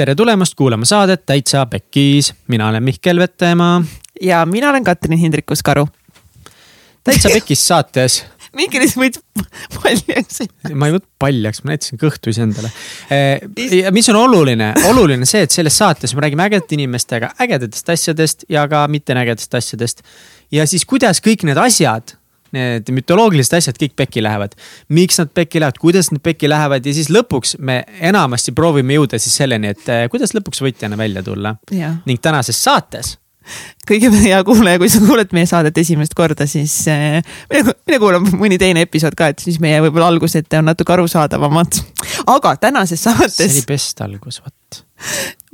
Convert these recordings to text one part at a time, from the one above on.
tere tulemast kuulama saadet Täitsa Pekkis, mina olen Mihkel Vetemaa. ja mina olen Katrin Hindrikus-Karu. täitsa Pekkis saates. Mihkel siis võid paljaks. ma ei võtnud paljaks, ma näitasin kõhtu iseendale. ja mis on oluline, oluline see, et selles saates me räägime ägedate inimestega ägedatest asjadest ja ka mittenägedatest asjadest. ja siis, kuidas kõik need asjad need mütoloogilised asjad kõik pekki lähevad. miks nad pekki lähevad, kuidas nad pekki lähevad ja siis lõpuks me enamasti proovime jõuda siis selleni, et eh, kuidas lõpuks võitjana välja tulla. ning tänases saates kõigepealt hea kuulaja, kui sa kuuled meie saadet esimest korda, siis äh, mine, mine kuula mõni teine episood ka, et siis meie võib-olla algused on natuke arusaadavamad. aga tänases saates. see oli best algus, vot.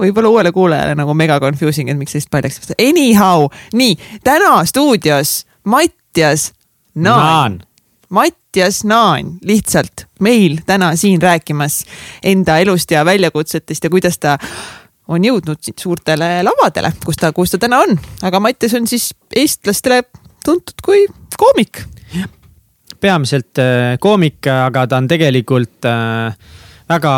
võib-olla uuele kuulajale nagu mega confusing, et miks sellist paljaks. Anyhow, nii täna stuudios Mattias Naan, Naan.. Mattias Naan lihtsalt meil täna siin rääkimas enda elust ja väljakutsetest ja kuidas ta on jõudnud suurtele lavadele, kus ta, kus ta täna on. aga Mattias on siis eestlastele tuntud kui koomik. peamiselt äh, koomik, aga ta on tegelikult äh, väga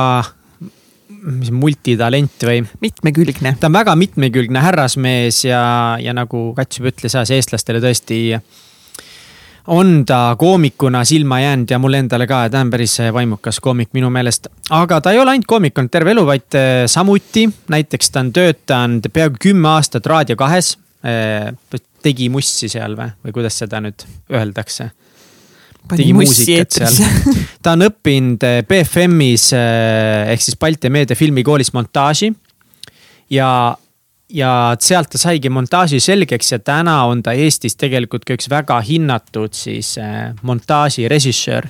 mis multitalent või? mitmekülgne. ta on väga mitmekülgne härrasmees ja, ja nagu Kats juba ütles, eestlastele tõesti on ta koomikuna silma jäänud ja mulle endale ka, ta on päris vaimukas koomik minu meelest. aga ta ei ole ainult koomik olnud terve elu, vaid eh, samuti näiteks ta on töötanud peaaegu kümme aastat Raadio kahes. Eh, tegi mussi seal või, või kuidas seda nüüd öeldakse? tegi muusikat seal. ta on õppinud eh, BFM-is ehk siis Balti Meedia Filmikoolis montaaži. ja ja sealt ta saigi montaaži selgeks ja täna on ta Eestis tegelikult ka üks väga hinnatud siis äh, montaažirežissöör.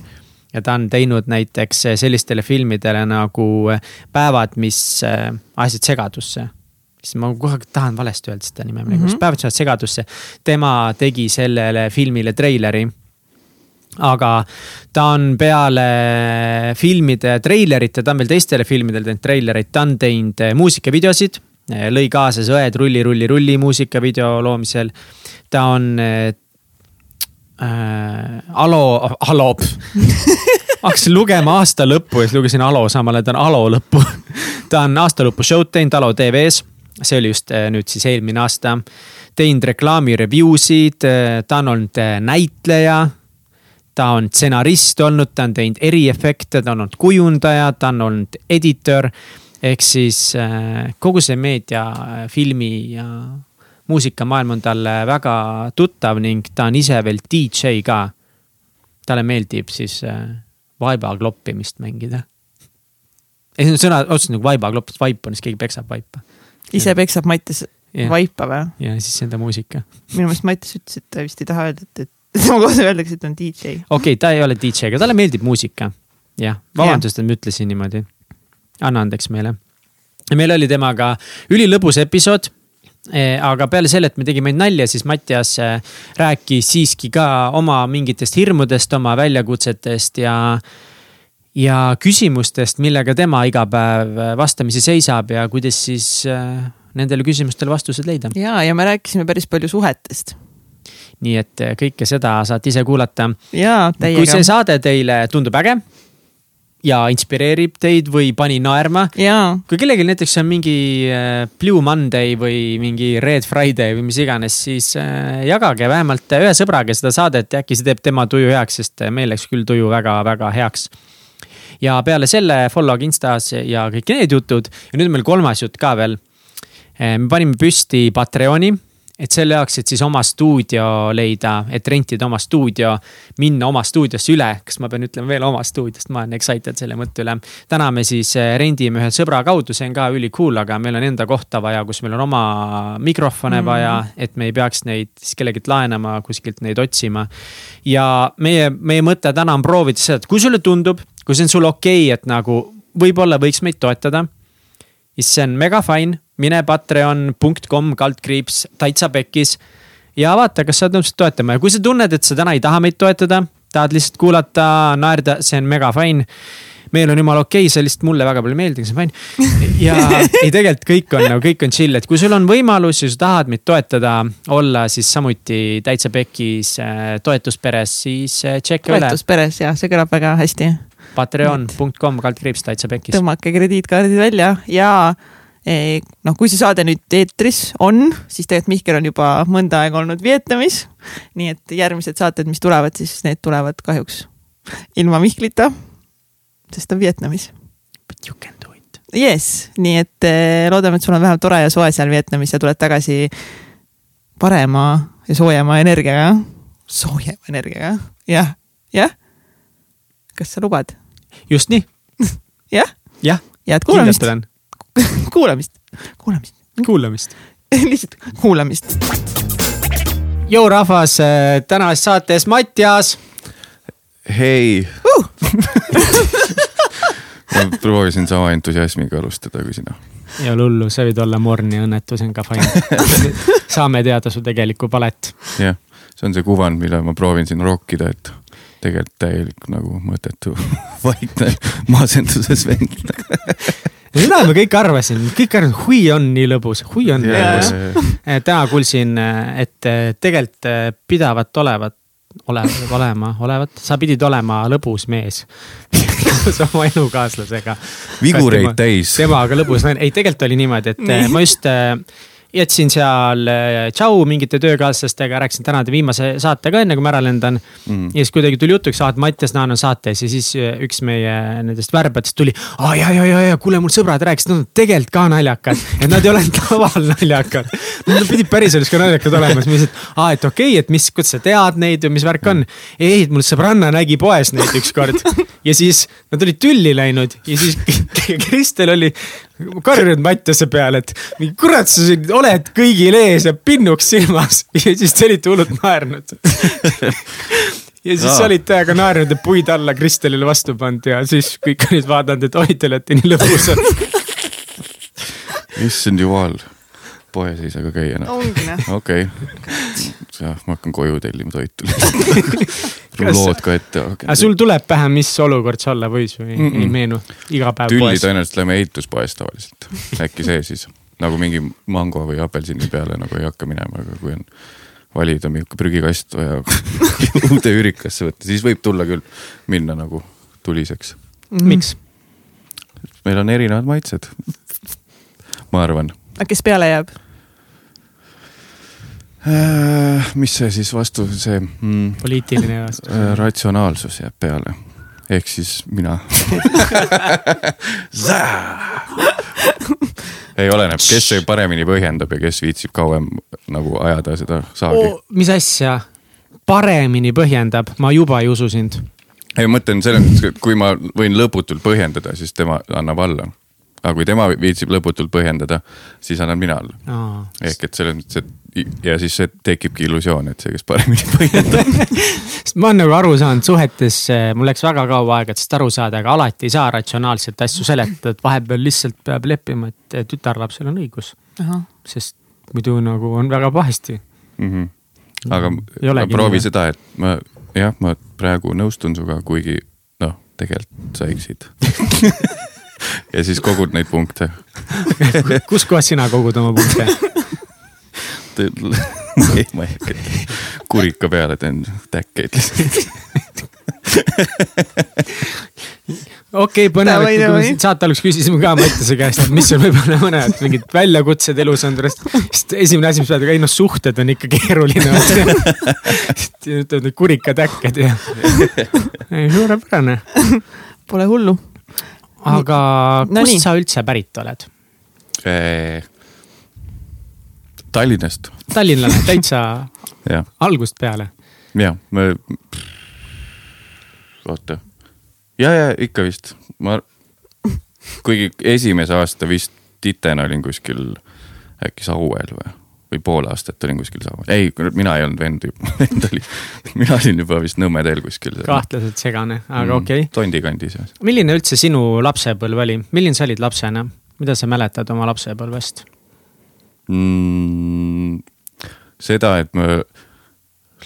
ja ta on teinud näiteks äh, sellistele filmidele nagu äh, Päevad, mis ajasid segadusse. siis ma kogu aeg tahan valesti öelda seda nime mm, -hmm. Päevad, mis ajasid segadusse. tema tegi sellele filmile treileri aga ta on peale filmide treilerite, ta on veel teistele filmidele teinud treilereid, ta on teinud muusikavideosid lõi kaasa see Õed rulli, rulli, rulli muusikavideo loomisel. ta on äh, Alo, Alo hakkasin lugema aasta lõppu ja siis lugesin Alo samal ajal, ta on Alo lõppu ta on aasta lõppu show'd teinud Alo tv-s, see oli just äh, nüüd siis eelmine aasta. teinud reklaami review sid, ta on olnud näitleja ta on stsenarist olnud, ta on teinud eriefekte, ta on olnud kujundaja, ta on olnud editor ehk siis äh, kogu see meedia, äh, filmi ja muusikamaailm on talle väga tuttav ning ta on ise veel DJ ka. talle meeldib siis äh, vaiba kloppimist mängida. ei, see on sõna otseselt nagu vaiba klopp, vaip on siis keegi peksab vaipa. ise peksab Mattias yeah. vaipa või? ja siis enda muusika. minu meelest Mattias ütles, et ta vist ei taha öelda, et, et tema kohta öeldakse, et ta on DJ. okei okay,, ta ei ole DJ, aga talle meeldib muusika. jah, vabandust, et ma ütlesin niimoodi anna andeks meile. meil oli temaga ülilõbus episood e, aga peale selle, et me tegime nalja, siis Mattias e, rääkis siiski ka oma mingitest hirmudest, oma väljakutsetest ja, ja küsimustest, millega tema iga päev vastamisi seisab ja kuidas siis e, nendele küsimustele vastused leida. ja, ja me rääkisime päris palju suhetest nii et kõike seda saate ise kuulata. kui see saade teile tundub äge ja inspireerib teid või pani naerma. kui kellelgi näiteks on mingi äh, Blue Monday või mingi Red Friday või mis iganes, siis äh, jagage vähemalt ühe sõbraga seda saadet ja äkki see teeb tema tuju heaks, sest äh, meil läks küll tuju väga-väga heaks. ja peale selle follow'ge Instas ja kõik need jutud ja nüüd on meil kolmas jutt ka veel. me panime püsti Patreoni et selle jaoks, et siis oma stuudio leida, et rentida oma stuudio, minna oma stuudiosse üle, kas ma pean ütlema veel oma stuudiost, ma olen excited selle mõtte üle. täna me siis eh, rendime ühe sõbra kaudu, see on ka ülikool, aga meil on enda kohta vaja, kus meil on oma mikrofone mm. vaja, et me ei peaks neid siis kellelgi laenama, kuskilt neid otsima. ja meie, meie mõte täna on proovida seda, et kui sulle tundub, kui see on sulle okei okay,, et nagu võib-olla võiks meid toetada siis see on mega fine, mine patreon.com kaldkriips täitsa pekkis. ja vaata, kas sa oled nõus toetama ja kui sa tunned, et sa täna ei taha meid toetada, tahad lihtsalt kuulata, naerda, see on mega fine meil on jumala okei okay,, see lihtsalt mulle väga palju ei meeldi, aga see on fine. ja ei, tegelikult kõik on nagu, kõik on chill, et kui sul on võimalus ja sa tahad meid toetada, olla siis samuti täitsa pekis äh, toetusperes, siis äh, tšekka üle. toetusperes jah, see kõlab väga hästi patreon.com kaldkriips täitsa pekis. tõmmake krediitkaardid välja ja noh, kui see saade nüüd eetris on, siis tegelikult Mihkel on juba mõnda aega olnud Vietnamis. nii et järgmised saated, mis tulevad, siis need tulevad kahjuks ilma Mihklita, sest ta on Vietnamis. But you can do it. Yes, nii et eh, loodame, et sul on vähemalt tore ja soe seal Vietnamis ja tuled tagasi parema ja soojema energiaga. soojema energiaga, jah, jah. kas sa lubad? just nii. jah? jah. head kuulamist kuulamist, kuulamist. kuulamist lihtsalt kuulamist. Jou rahvas, tänases saates Mattias. hei uh! ma proovisin sama entusiasmiga alustada kui sina. ei ole hullu, sa võid olla morni õnnetus on ka fine saame teada su tegelikku palet. jah, see on see kuvand, mille ma proovin siin rokkida, et tegelikult täielik nagu mõttetu vaikne masenduses vend seda me kõik arvasime, kõik arvasid, hui on nii lõbus, hui on yeah, lõbus. Yeah. täna kuulsin, et tegelikult pidavat olevat, olevat, olema, olevat, sa pidid olema lõbus mees koos oma elukaaslasega. vigureid täis. temaga lõbus naine, ei tegelikult oli niimoodi, et nii. ma just jätsin seal äh, tšau mingite töökaaslastega, rääkisin tänade viimase saate ka enne, kui ma ära lendan mm.. ja siis kuidagi tuli jutuks, et Mattias Naan on saates ja siis äh, üks meie nendest värbajatest tuli. aa ja, ja, ja, ja kuule, mul sõbrad rääkisid, nad on tegelikult ka naljakad, et nad ei ole ainult laval naljakad. Nad pidid päriselus ka naljakad olema, siis ma ütlesin, et aa, et okei okay,, et mis, kuidas sa tead neid või mis värk on. ei, mul sõbranna nägi poes neid ükskord ja siis nad olid tülli läinud ja siis Kristel oli karjunud Mattiase peale, et kurat, sa siin oled kõigil ees ja pinnuks silmas ja siis te olite hullult naernud ja siis no. olid täiega naernud ja puid alla Kristelile vastu pannud ja siis kõik olid vaadanud, et oi, te olete nii lõbusad issand jumal, poes ei saa ka käia enam. noh. okei jah, ma hakkan koju tellima toitu lood ka ette okay.. aga sul tuleb pähe, mis olukord see olla võis või mm -mm. ei meenu? iga päev Tülli poes? tõenäoliselt läheme ehituspoes tavaliselt, äkki see siis nagu mingi mango või apelsini peale nagu ei hakka minema, aga kui on valida mingi prügikast vaja uude üürikasse võtta, siis võib tulla küll minna nagu tuliseks mm. -hmm. miks? meil on erinevad maitsed. ma arvan. aga kes peale jääb? Äh, mis see siis vastu, see mm,. poliitiline vastus äh,. ratsionaalsus jääb peale, ehk siis mina ei oleneb, kes see paremini põhjendab ja kes viitsib kauem nagu ajada seda saagi oh,. mis asja, paremini põhjendab, ma juba ei usu sind. ei, ma mõtlen selles mõttes, et kui ma võin lõputult põhjendada, siis tema annab alla aga kui tema viitsib lõputult põhjendada, siis annan mina alla oh.. ehk et selles mõttes, et ja siis see tekibki illusioon, et see, kes paremini põhjendab sest ma olen nagu aru saanud suhetes, mul läks väga kaua aega, et sellest aru saada, aga alati ei saa ratsionaalselt asju seletada, et vahepeal lihtsalt peab leppima, et tütarlapsel on õigus. sest muidu nagu on väga pahasti mm. -hmm. aga proovi seda, et ma jah, ma praegu nõustun sinuga, kuigi noh, tegelikult sa eksid ja siis kogud neid punkte kus kohas sina kogud oma punkte ei, ma ei hakka kurika peale teen täkkeid lihtsalt okei okay,, põnev, et kui me saate alguses küsisime ka Mattiase käest, et mis sul võib-olla mõned mingid väljakutsed elus on, siis esimene asi, mis pead, ei noh, suhted on ikka keeruline ütlevad need kurikatäkked ja, suurepärane. Pole hullu. aga no, kust nii. sa üldse pärit oled? Tallinnast. tallinlane täitsa algusest peale. ja, ma, oota, ja, ja ikka vist, ma, kuigi esimese aasta vist titena olin kuskil äkki Sauel või, või pool aastat olin kuskil Sauel, ei, mina ei olnud vend, vend oli, mina olin juba vist Nõmme teel kuskil. kahtlaselt segane, aga mm, okei okay.. Tondi kandis. milline üldse sinu lapsepõlv oli, milline sa olid lapsena, mida sa mäletad oma lapsepõlvest? Mm,? seda, et ma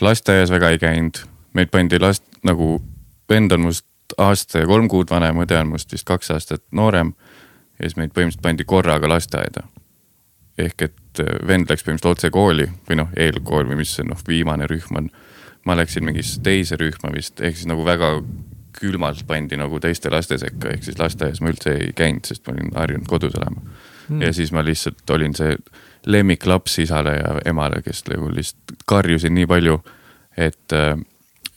lasteaias väga ei käinud, meid pandi last nagu, vend on must aasta ja kolm kuud vanem, õde on must vist kaks aastat noorem. ja siis meid põhimõtteliselt pandi korraga lasteaeda. ehk et äh, vend läks põhimõtteliselt otse kooli või noh, eelkool või mis see noh, viimane rühm on. ma läksin mingisse teise rühma vist, ehk siis nagu väga külmalt pandi nagu teiste laste sekka, ehk siis lasteaias ma üldse ei käinud, sest ma olin harjunud kodus olema mm. ja siis ma lihtsalt olin see lemmiklaps isale ja emale, kes nagu lihtsalt karjusin nii palju, et,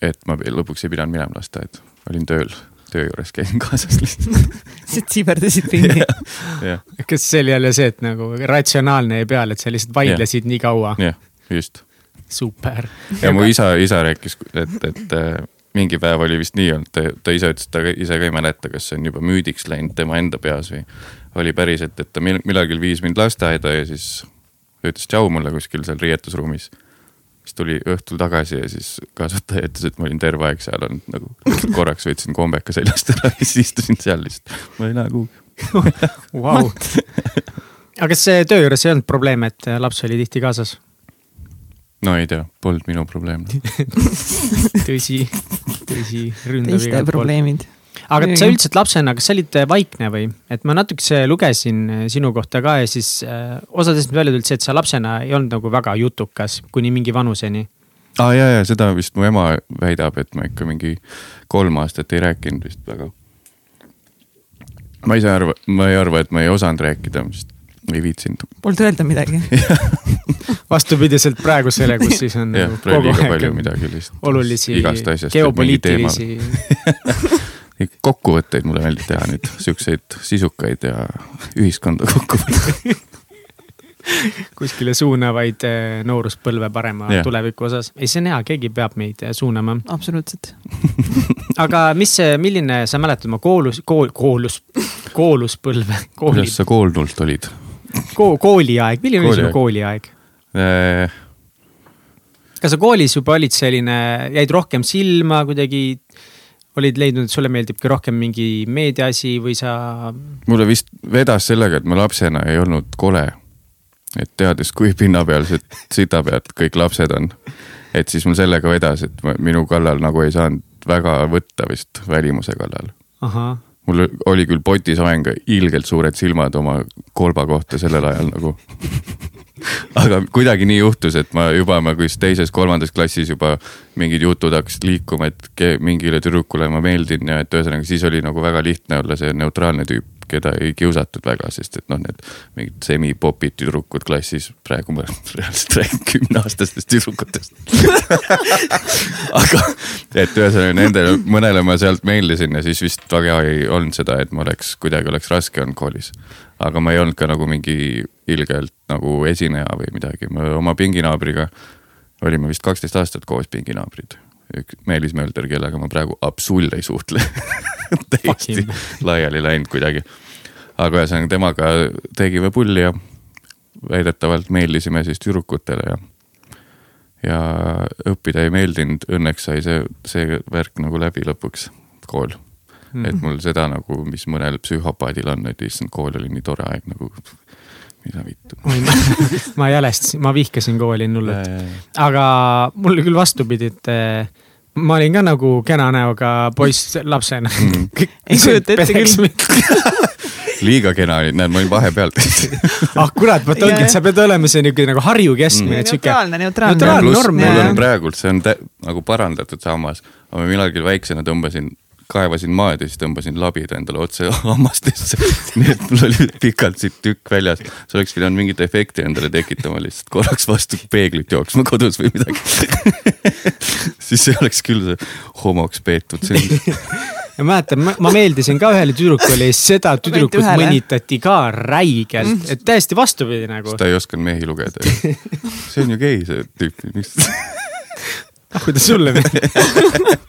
et ma lõpuks ei pidanud minema lasteaeda, olin tööl töö juures käisin kaasas lihtsalt lihtsalt siberdasid ringi kas see oli jälle see, et nagu ratsionaalne jäi peale, et sa lihtsalt vaidlesid ja. nii kaua? jah, just. super. ja mu isa, isa rääkis, et, et äh, mingi päev oli vist nii olnud, ta, ta ise ütles, et ta ise ka ei mäleta, kas see on juba müüdiks läinud tema enda peas või oli päriselt, et ta millalgi viis mind lasteaeda ja siis ütles tšau mulle kuskil seal riietusruumis siis tuli õhtul tagasi ja siis kasvataja ütles, et ma olin terve aeg seal olnud nagu korraks võtsin kombeka seljast ära ja siis istusin seal lihtsalt, ma ei lähe kuhugi wow.. aga kas töö juures ei olnud probleem, et laps oli tihti kaasas? no ei tea, polnud minu probleem tõsi, tõsi. teiste probleemid aga sa üldiselt lapsena, kas sa olid äh, vaikne või? et ma natukese lugesin äh, sinu kohta ka ja siis äh, osadest välja tuli see, et sa lapsena ei olnud nagu väga jutukas kuni mingi vanuseni. aa ah, ja, ja seda vist mu ema väidab, et ma ikka mingi kolm aastat ei rääkinud vist väga. ma ise arva, ma ei arva, et ma ei osanud rääkida, sest ei viitsinud. Polnud öelda midagi vastupidiselt praegusele, kus siis on. jah, nagu praegu liiga palju midagi lihtsalt. olulisi geopoliitilisi kokkuvõtteid mulle meeldib teha nüüd, siukseid sisukaid ja ühiskonda kokku võtteid kuskile suunavaid eh, nooruspõlve parema yeah. tuleviku osas. ei, see on hea, keegi peab meid eh, suunama. absoluutselt aga mis, milline, sa mäletad oma koolus, kool, koolus, kooluspõlve kooli...? kuidas sa koolnult olid Ko? kooliaeg, milline oli sinu kooliaeg äh...? kas sa koolis juba olid selline, jäid rohkem silma kuidagi olid leidnud, et sulle meeldibki rohkem mingi meediaasi või sa? mulle vist vedas sellega, et ma lapsena ei olnud kole. et teades, kui pinnapealsed sitapead kõik lapsed on, et siis mul sellega vedas, et ma, minu kallal nagu ei saanud väga võtta vist välimuse kallal. mul oli küll potisoeng, ilgelt suured silmad oma kolba kohta sellel ajal nagu aga kuidagi nii juhtus, et ma juba ma kuis teises-kolmandas klassis juba mingid jutud hakkasid liikuma, et mingile tüdrukule ma meeldin ja et ühesõnaga siis oli nagu väga lihtne olla see neutraalne tüüp, keda ei kiusatud väga, sest et noh, need mingid semipopid tüdrukud klassis, praegu ma reaalselt räägin kümneaastastest tüdrukutest. Aga, et ühesõnaga nendele, mõnele ma sealt meeldisin ja siis vist väga ei olnud seda, et ma oleks, kuidagi oleks raske olnud koolis aga ma ei olnud ka nagu mingi ilgelt nagu esineja või midagi, me oma pinginaabriga olime vist kaksteist aastat koos pinginaabrid. Meelis Mölder, kellega ma praegu absoluut ei suhtle täiesti laiali läinud kuidagi. aga ühesõnaga temaga tegime pulli ja väidetavalt meeldisime siis tüdrukutele ja, ja õppida ei meeldinud, õnneks sai see, see värk nagu läbi lõpuks, kool mm.. et mul seda nagu, mis mõnel psühhopaadil on, et issand, kool oli nii tore aeg nagu, mida vittu. Ma jälestasin, ma vihkasin kooli nullult, aga mul küll vastupidi, et eh, ma olin ka nagu kena näoga poiss lapsena. Mm.. ei kujuta ette küll. liiga kena olid, näed, ma olin vahepeal ah kurat, vot ongi, et sa pead olema see niisugune nagu Harju keskmine mm., sihuke. neutraalne, neutraalne. mul on praegult, see on nagu parandatud sammas, aga millalgi väiksena tõmbasin kaevasin maad ja siis tõmbasin labida endale otse hammastesse. nii et mul oli pikalt siit tükk väljas, sa oleks pidanud mingit efekti endale tekitama lihtsalt. Korraks vastu peeglit jooksma kodus või midagi. Siis ei oleks küll see homoks peetud sind ja mäletan, ma meeldisin ka ühele tüdrukule ja seda tüdrukut mõnitati ka räigelt, mm. et täiesti vastupidi nagu. ta ei osanud mehi lugeda. See on ju gei see tüüp, miks kuidas sulle meeldib?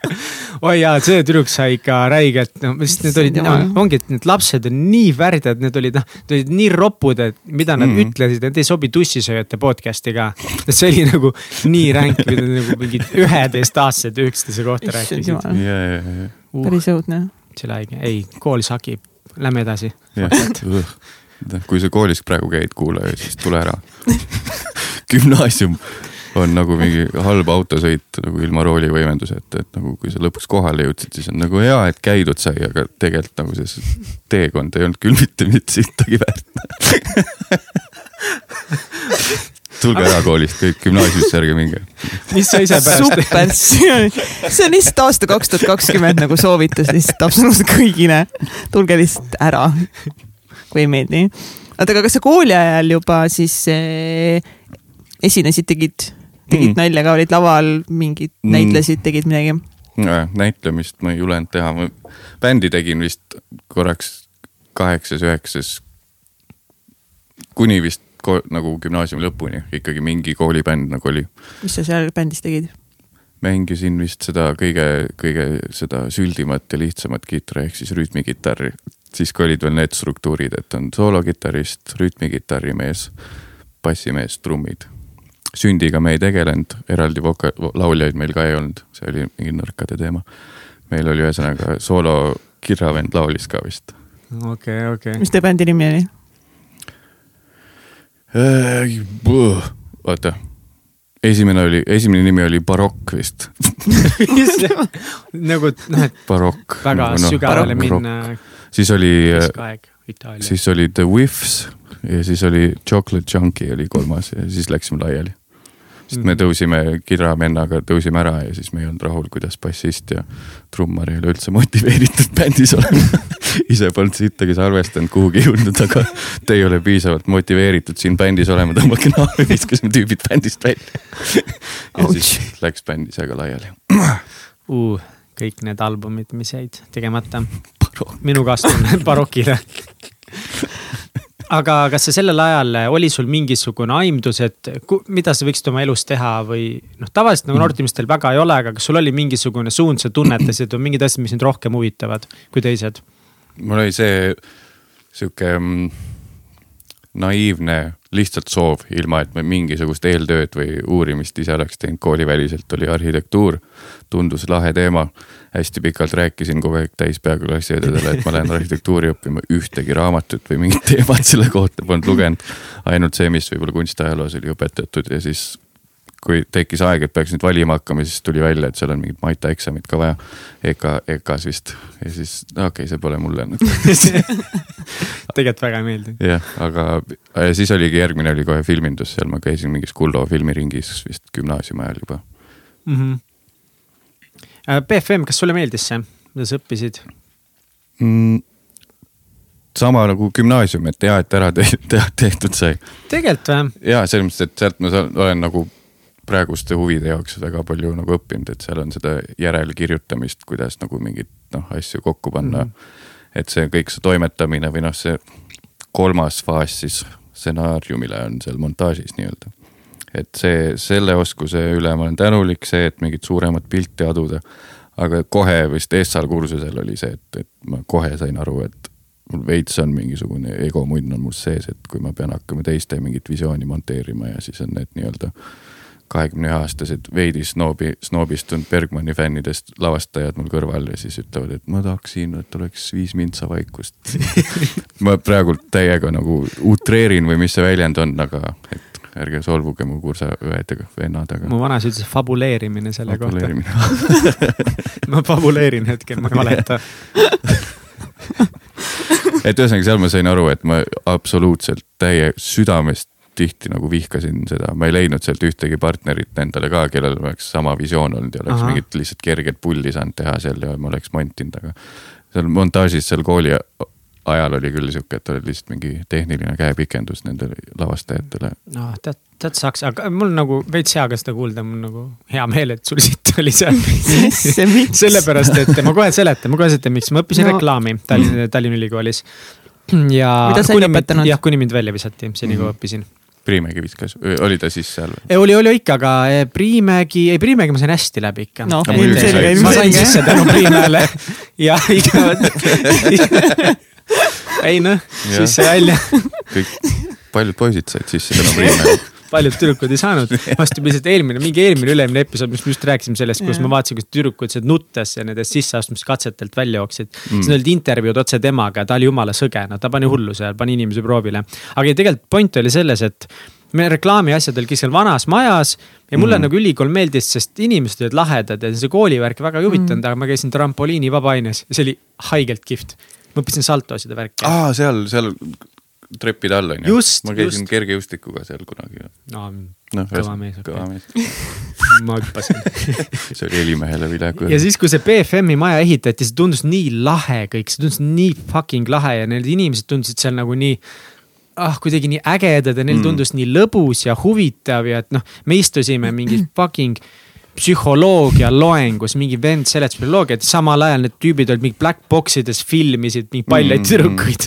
Oi jaa, see tüdruk sai ikka räigelt, no sest need olid, ongi, et need lapsed on nii värdjad, need olid noh, need olid nii ropud, et mida nad mm. ütlesid, need ei sobi tussisööjate podcast'i ka. see oli nagu nii ränk, kui nad nagu mingid üheteistaastased üksteise kohta rääkisid. Uh, päris õudne. see oli haige, ei, kool sakib, lähme edasi. kui sa koolis praegu käid, kuulaja, siis tule ära. Gümnaasium on nagu mingi halb autosõit nagu ilma roolivõimenduseta, et nagu kui sa lõpuks kohale jõudsid, siis on nagu hea, et käidud sai, aga tegelikult nagu see teekond ei olnud küll mitte, mitte sittagi väärt tulge ära koolist kõik gümnaasiumisse, ärge minge. mis sa ise pärast super, see on lihtsalt aasta kaks tuhat kakskümmend nagu soovitus lihtsalt absoluutselt kõigile. tulge lihtsalt ära, kui ei meeldi oota, aga kas sa kooli ajal juba siis äh, esinesid, tegid, tegid mm. nalja ka, olid laval, mingid mm. näitlesid, tegid midagi? näitlemist ma ei julenud teha, ma bändi tegin vist korraks kaheksas, üheksas. kuni vist nagu gümnaasiumi lõpuni ikkagi mingi koolibänd nagu oli. mis sa seal bändis tegid? mängisin vist seda kõige, kõige seda süldimat ja lihtsamat kitarri ehk siis rütmikitarri. siis kui olid veel need struktuurid, et on soolokitarrist, rütmikitarrimees, bassimees, trummid sündiga me ei tegelenud, eraldi voka-, lauljaid meil ka ei olnud, see oli mingi nõrkade teema. meil oli ühesõnaga soolo kirravend laulis ka vist. okei okay,, okei okay.. mis teie bändi nimi oli? Äh, oota, esimene oli, esimene nimi oli Barokk vist nagu noh, et. Barokk. väga no, sügavale minna. siis oli, siis oli The Whiffs ja siis oli Chocolate Junkie oli kolmas ja siis läksime laiali. sest me tõusime kidravennaga, tõusime ära ja siis me ei olnud rahul, kuidas bassist ja trummar ei ole üldse motiveeritud bändis olema. Ise polnud sittagi arvestanud kuhugi jõudnud, aga te ei ole piisavalt motiveeritud siin bändis olema, tõmmake naavi, viskasime tüübid bändist välja. Ja siis läks bänd ise ka laiali. Uh,. kõik need albumid, mis jäid tegemata. minu kaastunne barokile aga kas sa sellel ajal, oli sul mingisugune aimdus, et mida sa võiksid oma elus teha või noh, tavaliselt nagu mm. noortemeestel väga ei ole, aga kas sul oli mingisugune suund, sa tunnetasid või mingid asjad, mis sind rohkem huvitavad kui teised? mul oli see sihuke mm, naiivne lihtsalt soov, ilma et ma mingisugust eeltööd või uurimist ise oleks teinud kooliväliselt, oli arhitektuur. tundus lahe teema, hästi pikalt rääkisin kogu aeg täis peaga klassiõdedele, et ma lähen arhitektuuri õppima, ühtegi raamatut või mingit teemat selle kohta polnud lugenud. ainult see, mis võib-olla kunstiajaloos oli õpetatud ja siis kui tekkis aeg, et peaks nüüd valima hakkama, siis tuli välja, et seal on mingit Maita eksamit ka vaja. EKA, EKA-s vist ja siis okei okay,, see pole mulle tegelikult väga ei meeldi. jah, aga ja siis oligi järgmine oli kohe filmindus, seal ma käisin mingis Kullo filmiringis vist gümnaasiumi ajal juba mm. -hmm. BFM, kas sulle meeldis see, mida sa õppisid mm.? sama nagu gümnaasium, et hea, et ära te tehtud sai. tegelikult või? ja selles mõttes, et sealt ma olen nagu praeguste huvide jaoks väga palju nagu õppinud, et seal on seda järelkirjutamist, kuidas nagu mingeid noh, asju kokku panna mm. -hmm. et see kõik see toimetamine või noh, see kolmas faas siis stsenaariumile on seal montaažis nii-öelda. et see, selle oskuse üle ma olen tänulik, see, et mingit suuremat pilti aduda. aga kohe vist ESSA kursusel oli see, et, et ma kohe sain aru, et mul veits on mingisugune egomunn on mul sees, et kui ma pean hakkama teiste mingit visiooni monteerima ja siis on need nii-öelda kahekümne ühe aastased veidi snoobi, snoobistunud Bergmani fännidest lavastajad mul kõrval ja siis ütlevad, et ma tahaksin, et oleks viis mintsa vaikust ma praegult täiega nagu utreerin või mis see väljend on, aga et ärge solvuge mu kursaõed ja vennad, aga. mu vanaisa ütles fabuleerimine selle fabuleerimine. kohta ma fabuleerin hetkel, ma ei valeta et ühesõnaga seal ma sain aru, et ma absoluutselt täie südamest tihti nagu vihkasin seda, ma ei leidnud sealt ühtegi partnerit endale ka, kellel oleks sama visioon olnud ja oleks Aha. mingit lihtsalt kerget pulli saanud teha seal ja ma oleks montinud, aga. seal montaažis seal kooli ajal oli küll sihuke, et olid lihtsalt mingi tehniline käepikendus nendele lavastajatele. noh, tead, tead saaks, aga mul nagu veits hea ka seda kuulda, mul nagu hea meel, et sul siit oli seal sellepärast, et ma kohe seletan, ma kohe seletan, miks ma õppisin no. reklaami Tallinna, Tallinna Ülikoolis. ja. mida sa ei lõpetanud? jah, kuni mind välja visati, seni kui mm -hmm. õppisin Priimägi viskas, oli ta siis seal või? oli, oli ikka, aga eh, Priimägi, ei Priimägi ma sain hästi läbi ikka no,. ma sain sisse tänu Priimäele ja ikka ei noh, siis sai välja. kõik, paljud poisid said sisse tänu Priimäele paljud tüdrukud ei saanud. vastupidi, lihtsalt eelmine, mingi eelmine, üle-eelmine episood, mis me just rääkisime sellest, kus ma vaatasin, kuidas tüdrukud seal nuttes ja nendest sisseastumiskatsetelt välja jooksid mm.. siis olid intervjuud otse temaga, ta oli jumala sõge, no ta pani hullu seal, pani inimesi proovile. aga tegelikult point oli selles, et me reklaamiasjad olid seal vanas majas ja mulle mm. nagu ülikool meeldis, sest inimesed olid lahedad ja see koolivärk väga ei huvitanud mm., aga ma käisin trampoliini vabaaines ja see oli haigelt kihvt. ma õppisin saltosid ja värki. aa, seal, seal treppide all on ju. ma käisin just. kergejõustikuga seal kunagi no,. noh, kõva mees. kõva mees ma hüppasin see oli helimehele viljaga. ja siis, kui see BFM-i maja ehitati, see tundus nii lahe kõik, see tundus nii fucking lahe ja need inimesed tundusid seal nagu nii ah kuidagi nii ägedad ja neil mm. tundus nii lõbus ja huvitav ja et noh, me istusime mingis fucking psühholoogia loengus, mingi vend seletas bioloogiat, samal ajal need tüübid olid mingi black box ides filmisid mingi paljaid mm. tüdrukuid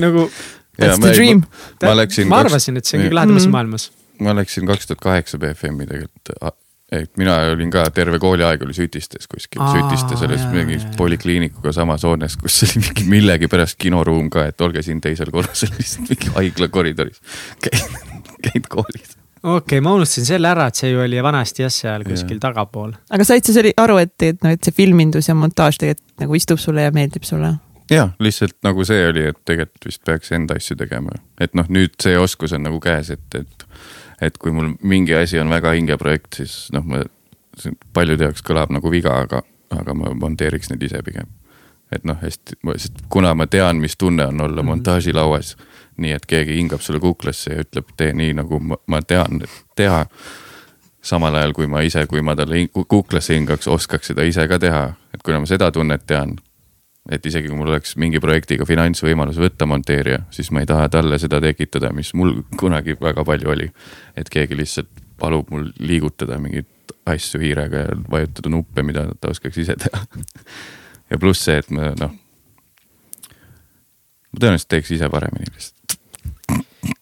nagu. That's the dream. ma, ma, ma arvasin, et see on kõige lahedamas mm. maailmas. ma läksin kaks tuhat kaheksa BFM-i tegelikult et mina olin ka terve kooliaeg oli Sütistes kuskil, Sütistes selles mingi polikliinikuga samas hoones, kus oli mingi millegipärast kinoruum ka, et olge siin teisel korrusel lihtsalt mingi haigla koridoris. käid, koolis. okei okay,, ma unustasin selle ära, et see ju oli vanasti jah, seal kuskil ja. tagapool. aga said sa aru, et, et noh, et see filmindus ja montaaž tegelikult nagu istub sulle ja meeldib sulle? Jah, lihtsalt nagu see oli, et tegelikult vist peaks enda asju tegema, et noh, nüüd see oskus on nagu käes, et, et et kui mul mingi asi on väga hinge projekt, siis noh, ma, paljude jaoks kõlab nagu viga, aga, aga ma monteeriks neid ise pigem. et noh, hästi, sest kuna ma tean, mis tunne on olla mm -hmm. montaažilauas, nii et keegi hingab sulle kuklasse ja ütleb, tee nii, nagu ma, ma tean teha. samal ajal kui ma ise, kui ma talle kuklasse hingaks, oskaks seda ise ka teha, et kuna ma seda tunnet tean et isegi kui mul oleks mingi projektiga finantsvõimalus võtta monteerija, siis ma ei taha talle seda tekitada, mis mul kunagi väga palju oli. et keegi lihtsalt palub mul liigutada mingeid asju hiirega ja vajutada nuppe, mida ta oskaks ise teha ja pluss see, et ma noh, ma tõenäoliselt teeks ise paremini lihtsalt.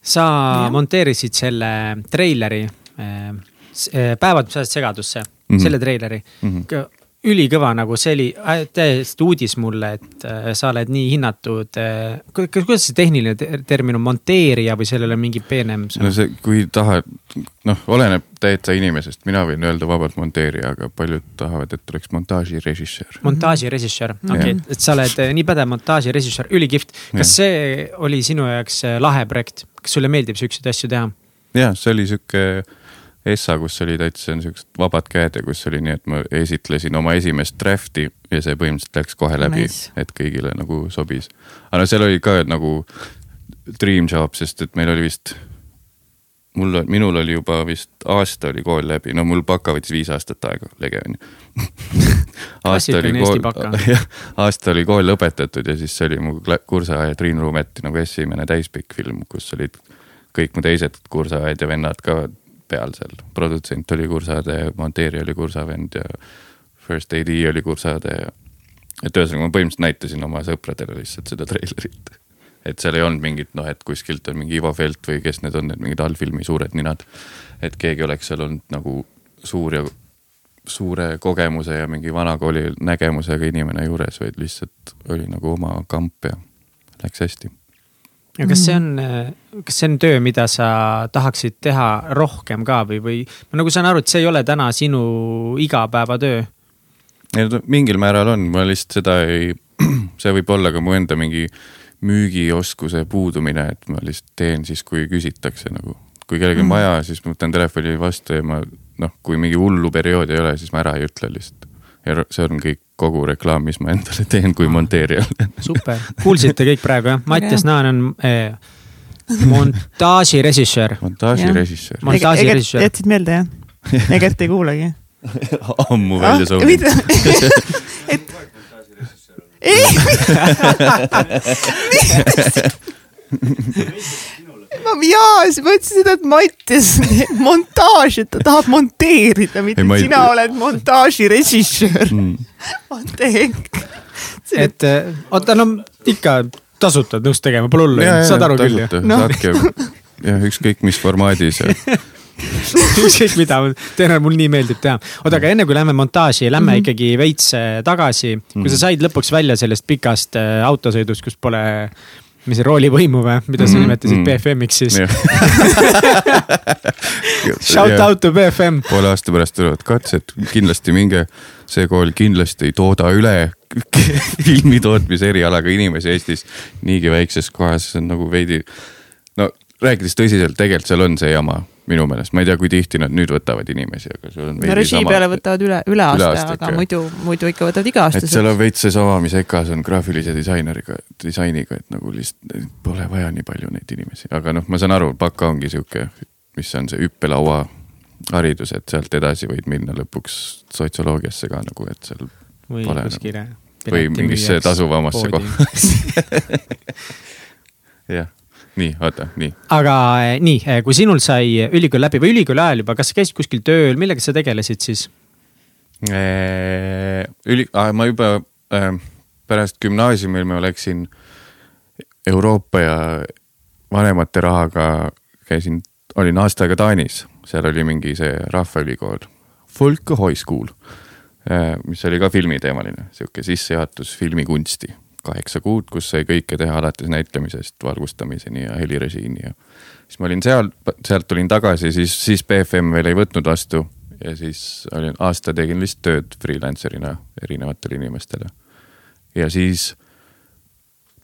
sa ja. monteerisid selle treileri äh, äh Päevad, mis ajasid segadusse mm, -hmm. selle treileri mm. -hmm ülikõva, nagu see oli äh, täiesti uudis mulle, et äh, sa oled nii hinnatud. Äh, kuidas see tehniline termin on, monteerija või sellel on mingi peenem no see, kui tahad, noh, oleneb täitsa inimesest, mina võin öelda vabalt monteerija, aga paljud tahavad, et oleks montaažirežissöör. montaažirežissöör, okei et sa oled nii pädev montaažirežissöör, ülikihvt. kas ja. see oli sinu jaoks lahe projekt, kas sulle meeldib siukseid asju teha? jah, see oli sihuke Essa, kus oli täitsa niisugused vabad käed ja kus oli nii, et ma esitlesin oma esimest draft'i ja see põhimõtteliselt läks kohe läbi nice., et kõigile nagu sobis. aga no seal oli ka nagu dream job, sest et meil oli vist, mul, minul oli juba vist aasta oli kool läbi, no mul baka võttis viis aastat aega, lege on ju aasta oli kool, jah, aasta oli kool lõpetatud ja siis see oli mu kursusaja Triin Ruumeti nagu esimene täispikk film, kus olid kõik mu teised kursusaed ja vennad ka peal seal. produtsent oli Kursade, monteerija oli Kursavend ja first AD oli Kursade ja. et ühesõnaga ma põhimõtteliselt näitasin oma sõpradele lihtsalt seda treilerit. et seal ei olnud mingit noh, et kuskilt on mingi Ivo Felt või kes need on, need mingid allfilmi suured ninad. et keegi oleks seal olnud nagu suur ja suure kogemuse ja mingi vanakooli nägemusega inimene juures, vaid lihtsalt oli nagu oma kamp ja läks hästi ja kas see on, kas see on töö, mida sa tahaksid teha rohkem ka või, või ma nagu saan aru, et see ei ole täna sinu igapäevatöö? ei no mingil määral on, ma lihtsalt seda ei, see võib olla ka mu enda mingi müügioskuse puudumine, et ma lihtsalt teen siis, kui küsitakse nagu. kui kellelgi on mm. vaja, siis ma võtan telefoni vastu ja ma noh, kui mingi hullu perioodi ei ole, siis ma ära ei ütle lihtsalt. Ja see on kõik kogu reklaam, mis ma endale teen kui monteerija super, kuulsite kõik praegu jah, Mattias Naan on eh, montaažirežissöör. montaažirežissöör. montaažirežissöör. jätsid meelde jah? Egert ei kuulagi ammu välja ah, soovinud. et. ei ma jaa, siis ma ütlesin seda, et Mattias montaaž, et ta tahab monteerida, mitte ei, sina ei... oled montaažirežissöör mm.. What the heck? et eh, oota, no ikka tasuta nõus tegema, pole hullu, saad aru küll ju saatke jah, ükskõik mis formaadis ja ükskõik mida, tõenäoliselt mul nii meeldib teha. oota, aga enne kui lähme montaaži, lähme mm -hmm. ikkagi veits eh, tagasi. kui mm sa said lõpuks välja sellest pikast eh, autosõidust, kus pole mis see roolivõimu või, mida sa mm nimetasid mm. BFM-iks siis Shout yeah. out to BFM. poole aasta pärast tulevad katsed, kindlasti minge, see kool kindlasti ei tooda üle filmi tootmise erialaga inimesi Eestis niigi väikses kohas, see on nagu veidi. no rääkides tõsiselt, tegelikult seal on see jama minu meelest, ma ei tea, kui tihti nad nüüd võtavad inimesi, aga sul on. no režii peale võtavad üle, üle aasta, aasta, aga muidu, muidu ikka võtavad iga-aastaselt. et seal on veits seesama, mis EKA-s on graafilise disaineriga, disainiga, et nagu lihtsalt pole vaja nii palju neid inimesi, aga noh, ma saan aru, baka ongi sihuke, mis on see hüppelaua haridus, et sealt edasi võid minna lõpuks sotsioloogiasse ka nagu, et seal. või kuskile või mingisse tasuvamasse kohta jah nii, oota, nii. aga eh, nii, eh, kui sinul sai ülikool läbi või ülikooli ajal juba, kas sa käisid kuskil tööl, millega sa tegelesid siis? Üli-, ma juba pärast gümnaasiumil ma läksin Euroopa ja vanemate rahaga käisin, olin aasta aega Taanis, seal oli mingi see rahvaülikool, Folk High School, mis oli ka filmiteemaline, sihuke sissejuhatus filmikunsti kaheksa kuud, kus sai kõike teha alates näitlemisest valgustamiseni ja helirežiini ja. siis ma olin seal, sealt tulin tagasi, siis, siis BFM veel ei võtnud vastu ja siis olin aasta tegin lihtsalt tööd freelancer'ina erinevatele inimestele. ja siis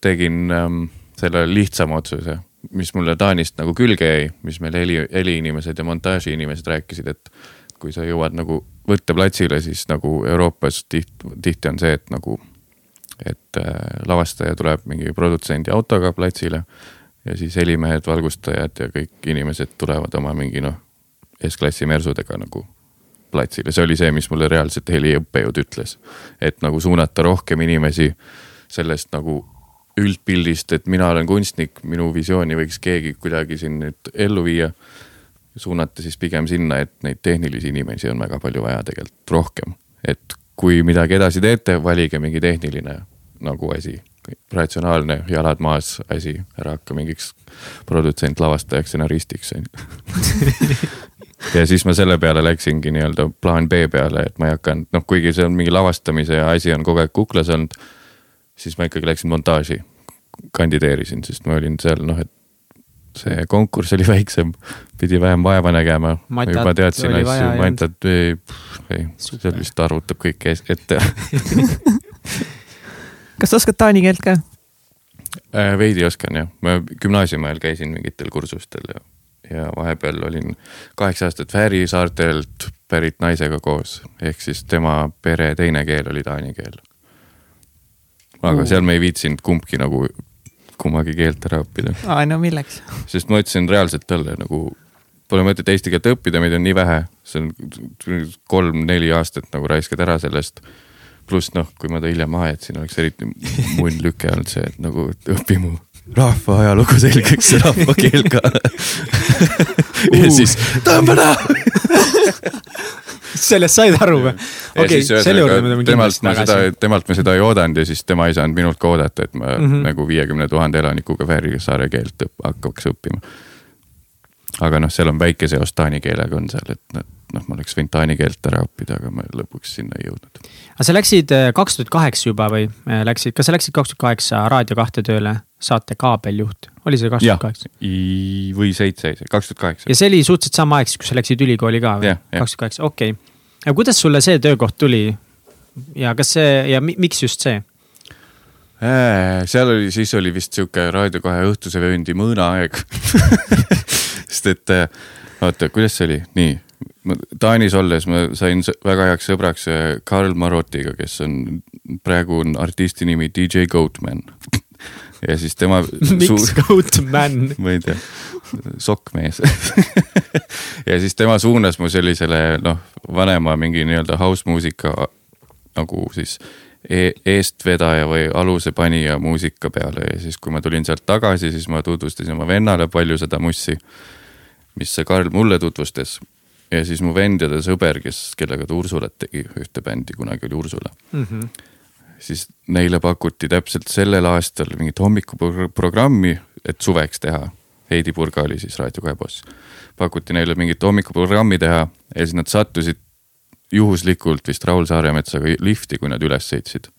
tegin ähm, selle lihtsama otsuse, mis mulle Taanist nagu külge jäi, mis meil heli, heliinimesed ja montaažiinimesed rääkisid, et kui sa jõuad nagu võtteplatsile, siis nagu Euroopas tihti, tihti on see, et nagu et äh, lavastaja tuleb mingi produtsendi autoga platsile ja siis helimehed, valgustajad ja kõik inimesed tulevad oma mingi noh, S-klassi mersudega nagu platsile, see oli see, mis mulle reaalselt heliõppejõud ütles. et nagu suunata rohkem inimesi sellest nagu üldpildist, et mina olen kunstnik, minu visiooni võiks keegi kuidagi siin nüüd ellu viia. suunata siis pigem sinna, et neid tehnilisi inimesi on väga palju vaja tegelikult rohkem, et kui midagi edasi teete, valige mingi tehniline nagu asi, ratsionaalne, jalad maas asi, ära hakka mingiks produtsent, lavastajaks, stsenaristiks on ju ja siis ma selle peale läksingi nii-öelda plaan B peale, et ma ei hakanud, noh, kuigi see on mingi lavastamise asi on kogu aeg kuklas olnud. siis ma ikkagi läksin montaaži, kandideerisin, sest ma olin seal noh, et see konkurss oli väiksem, pidi vähem vaeva nägema. ma juba teadsin asju, Matat ei, ei, seal vist arvutab kõik ette kas sa oskad taani keelt ka? Äh, veidi oskan jah, ma gümnaasiumi ajal käisin mingitel kursustel ja, ja vahepeal olin kaheksa aastat Fääri saartelt pärit naisega koos, ehk siis tema pere teine keel oli taani keel. aga uh. seal me ei viitsinud kumbki nagu kummagi keelt ära õppida. aa, no milleks? sest ma ütlesin reaalselt talle nagu pole mõtet eesti keelt õppida, meid on nii vähe, see on kolm-neli aastat nagu raiskad ära sellest. pluss noh, kui ma ta hiljem maha jätsin, oleks eriti munn lüke olnud see, et nagu õpi mu rahva ajalugu selgeks rahvakeel ka ja siis tõmba näo sellest said aru või? okei, selle juurde me tuleme kindlasti tagasi. temalt me seda ei oodanud ja siis tema ei saanud minult ka oodata, et ma mm -hmm. nagu viiekümne tuhande elanikuga Fääri saare keelt õpp, hakkaks õppima. Aga noh, seal on väike seos taani keelega on seal, et noh, ma oleks võinud taani keelt ära õppida, aga ma lõpuks sinna ei jõudnud. aga sa läksid äh, kaks tuhat kaheksa juba või äh, läksid, kas sa läksid kaks tuhat kaheksa Raadio kahte tööle? saate kaabeljuht, oli see kaks tuhat kaheksa? või seitse, kaks tuhat kaheksa. ja see oli suhteliselt sama aeg siis, kui sa läksid ülikooli ka või? kaks tuhat kaheksa, okei okay aga kuidas sulle see töökoht tuli? ja kas see ja miks just see? seal oli, siis oli vist sihuke Raadio kahe õhtuse vööndi mõõnaaeg sest et vaata, kuidas see oli, nii. Taanis olles ma sain väga heaks sõbraks Karl Marotiga, kes on, praegu on artisti nimi DJ Goatman ja siis tema. miks Goatman? ma ei tea, sokkmees ja siis tema suunas mu sellisele noh, vanema mingi nii-öelda house muusika nagu siis e eestvedaja või alusepanija muusika peale ja siis, kui ma tulin sealt tagasi, siis ma tutvustasin oma vennale palju seda mussi, mis see Karl mulle tutvustas. ja siis mu vend ja ta sõber, kes, kellega ta Ursulat tegi, ühte bändi kunagi oli Ursula mm. -hmm. siis neile pakuti täpselt sellel aastal mingit hommikuprogrammi, et suveks teha. Heidi Purga oli siis Raadio kahe boss pakuti neile mingit hommikuprogrammi teha ja siis nad sattusid juhuslikult vist Raul Saaremetsaga lifti, kui nad üles sõitsid.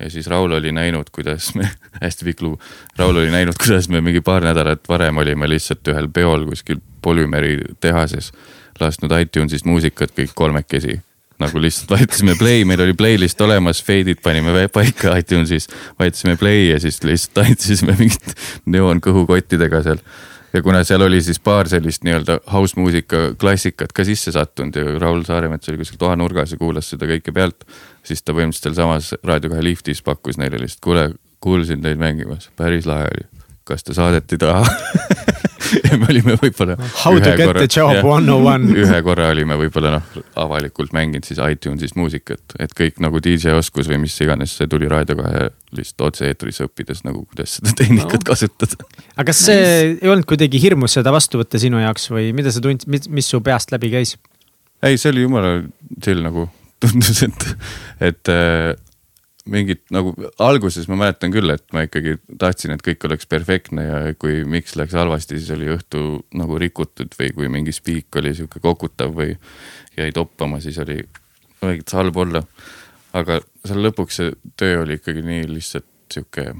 Ja siis Raul oli näinud, kuidas me, hästi pikk lugu, Raul oli näinud, kuidas me mingi paar nädalat varem olime lihtsalt ühel peol kuskil polümeeri tehases. lasknud iTunes'ist muusikat kõik kolmekesi. Nagu lihtsalt vajutasime play, meil oli playlist olemas, fade'id panime paika iTunes'is, vajutasime play ja siis lihtsalt tantsisime mingit neoonkõhukottidega seal ja kuna seal oli siis paar sellist nii-öelda house muusika klassikat ka sisse sattunud ja Raul Saaremets oli kuskil toanurgas ja kuulas seda kõike pealt. siis ta põhimõtteliselt sealsamas Raadio kahe liftis pakkus neile lihtsalt, kuule, kuulsin teid mängimas, päris lahe oli. kas te saadet ei taha ja me olime võib-olla. How to get korra, the job one on one. ühe korra olime võib-olla noh, avalikult mänginud siis iTunesis muusikat, et kõik nagu DJ oskus või mis iganes, see tuli Raadio kahe lihtsalt otse-eetris õppides nagu, kuidas seda tehnikat no. kasutada. aga kas see ei olnud kuidagi hirmus seda vastu võtta sinu jaoks või mida sa tundsid, mis su peast läbi käis? ei, see oli jumala chill nagu, tundus, et, et äh, mingit nagu alguses ma mäletan küll, et ma ikkagi tahtsin, et kõik oleks perfektne ja kui miks läks halvasti, siis oli õhtu nagu rikutud või kui mingi spiik oli sihuke kokutav või jäi toppama, siis oli veits halb olla. aga seal lõpuks see töö oli ikkagi nii lihtsalt sihuke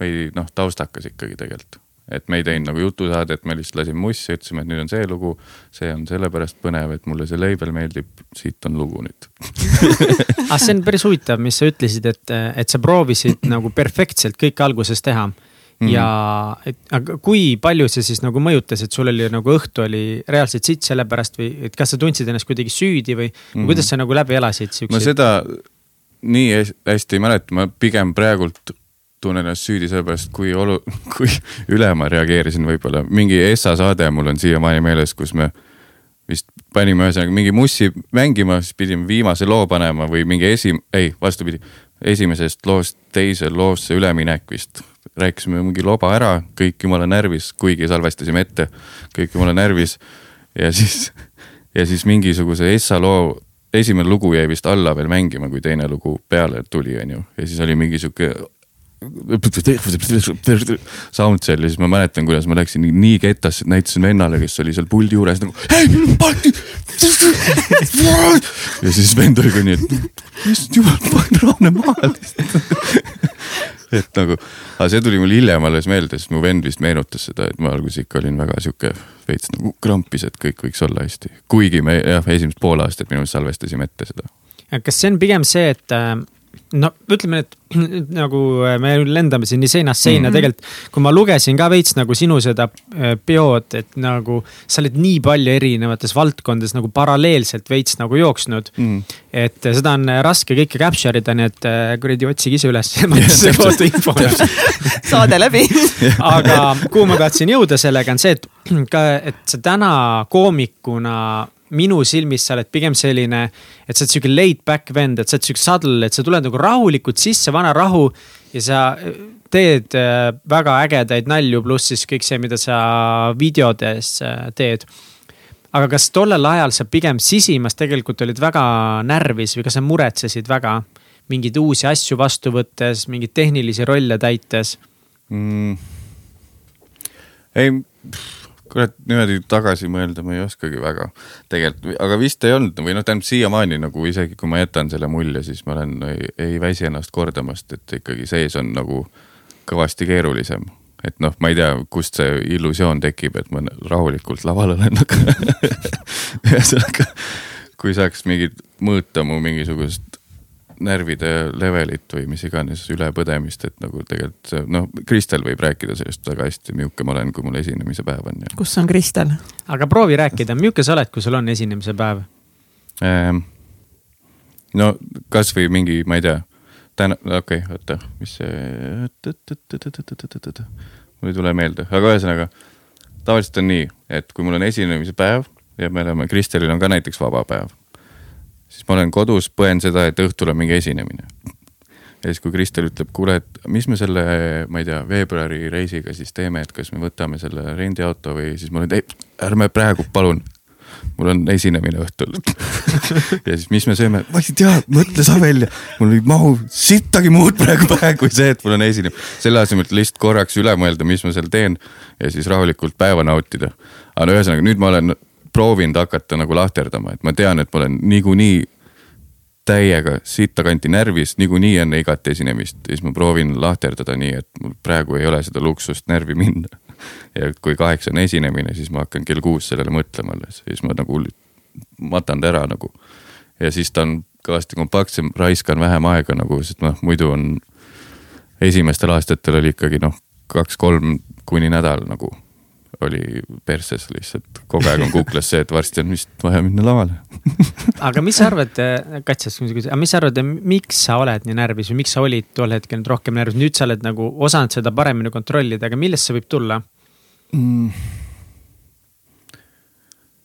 või noh, taustakas ikkagi tegelikult et me ei teinud nagu jutusaadet, me lihtsalt lasime mussi, ütlesime, et nüüd on see lugu, see on sellepärast põnev, et mulle see label meeldib, siit on lugu nüüd aga ah, see on päris huvitav, mis sa ütlesid, et, et sa proovisid nagu perfektselt kõike alguses teha mm. -hmm. ja, et aga kui palju see siis nagu mõjutas, et sul oli nagu õhtu oli reaalselt sitt selle pärast või, et kas sa tundsid ennast kuidagi süüdi või mm -hmm. kuidas sa nagu läbi elasid siukseid? ma seda nii hästi ei mäleta, ma pigem praegult tunnen ennast süüdi sellepärast, kui olu-, kui üle ma reageerisin võib-olla. mingi Essa saade mul on siiamaani meeles, kus me vist panime ühesõnaga mingi mussi mängima, siis pidime viimase loo panema või mingi esi-, ei, vastupidi. esimesest loost teise loosse üleminek vist. rääkisime mingi loba ära, kõik jumala närvis, kuigi salvestasime ette, kõik jumala närvis. ja siis, ja siis mingisuguse Essa loo esimene lugu jäi vist alla veel mängima, kui teine lugu peale tuli, on ju. ja siis oli mingi sihuke Soundcelli, siis ma mäletan, kuidas ma läksin nii kettasse, näitasin vennale, kes oli seal puldi juures nagu hei, Balti. ja siis vend oli ka nii, et issand jumal, pane rahune maha et nagu, aga see tuli mul hiljem alles meelde, sest mu vend vist meenutas seda, et ma alguses ikka olin väga sihuke veits nagu krampis, et kõik võiks olla hästi. kuigi me jah, esimest pool aastat minu meelest salvestasime ette seda. kas see on pigem see, et äh, no ütleme, et nagu äh, me lendame siin nii seinast seina mm -hmm. tegelikult. kui ma lugesin ka veits nagu sinu seda äh, biod, et nagu sa oled nii palju erinevates valdkondades nagu paralleelselt veits nagu jooksnud mm. -hmm. et seda on raske kõike capture ida, nii et äh, kuradi otsige ise üles saade läbi aga kuhu ma tahtsin jõuda sellega on see, et ka, et sa täna koomikuna minu silmis sa oled pigem selline, et sa oled sihuke laid back vend, et sa oled sihuke sadl, et sa tuled nagu rahulikult sisse, vana rahu. ja sa äh, teed äh, väga ägedaid nalju, pluss siis kõik see, mida sa videodes äh, teed. aga kas tollel ajal sa pigem sisimas tegelikult olid väga närvis või kas sa muretsesid väga mingeid uusi asju vastu võttes, mingeid tehnilisi rolle täites mm.? ei kurat, niimoodi tagasi mõelda ma ei oskagi väga. tegelikult, aga vist ei olnud või noh, tähendab siiamaani nagu isegi kui ma jätan selle mulje, siis ma olen, ei väsi ennast kordamast, et ikkagi sees on nagu kõvasti keerulisem. et noh, ma ei tea, kust see illusioon tekib, et ma rahulikult laval olen, aga ühesõnaga kui saaks mingit mõõta mu mingisugust närvide levelit või mis iganes ülepõdemist, et nagu tegelikult noh, Kristel võib rääkida sellest väga hästi, milline ma olen, kui mul esinemise päev on. kus on Kristel? aga proovi rääkida, milline sa oled, kui sul on esinemise päev ehm,? no kasvõi mingi, ma ei tea, täna, okei okay,, oota, mis see. mul ei tule meelde, aga ühesõnaga tavaliselt on nii, et kui mul on esinemise päev ja me oleme, Kristelil on ka näiteks vaba päev siis ma olen kodus, põen seda, et õhtul on mingi esinemine. ja siis, kui Kristel ütleb, kuule, et mis me selle, ma ei tea, veebruari reisiga siis teeme, et kas me võtame selle rendiauto või siis ma olen, ei, ärme praegu, palun mul on esinemine õhtul ja siis, mis me sööme, ma ei tea, mõtle sa välja, mul ei mahu sittagi muud praegu pähe kui see, et mul on esinemine. selle asemel, et lihtsalt korraks üle mõelda, mis ma seal teen ja siis rahulikult päeva nautida. aga no ühesõnaga nüüd ma olen proovinud hakata nagu lahterdama, et ma tean, et ma olen niikuinii täiega sittakanti närvis niikuinii enne igat esinemist ja siis ma proovin lahterdada nii, et mul praegu ei ole seda luksust närvi minna. ja kui kaheksa on esinemine, siis ma hakkan kell kuus sellele mõtlema alles, siis ma nagu matan ta ära nagu. ja siis ta on kõvasti kompaktsem, raiskan vähem aega nagu, sest noh, muidu on esimestel aastatel oli ikkagi noh, kaks-kolm kuni nädal nagu oli perses lihtsalt, kogu aeg on kuklas see, et varsti on vist vaja minna lavale aga mis sa arvad, Katjas, aga mis sa arvad, miks sa oled nii närvis või miks sa olid tol hetkel nüüd rohkem närvis, nüüd sa oled nagu osanud seda paremini kontrollida, aga millest see võib tulla? mm.?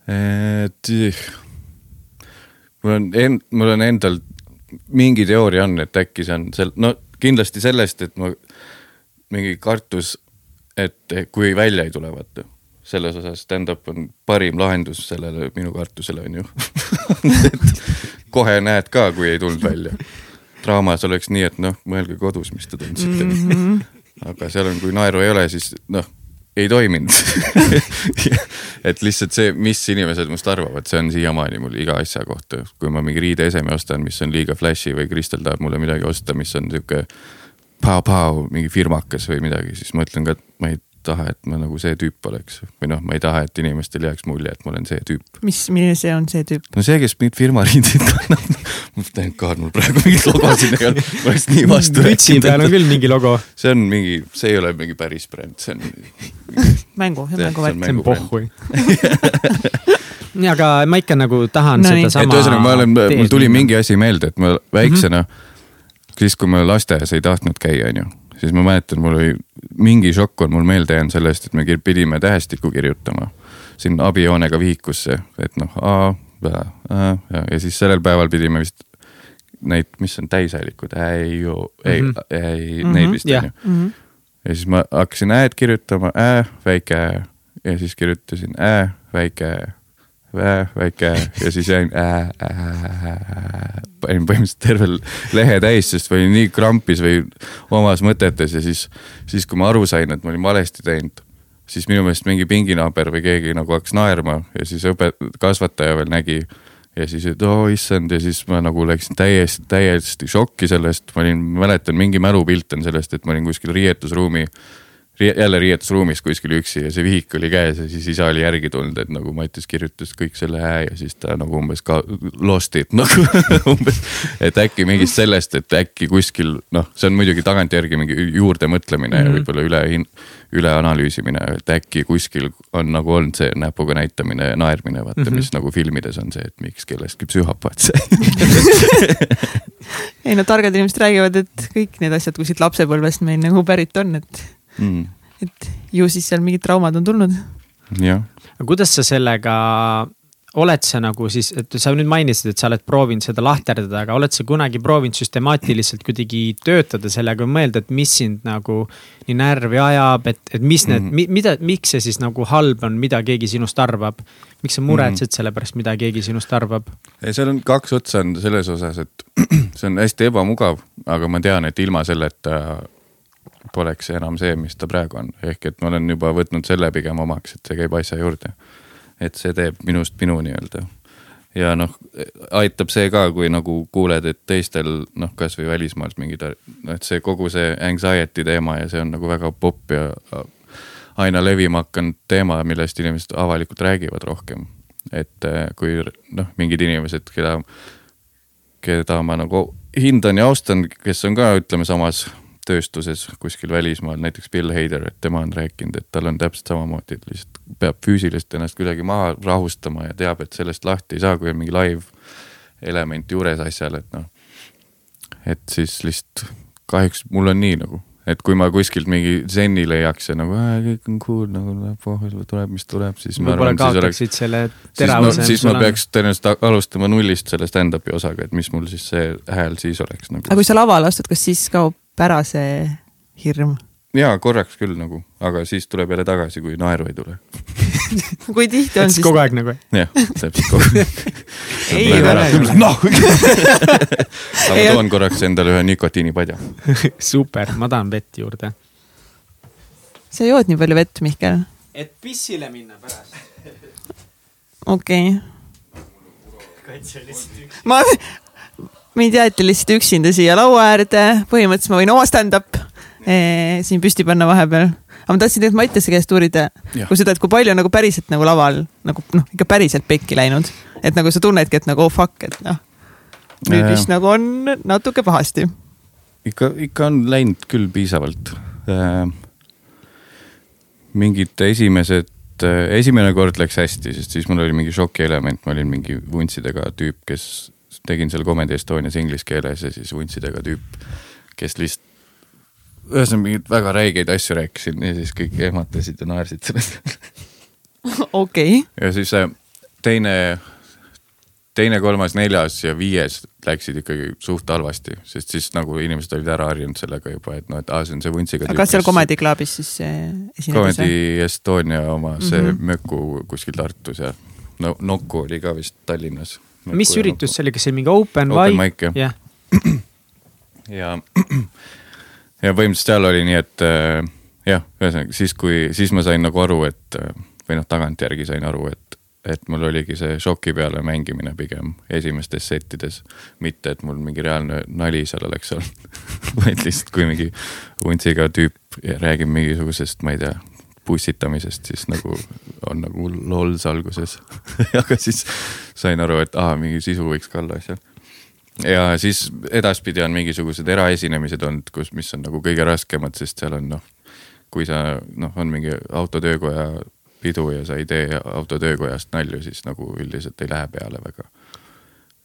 et mul on en-, mul on endal mingi teooria on, et äkki see on sel-, no kindlasti sellest, et ma mingi kartus, et kui välja ei tule, vaata. selles osas stand-up on parim lahendus sellele minu kartusele, on ju kohe näed ka, kui ei tulnud välja. draamas oleks nii, et noh, mõelge kodus, mis te tundsite mm. -hmm. aga seal on, kui naeru ei ole, siis noh ei toiminud et lihtsalt see, mis inimesed must arvavad, see on siiamaani mul iga asja kohta, kui ma mingi riideeseme ostan, mis on liiga flash'i või Kristel tahab mulle midagi osta, mis on sihuke. Pau-pau, mingi firmakas või midagi, siis ma ütlen ka, et ma ei taha, et ma nagu see tüüp oleks või noh, ma ei taha, et inimestel jääks mulje, et ma olen see tüüp. mis, milline see on see tüüp? no see, kes mind firma riideid kannab ma thank god, mul praegu mingit logo siin ei ole, ma oleks nii vastu. mütsi peal on küll mingi logo. see on mingi, see ei ole mingi päris bränd, see on mängu, see on mänguvärk. see on pohhui nii, aga ma ikka nagu tahan no, sedasama. et ühesõnaga, ma olen, mul tuli mingi asi meelde, et ma väiksena mm, -hmm. Siis kui ma lasteaias ei tahtnud käia, onju siis ma mäletan, mul oli mingi šokk on mul meelde jäänud sellest, et me pidime tähestikku kirjutama siin abijoonega vihikusse, et noh, A, B, Ä ja, ja siis sellel päeval pidime vist neid, mis on täishäälikud, ei ju, ei mm, -hmm. ei mm, -hmm. neid vist on ju. Mhm. ja siis ma hakkasin ä-d kirjutama, ä, väike ä ja siis kirjutasin ä, väike ä väike ja siis jäin äh, äh, panin põhimõtteliselt terve lehe täis, sest ma olin nii krampis või omas mõtetes ja siis, siis kui ma aru sain, et ma olin valesti teinud, siis minu meelest mingi pinginaaber või keegi nagu hakkas naerma ja siis õpe-, kasvataja veel nägi. ja siis, et oo oh, issand ja siis ma nagu läksin täiesti, täiesti šokki sellest, ma olin, mäletan mingi mälupilt on sellest, et ma olin kuskil riietusruumi jälle riietusruumis kuskil üksi ja see vihik oli käes ja siis isa oli järgi tulnud, et nagu Mattias kirjutas kõik selle hää ja siis ta nagu umbes ka lost it nagu umbes. et äkki mingist sellest, et äkki kuskil noh, see on muidugi tagantjärgi mingi juurdemõtlemine mm -hmm. ja mhm. võib-olla üle, üle analüüsimine, et äkki kuskil on nagu olnud see näpuga näitamine ja naermine, vaata mm, -hmm. mis nagu filmides on see, et miks kellestki psühhopaat sai ei no targad inimesed räägivad, et kõik need asjad kuskilt lapsepõlvest meil nagu pärit on, et mm.. et ju siis seal mingid traumad on tulnud. jah. aga kuidas sa sellega, oled sa nagu siis, et sa nüüd mainisid, et sa oled proovinud seda lahterdada, aga oled sa kunagi proovinud süstemaatiliselt kuidagi töötada sellega, mõelda, et mis sind nagu nii närvi ajab, et, et mis need mm, -hmm. mida, miks see siis nagu halb on, mida keegi sinust arvab? miks sa muretsed mm -hmm. selle pärast, mida keegi sinust arvab? seal on kaks otsa on selles osas, et see on hästi ebamugav, aga ma tean, et ilma selleta poleks enam see, mis ta praegu on, ehk et ma olen juba võtnud selle pigem omaks, et see käib asja juurde. et see teeb minust minu nii-öelda. ja noh, aitab see ka, kui nagu kuuled, et teistel noh, kasvõi välismaalt mingid, noh, et see kogu see anxiety teema ja see on nagu väga popp ja aina levima hakanud teema, millest inimesed avalikult räägivad rohkem. et eh, kui noh, mingid inimesed, keda, keda ma nagu hindan ja austan, kes on ka ütleme samas tööstuses kuskil välismaal, näiteks Bill Hader, et tema on rääkinud, et tal on täpselt samamoodi, et lihtsalt peab füüsiliselt ennast kuidagi maha rahustama ja teab, et sellest lahti ei saa, kui on mingi live element juures asjal, et noh. et siis lihtsalt kahjuks mul on nii nagu, et kui ma kuskilt mingi zen'i leiaks ja nagu äh, kõik on cool nagu oh, tuleb, mis tuleb, siis ma arvan, siis oleks. selle teravuse. siis ma peaks tõenäoliselt alustama nullist selle stand-up'i osaga, et mis mul siis see hääl siis oleks nagu. aga kui sa lavale astud, kas siis kaob ära see hirm? jaa, korraks küll nagu, aga siis tuleb jälle tagasi, kui naeru ei tule kui tihti on siis? kogu aeg nagu? jah, täpselt kogu aeg. ei ole. noh. aga toon korraks endale ühe nikotiinipadja super, ma tahan vett juurde. sa jood nii palju vett, Mihkel? et pissile minna pärast. okei okay.. ma, mind jäeti lihtsalt üksinda siia laua äärde, põhimõtteliselt ma võin oma stand-up eh, siin püsti panna vahepeal. aga ma tahtsin tegelikult Mattiase käest uurida, kui seda, et kui palju nagu päriselt nagu laval nagu noh, ikka päriselt pekki läinud, et nagu sa tunnedki, et nagu oh fuck, et noh, nüüd vist nagu on natuke pahasti. ikka, ikka on läinud küll piisavalt äh,. mingid esimesed esimene kord läks hästi, sest siis mul oli mingi šokielement, ma olin mingi vuntsidega tüüp, kes tegin seal Comedy Estonias inglise keeles ja siis vuntsidega tüüp, kes lihtsalt ühesõnaga mingeid väga räigeid asju rääkisin ja siis kõik ehmatasid ja naersid sellest okei okay.. ja siis äh, teine, teine, kolmas, neljas ja viies läksid ikkagi suht halvasti, sest siis nagu inimesed olid ära harjunud sellega juba, et noh, et aa, see on see vuntsiga. aga kas seal Comedy Clubis siis esinedes? Comedy Estonia oma, see mm -hmm. Möku kuskil Tartus ja no Nokku oli ka vist Tallinnas. Mis üritus see oli, kas see oli mingi open, open mic? jah. Ja, ja põhimõtteliselt seal oli nii, et äh, jah, ühesõnaga siis, kui, siis ma sain nagu aru, et äh, või noh, tagantjärgi sain aru, et, et mul oligi see šoki peale mängimine pigem esimestes settides. mitte, et mul mingi reaalne nali seal oleks olnud. Vaid lihtsalt kui mingi vuntsiga tüüp räägib mingisugusest, ma ei tea, pussitamisest, siis nagu on nagu lols alguses aga siis sain aru, et aa, mingi sisu võiks ka olla asjal ja siis edaspidi on mingisugused eraesinemised olnud, kus, mis on nagu kõige raskemad, sest seal on noh, kui sa noh, on mingi autotöökoja pidu ja sa ei tee autotöökojast nalju, siis nagu üldiselt ei lähe peale väga.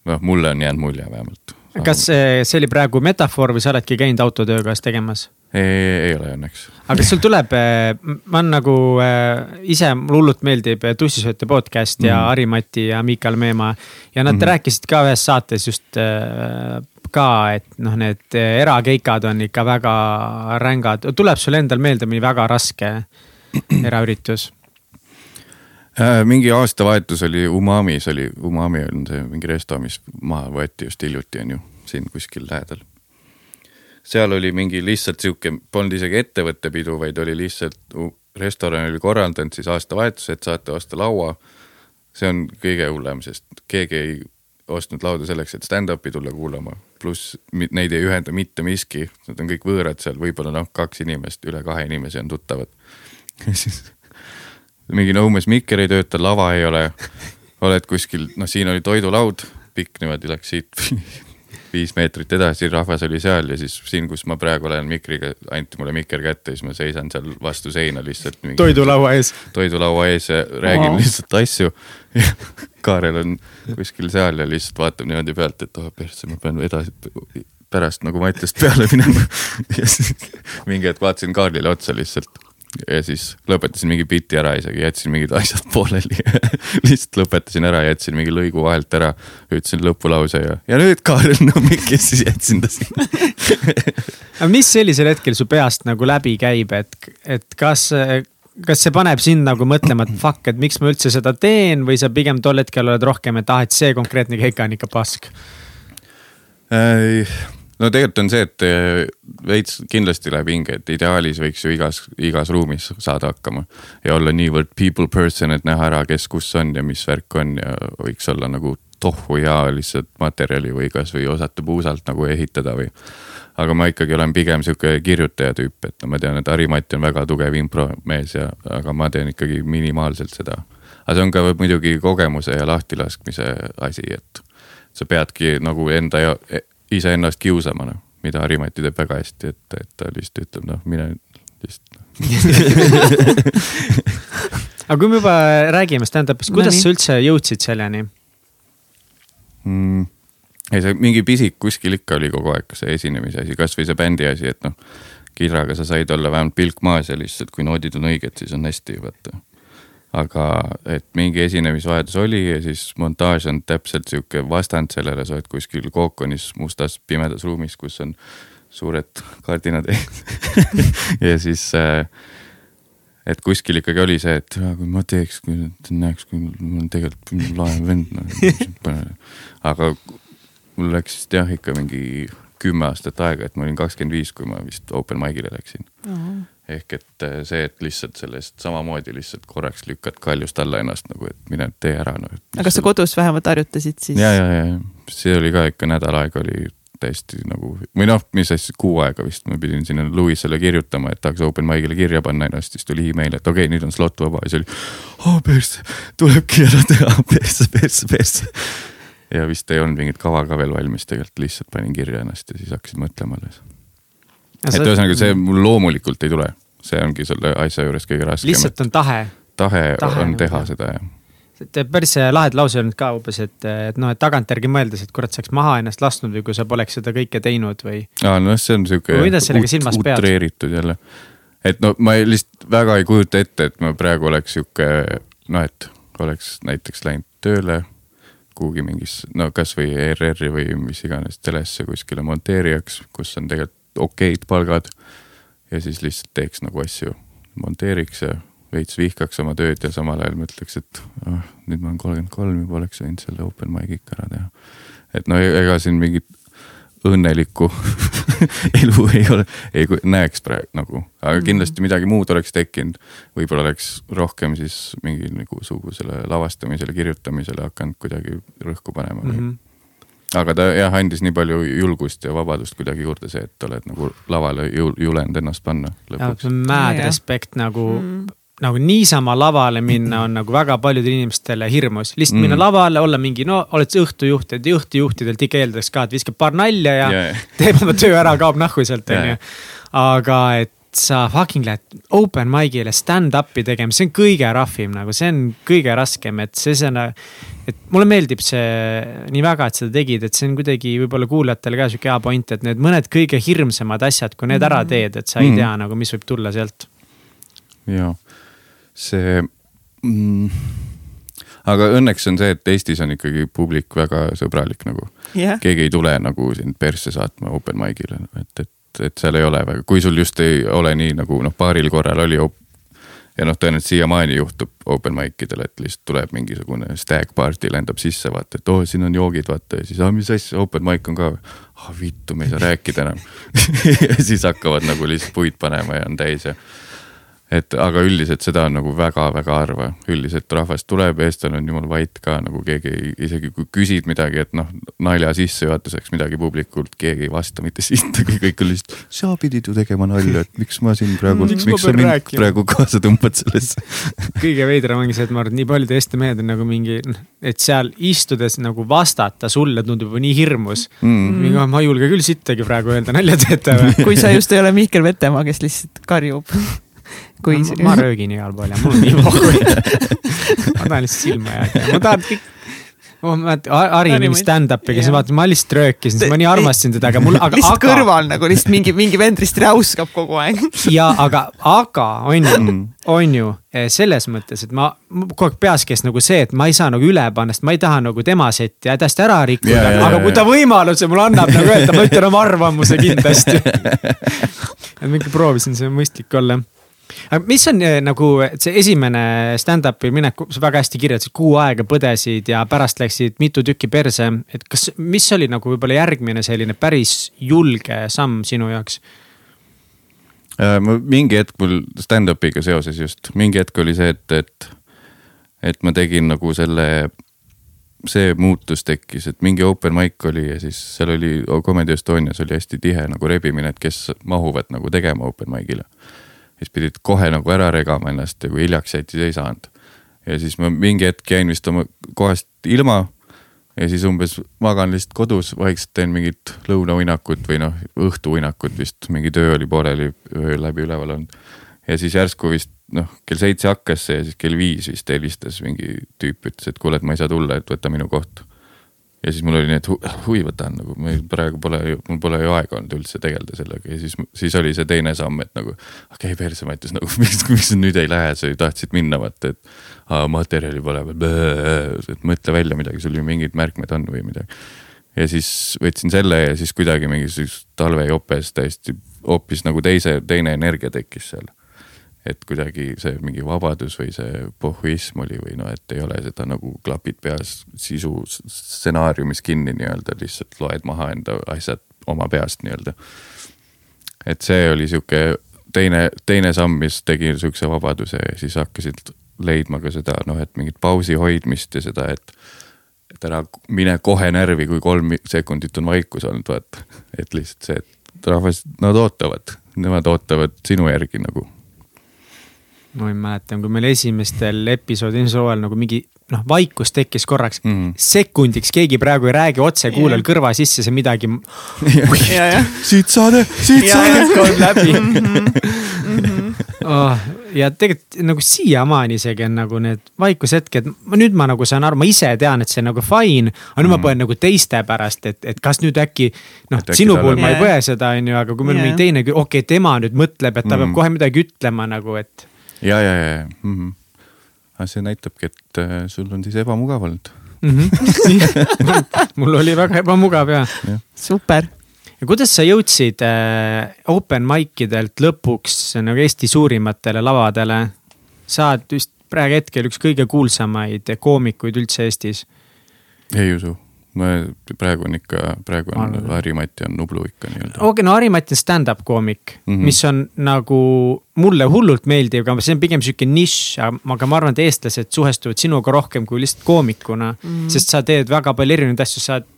noh, mulle on jäänud mulje vähemalt. kas see, see oli praegu metafoor või sa oledki käinud autotöökojas tegemas? Ei ole õnneks. aga kas sul tuleb, eh, ma olen nagu äh, ise, mulle hullult meeldib eh, Tussisööte podcast ja mm. Ari-Mati ja Miikal Meemaa. ja nad mm. rääkisid ka ühes saates just äh, ka, et noh, need erakeikad on ikka väga rängad. tuleb sul endal meelde mõni väga raske eraüritus? mingi aastavahetus oli Umamis oli, Umami on see mingi resto, mis maha võeti just hiljuti on ju, siin kuskil lähedal seal oli mingi lihtsalt sihuke, polnud isegi ettevõttepidu, vaid oli lihtsalt, restoran oli korraldanud siis aastavahetuse, et saate osta laua. see on kõige hullem, sest keegi ei ostnud lauda selleks, et stand-up'i tulla kuulama. pluss neid ei ühenda mitte miski, nad on kõik võõrad seal, võib-olla noh, kaks inimest, üle kahe inimese on tuttavad. siis mingi no umbes mikker ei tööta, lava ei ole. oled kuskil, noh, siin oli toidulaud, pikk niimoodi läks siit viis meetrit edasi, rahvas oli seal ja siis siin, kus ma praegu olen mikriga, anti mulle mikker kätte, siis ma seisan seal vastu seina lihtsalt. toidulaua ees. toidulaua ees ja räägin oh. lihtsalt asju. Kaarel on kuskil seal ja lihtsalt vaatab niimoodi pealt, et oh persse, ma pean edasi pärast nagu Mattiast peale minema ja siis mingi hetk vaatasin Kaarlile otsa lihtsalt ja siis lõpetasin mingi biti ära isegi, jätsin mingid asjad pooleli lihtsalt lõpetasin ära, jätsin mingi lõigu vahelt ära, ütlesin lõpulause ja, ja nüüd Kaarel Nõmmik ja siis jätsin ta sinna aga mis sellisel hetkel su peast nagu läbi käib, et, et kas, kas see paneb sind nagu mõtlema, et fuck, et miks ma üldse seda teen või sa pigem tol hetkel oled rohkem, et ah, et see konkreetne keika on ikka pask? No tegelikult on see, et eh, veits kindlasti läheb hinge, et ideaalis võiks ju igas, igas ruumis saada hakkama. ja olla niivõrd people person, et näha ära, kes kus on ja mis värk on ja võiks olla nagu tohhu ja lihtsalt materjali või kasvõi osata puusalt nagu ehitada või. aga ma ikkagi olen pigem sihuke kirjutaja tüüp, et no ma tean, et Harimati on väga tugev impromees ja, aga ma teen ikkagi minimaalselt seda. aga see on ka muidugi kogemuse ja lahtilaskmise asi, et sa peadki nagu enda iseennast kiusama, noh, mida Harimati teeb väga hästi, et, et ta lihtsalt ütleb, noh, mine lihtsalt aga kui me juba räägime stand-up'ist, kuidas no, sa üldse jõudsid selleni mm,? ei, see mingi pisik kuskil ikka oli kogu aeg see esinemise asi, kasvõi see bändi asi, et noh. Kidraga sa said olla vähemalt pilk maas ja lihtsalt, kui noodid on õiged, siis on hästi, vaata aga et mingi esinemisvajadus oli ja siis montaaž on täpselt sihuke vastand sellele, sa oled kuskil kookonis mustas pimedas ruumis, kus on suured kardinad ees ja siis äh, et kuskil ikkagi oli see, et kui ma teeks, kui näeks, kui mul on tegelikult lahe vend no,. aga mul läks vist jah ikka mingi kümme aastat aega, et ma olin kakskümmend viis, kui ma vist open mic'ile läksin uh. -huh ehk et äh, see, et lihtsalt sellest samamoodi lihtsalt korraks lükkad kaljust alla ennast nagu, et mine tee ära no,. aga kas sa kodus vähemalt harjutasid siis? ja, ja, ja see oli ka ikka nädal aega oli täiesti nagu või noh, mis asja, kuu aega vist ma pidin sinna Louisele kirjutama, et tahaks open mic'ile kirja panna ennast, siis tuli email, et okei okay,, nüüd on slot vaba ja siis oli. oh persse, tulebki ära teha, persse, persse, persse. ja vist ei olnud mingit kava ka veel valmis, tegelikult lihtsalt panin kirja ennast ja siis hakkasin mõtlema alles et ühesõnaga, see mul loomulikult ei tule, see ongi selle asja juures kõige raskem. lihtsalt on tahe. tahe, tahe on teha seda jah. et päris lahed lause olnud ka umbes, et, et noh, et tagantjärgi mõeldes, et kurat, sa oleks maha ennast lasknud või kui sa poleks seda kõike teinud või. aa, noh, see on sihuke. mida sellega silmas pead? utreeritud jälle. et no ma ei, lihtsalt väga ei kujuta ette, et ma praegu oleks sihuke noh, et oleks näiteks läinud tööle kuhugi mingis, no kasvõi ERR-i või mis iganes telesse kuskile monteerijaks, kus on tegelikult okeid palgad. ja siis lihtsalt teeks nagu asju, monteeriks ja veits vihkaks oma tööd ja samal ajal mõtleks, et oh, nüüd ma olen kolmkümmend kolm juba oleks võinud selle open mic'i ikka ära teha. et no ega siin mingit õnnelikku elu ei ole, ei näeks praegu nagu, aga mhm. kindlasti midagi muud oleks tekkinud. võib-olla oleks rohkem siis mingi mingisugusele lavastamisele, kirjutamisele hakanud kuidagi rõhku panema mm. -hmm aga ta jah, andis nii palju julgust ja vabadust kuidagi juurde see, et oled nagu lavale julenud ennast panna. Mad respect nagu mm nagu niisama lavale minna on nagu väga paljudele inimestele hirmus. lihtsalt mm. minna lavale, olla mingi, no oled sa õhtujuht, et õhtujuhtidelt ikka eeldaks ka, et viskab paar nalja ja yeah. teeb oma töö ära, kaob nahku sealt, onju. aga et sa fucking lähed open mic'ile stand-up'i tegema, see on kõige rahvim nagu, see on kõige raskem, et see, see on. et mulle meeldib see nii väga, et seda tegid, et see on kuidagi võib-olla kuulajatele ka sihuke hea point, et need mõned kõige hirmsamad asjad, kui need ära mm. teed, et sa ei mm. tea nagu, mis võib tulla sealt. jaa see mm, aga õnneks on see, et Eestis on ikkagi publik väga sõbralik nagu yeah.. keegi ei tule nagu sind persse saatma open mic'ile, et, et, et seal ei ole väga, kui sul just ei ole nii nagu noh, paaril korral oli. ja noh, tõenäoliselt siiamaani juhtub open mic idel, et lihtsalt tuleb mingisugune stag party lendab sisse, vaata, et oo oh,, siin on joogid, vaata ja siis, aa mis asja, open mic on ka. ah vittu, me ei saa rääkida enam ja siis hakkavad nagu lihtsalt puid panema ja on täis ja et aga üldiselt seda on nagu väga-väga harva, üldiselt rahvast tuleb, eestlane on jumala vait ka nagu keegi ei, isegi kui küsid midagi, et noh, nalja sissejuhatuseks midagi publikult, keegi ei vasta mitte sittagi, kõik on lihtsalt. sa pidid ju tegema nalja, et miks ma siin praegu, miks, miks sa mind rääkima? praegu kaasa tõmbad sellesse kõige veidram ongi see, et ma arvan, et nii paljud Eesti mehed on nagu mingi, et seal istudes nagu vastata sulle tundub juba nii hirmus mm.. ma ei julge küll sittagi praegu öelda, nalja teete või? kui sa just ei ole Mihkel Vetemaa, kes lihtsalt karjub kui ma, ma röögin igal pool ja mul on nii pohhu. Ma tahan lihtsalt silma jääda, ma tahan kõik ma Harri mingi stand-up'i, kes vaata, ma lihtsalt röökisin, siis ma nii armastasin teda, aga mul, aga. lihtsalt aga... kõrval nagu lihtsalt mingi, mingi vend lihtsalt räuskab kogu aeg. Ja aga, aga on ju, mm. on ju eh, selles mõttes, et ma kogu aeg peas käis nagu see, et ma ei saa nagu üle panna, sest ma ei taha nagu tema setti hädasti ära rikkuda. Yeah,, aga yeah, kui ta võimaluse mulle annab nagu öelda, ma ütlen oma arvamuse kindlasti. Et ma ikka proovisin, see on mõistlik olla aga mis on eh, nagu see esimene stand-up'i minek, sa väga hästi kirjeldasid, kuu aega põdesid ja pärast läksid mitu tükki perse. et kas, mis oli nagu võib-olla järgmine selline päris julge samm sinu jaoks? Äh, mingi hetk mul stand-up'iga seoses just, mingi hetk oli see, et, et, et ma tegin nagu selle see muutus tekkis, et mingi open mic oli ja siis seal oli Comedy Estonias oli hästi tihe nagu rebimine, et kes mahuvad nagu tegema open mic'ile siis pidid kohe nagu ära regama ennast ja kui hiljaks jäid, siis ei saanud. ja siis ma mingi hetk jäin vist oma kohast ilma. ja siis umbes magan lihtsalt kodus, vaikselt teen mingit lõunauinakut või noh, õhtuuinakut vist, mingi töö oli pooleli öö läbi üleval olnud. ja siis järsku vist noh, kell seitse hakkas see ja siis kell viis vist helistas mingi tüüp, ütles, et kuule, et ma ei saa tulla, et võta minu koht ja siis mul oli nii, et hu, huvi võtan nagu, meil praegu pole ju, mul pole ju aega olnud üldse tegeleda sellega ja siis, siis oli see teine samm, et nagu. okei okay,, perse Mattias nagu, miks, miks sa nüüd ei lähe, sa ju tahtsid minna, vaata, et aa, materjali pole veel, et mõtle välja midagi, sul ju mingid märkmed on või midagi. ja siis võtsin selle ja siis kuidagi mingisugust talvejopes täiesti hoopis nagu teise, teine energia tekkis seal et kuidagi see mingi vabadus või see pohhuism oli või noh, et ei ole seda nagu klapid peas sisu stsenaariumis kinni nii-öelda, lihtsalt loed maha enda asjad oma peast nii-öelda. et see oli sihuke teine, teine samm, mis tegi sihukese vabaduse ja siis hakkasid leidma ka seda noh, et mingit pausi hoidmist ja seda, et. et ära mine kohe närvi, kui kolm sekundit on vaikus olnud, vaata. et lihtsalt see, et rahvas, nad ootavad, nemad ootavad sinu järgi nagu ma mäletan, kui meil esimestel episoodil hooajal nagu mingi noh, vaikus tekkis korraks mm. -hmm. sekundiks, keegi praegu ei räägi otse kuulel yeah. kõrva sisse, see midagi siit saade, siit saade. on läbi mm. -hmm. Oh, ja tegelikult nagu siiamaani isegi on nagu need vaikushetked, ma nüüd ma nagu saan aru, ma ise tean, et see on nagu fine. aga nüüd mm. ma põen nagu teiste pärast, et, et kas nüüd äkki noh, sinu puhul ma ei põe seda, on ju, aga kui meil on mingi teine, okei okay,, tema nüüd mõtleb, et ta mm. peab kohe midagi ütlema nagu, et. Ja, ja, ja, ja mm. -hmm. aga see näitabki, et äh, sul on siis ebamugav olnud mm. -hmm. mul oli väga ebamugav ja, ja.. super ja kuidas sa jõudsid äh, open mic idelt lõpuks nagu Eesti suurimatele lavadele? sa oled vist praegu hetkel üks kõige kuulsamaid koomikuid üldse Eestis. ei usu, ma praegu on ikka, praegu on Harri-Mati on Nublu ikka nii-öelda. okei okay,, no Harri-Mati on stand-up koomik mm, -hmm. mis on nagu mulle hullult meeldiv, aga see on pigem sihuke nišš, aga ma arvan, et eestlased suhestuvad sinuga rohkem kui lihtsalt koomikuna mm. -hmm. sest sa teed väga palju erinevaid asju, sa oled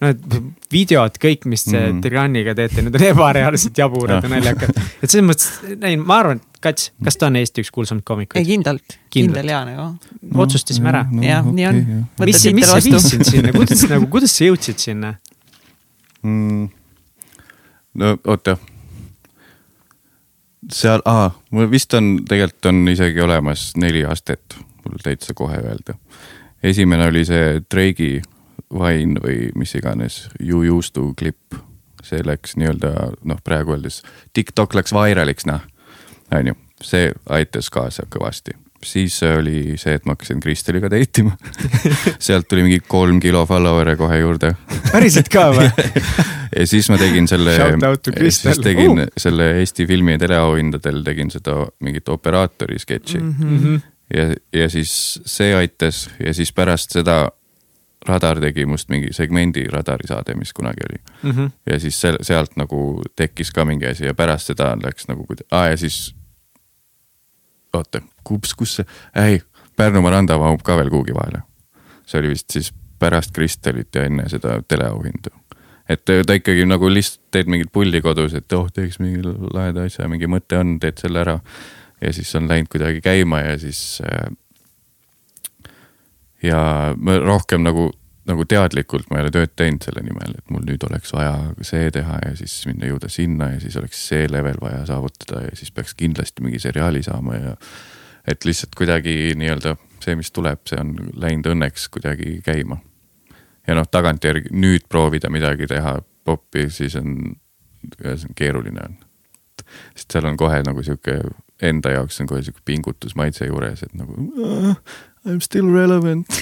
no need videod, kõik, mis te mm. Tiraniga teete, need on ebareaalselt jaburad ja naljakad. et selles mõttes, ei, ma arvan, et Kats, kas ta on Eesti üks kuulsamaid koomikuid? ei, kindlalt, kindel ja nagu no,. otsustasime ära no,. jah, nii on mis, mis sa viisid sinna, kuidas nagu, kuidas sa jõudsid sinna mm.? no oota seal, aa, mul vist on, tegelikult on isegi olemas neli astet, mul täitsa kohe öelda. esimene oli see Drake'i Vine või mis iganes, used to klipp. see läks nii-öelda noh, praegu öeldes TikTok läks vairaliks, noh, on ju, see aitas kaasa kõvasti siis oli see, et ma hakkasin Kristeliga date ima sealt tuli mingi kolm kilo follower'e kohe juurde. päriselt ka või ja siis ma tegin selle, siis tegin uh. selle Eesti filmi teleauhindadel tegin seda mingit operaatori sketši mm. -hmm. ja, ja siis see aitas ja siis pärast seda Radar tegi must mingi segmendi Radari saade, mis kunagi oli mm. -hmm. ja siis seal, sealt nagu tekkis ka mingi asi ja pärast seda läks nagu, aa ja siis. oota, kus, kus see, ei, Pärnumaa randa mahub ka veel kuhugi vahele. see oli vist siis pärast Kristelit ja enne seda teleauhindu. et ta ikkagi nagu lihtsalt teed mingit pulli kodus, et oh, teeks mingi laheda asja, mingi mõte on, teed selle ära. ja siis on läinud kuidagi käima ja siis äh, ja ma rohkem nagu, nagu teadlikult ma ei ole tööd teinud selle nimel, et mul nüüd oleks vaja see teha ja siis minna jõuda sinna ja siis oleks see level vaja saavutada ja siis peaks kindlasti mingi seriaali saama ja. et lihtsalt kuidagi nii-öelda see, mis tuleb, see on läinud õnneks kuidagi käima. ja noh, tagantjärgi nüüd proovida midagi teha popi, siis on, keeruline on. sest seal on kohe nagu sihuke enda jaoks on kohe sihuke pingutus maitse juures, et nagu I m still relevant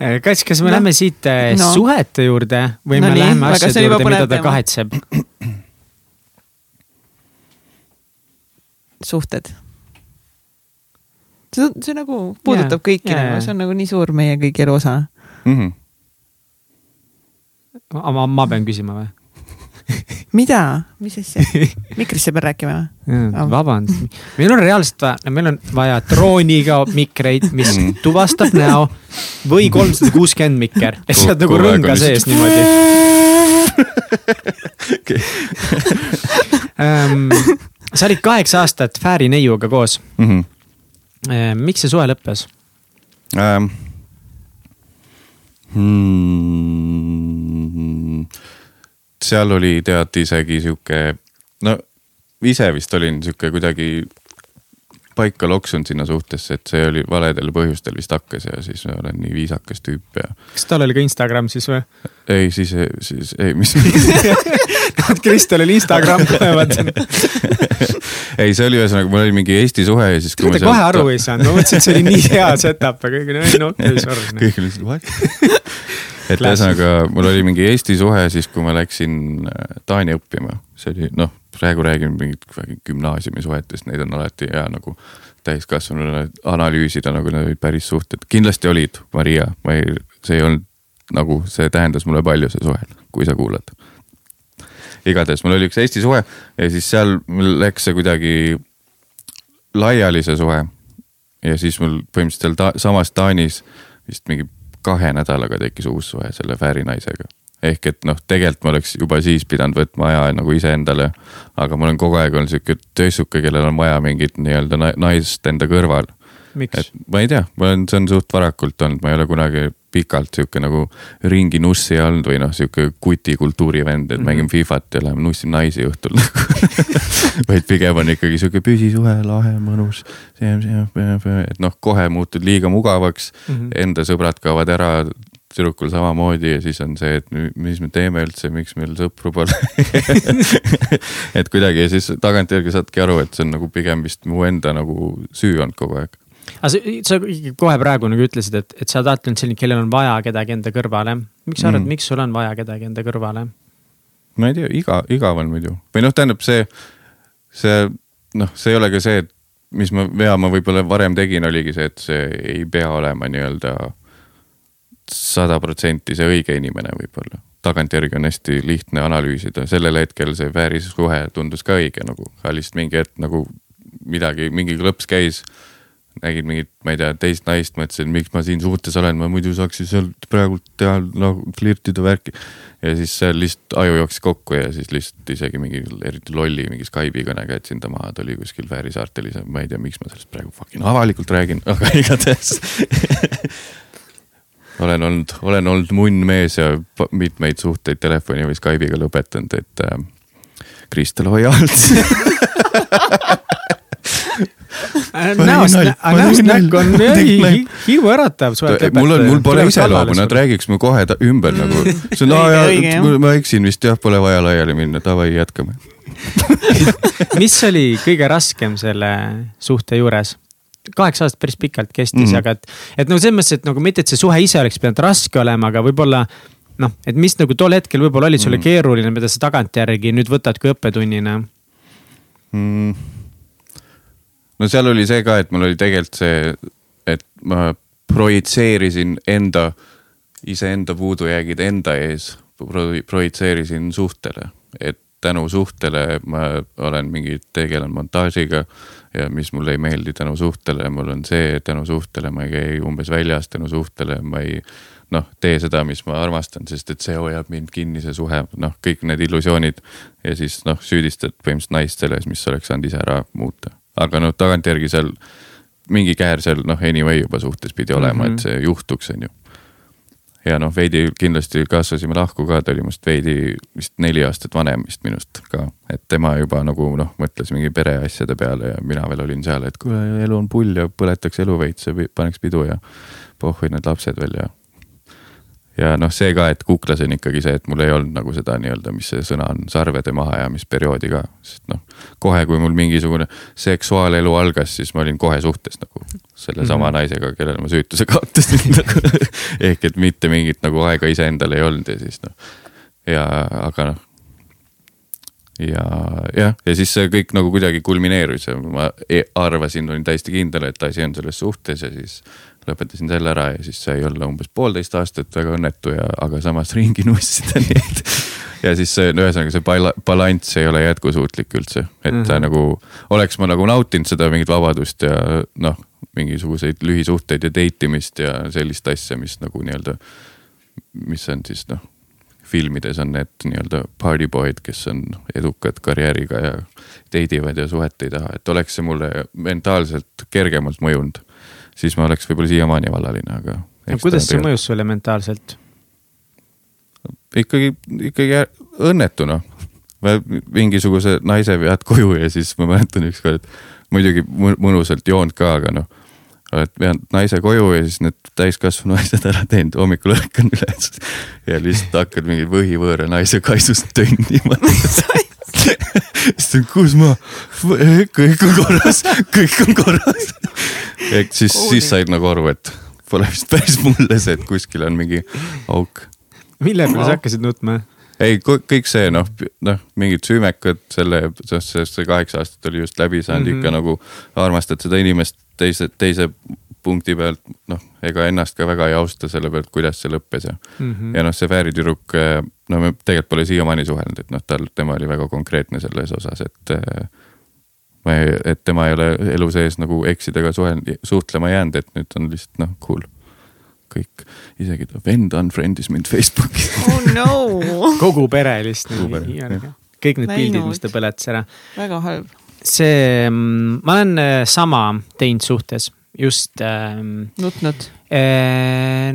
Kats, kas me no. lähme siit äh, no. suhete juurde või no me nii, läheme asjade juurde, mida ta kahetseb? suhted. see, see nagu puudutab yeah, kõiki yeah., nagu see on nagu nii suur meie kõigi elu osa mm. -hmm. ma, ma pean küsima või? mida, mis asja, mikrisse pean rääkima või? vabandust, meil on reaalselt vaja, meil on vaja drooniga mikreid, mis mm. tuvastab näo või kolmsada kuuskümmend mikker, et sa oled nagu rõnga sees niimoodi um, sa olid kaheksa aastat Fääri neiuga koos mm. -hmm. miks see suhe lõppes um.? Hmm seal oli tead isegi sihuke, no ise vist olin sihuke kuidagi paika loksunud sinna suhtesse, et see oli valedel põhjustel vist hakkas ja siis olen nii viisakas tüüp ja. kas tal oli ka Instagram siis või? ei, siis, siis ei, mis Kristel oli Instagram, ma mõtlesin ei, see oli ühesõnaga, mul oli mingi Eesti suhe ja siis. te kohe aru ei saanud, ma mõtlesin, et see oli nii hea setup, aga kõik oli, no okei okay,, sorry. kõik olid, what? Et ühesõnaga, mul oli mingi Eesti suhe siis, kui ma läksin äh, Taani õppima, see oli noh, praegu räägin mingit gümnaasiumi suhetest, neid on alati hea nagu täiskasvanule analüüsida, nagu need olid päris suhted, kindlasti olid, Maria, ma ei, see ei olnud nagu, see tähendas mulle palju, see suhe, kui sa kuulad. igatahes mul oli üks Eesti suhe ja siis seal mul läks see kuidagi laiali, see suhe. ja siis mul põhimõtteliselt seal ta, samas Taanis vist mingi kahe nädalaga tekkis uus suhe selle Fääri naisega. ehk et noh, tegelikult ma oleks juba siis pidanud võtma aja nagu iseendale. aga ma olen kogu aeg olnud sihuke töössuke, kellel on vaja mingit nii-öelda naist enda kõrval. et ma ei tea, ma olen, see on suht varakult olnud, ma ei ole kunagi pikalt sihuke nagu ringi nussi olnud või noh, sihuke kutikultuuri vend, et mm -hmm. mängime Fifat ja läheme nussin naisi õhtul vaid pigem on ikkagi sihuke püsisuhe, lahe, mõnus. et noh, kohe muutud liiga mugavaks mm, -hmm. enda sõbrad kaovad ära, tüdrukul samamoodi ja siis on see, et mis me teeme üldse, miks meil sõpru pole et kuidagi ja siis tagantjärgi saadki aru, et see on nagu pigem vist mu enda nagu süü olnud kogu aeg aga sa, kohe praegu nagu ütlesid, et, et sa oled alati selline, kellel on vaja kedagi enda kõrvale. miks sa arvad mm., miks sul on vaja kedagi enda kõrvale? ma ei tea, iga, igav on muidu või noh, tähendab see, see noh, see ei ole ka see, et mis ma vea ma võib-olla varem tegin, oligi see, et see ei pea olema nii-öelda sada protsenti see õige inimene võib-olla. tagantjärgi on hästi lihtne analüüsida, sellel hetkel see väärisuhe tundus ka õige nagu, aga lihtsalt mingi hetk nagu midagi, mingi klõps käis nägin mingit, ma ei tea, teist naist, mõtlesin, miks ma siin suhtes olen, ma muidu saaksin sealt praegult teha nagu flirtida värki. ja siis seal lihtsalt aju jooksis kokku ja siis lihtsalt isegi mingi eriti lolli mingi Skype'i kõnega jätsin ta maha, ta oli kuskil Fääri saartel ma ei tea, miks ma sellest praegu fucking avalikult räägin, aga igatahes olen olnud, olen olnud munn mees ja mitmeid suhteid telefoni või Skype'iga lõpetanud, et äh, Kristel, hoia alt näost, näost näkku on hirmuäratav. mul on, mul pole iseloomu, nad räägiks mu kohe ümber nagu. see on, aa jaa, ma eksin vist jah, pole vaja laiali minna, davai, jätkame mis oli kõige raskem selle suhte juures? kaheksa aastat päris pikalt kestis mm, -hmm. aga et, et nagu selles mõttes, et nagu mitte, et see suhe ise oleks pidanud raske olema, aga võib-olla noh, et mis nagu tol hetkel võib-olla oli sulle mm. keeruline, mida sa tagantjärgi nüüd võtad kui õppetunnina mm.? No seal oli see ka, et mul oli tegelikult see, et ma projitseerisin enda, iseenda puudujäägid enda ees pro,, projitseerisin suhtele, et tänu suhtele ma olen mingi, tegelen montaažiga ja mis mulle ei meeldi tänu suhtele, mul on see, tänu suhtele ma ei käi umbes väljas, tänu suhtele ma ei noh, tee seda, mis ma armastan, sest et see hoiab mind kinni, see suhe, noh, kõik need illusioonid. ja siis noh, süüdistad põhimõtteliselt naist selles, mis oleks saanud ise ära muuta aga noh, tagantjärgi seal mingi käär seal noh, anyway juba suhtes pidi olema mm, -hmm. et see juhtuks, on ju. ja noh, veidi kindlasti kasvasime lahku ka, ta oli must veidi vist neli aastat vanem vist minust ka. et tema juba nagu noh, mõtles mingi pereasjade peale ja mina veel olin seal, et kuule, elu on pull ja põletaks elu veits ja paneks pidu ja pohhui need lapsed veel ja ja noh, see ka, et kuklas on ikkagi see, et mul ei olnud nagu seda nii-öelda, mis see sõna on, sarvede mahajäämisperioodi ka. sest noh, kohe, kui mul mingisugune seksuaalelu algas, siis ma olin kohe suhtes nagu sellesama mm -hmm. naisega, kellele ma süütuse kaotasin nagu. ehk et mitte mingit nagu aega iseendal ei olnud ja siis noh, ja aga noh ja jah, ja siis see kõik nagu kuidagi kulmineerus ja ma e-, arvasin, olin täiesti kindel, et asi on selles suhtes ja siis lõpetasin selle ära ja siis sai olla umbes poolteist aastat väga õnnetu ja, aga samas ringi nussida, nii et. ja siis see, no ühesõnaga see bala, balanss ei ole jätkusuutlik üldse, et mm -hmm. nagu oleks ma nagu nautinud seda mingit vabadust ja noh, mingisuguseid lühisuhteid ja date imist ja sellist asja, mis nagu nii-öelda, mis on siis noh filmides on need nii-öelda party boy'd, kes on edukad karjääriga ja date ivad ja suhet ei taha, et oleks see mulle mentaalselt kergemalt mõjunud siis ma oleks võib-olla siiamaani vallaline, aga. no kuidas see mõjus sulle mentaalselt? ikkagi, ikkagi õnnetu noh. mingisuguse naise vead koju ja siis ma mäletan ükskord, muidugi mõnusalt joonud ka, aga noh oled veanud naise koju ja siis need täiskasvanu asjad ära teinud, hommikul ärkan üles ja lihtsalt hakkad mingi võhivõõra naise kaisust tönnima siis kus ma, kõik on korras, kõik on korras. ehk siis, siis said nagu aru, et pole vist päris mulle see, et kuskil on mingi auk. mille peale sa hakkasid nutma? ei, kõik see noh, noh mingid süümekad selle, sest see kaheksa aastat oli just läbi saanud mm -hmm. ikka nagu armastad seda inimest teise, teise punkti pealt, noh, ega ennast ka väga ei austa selle pealt, kuidas see lõppes ja mm. -hmm. ja noh, see Fääri tüdruk, eh, no me tegelikult pole siiamaani suhelnud, et noh, tal, tema oli väga konkreetne selles osas, et. Eh, ma ei, et tema ei ole elu sees nagu eksidega suhelnud, suhtlema jäänud, et nüüd on lihtsalt noh, cool kõik, isegi ta vend unfriend'is mind Facebookis oh no kogu pere lihtsalt. kõik need pildid, mis ta põletas ära. väga halb. see, mm, ma olen eh, sama teinud suhtes just ähm,. nutnud?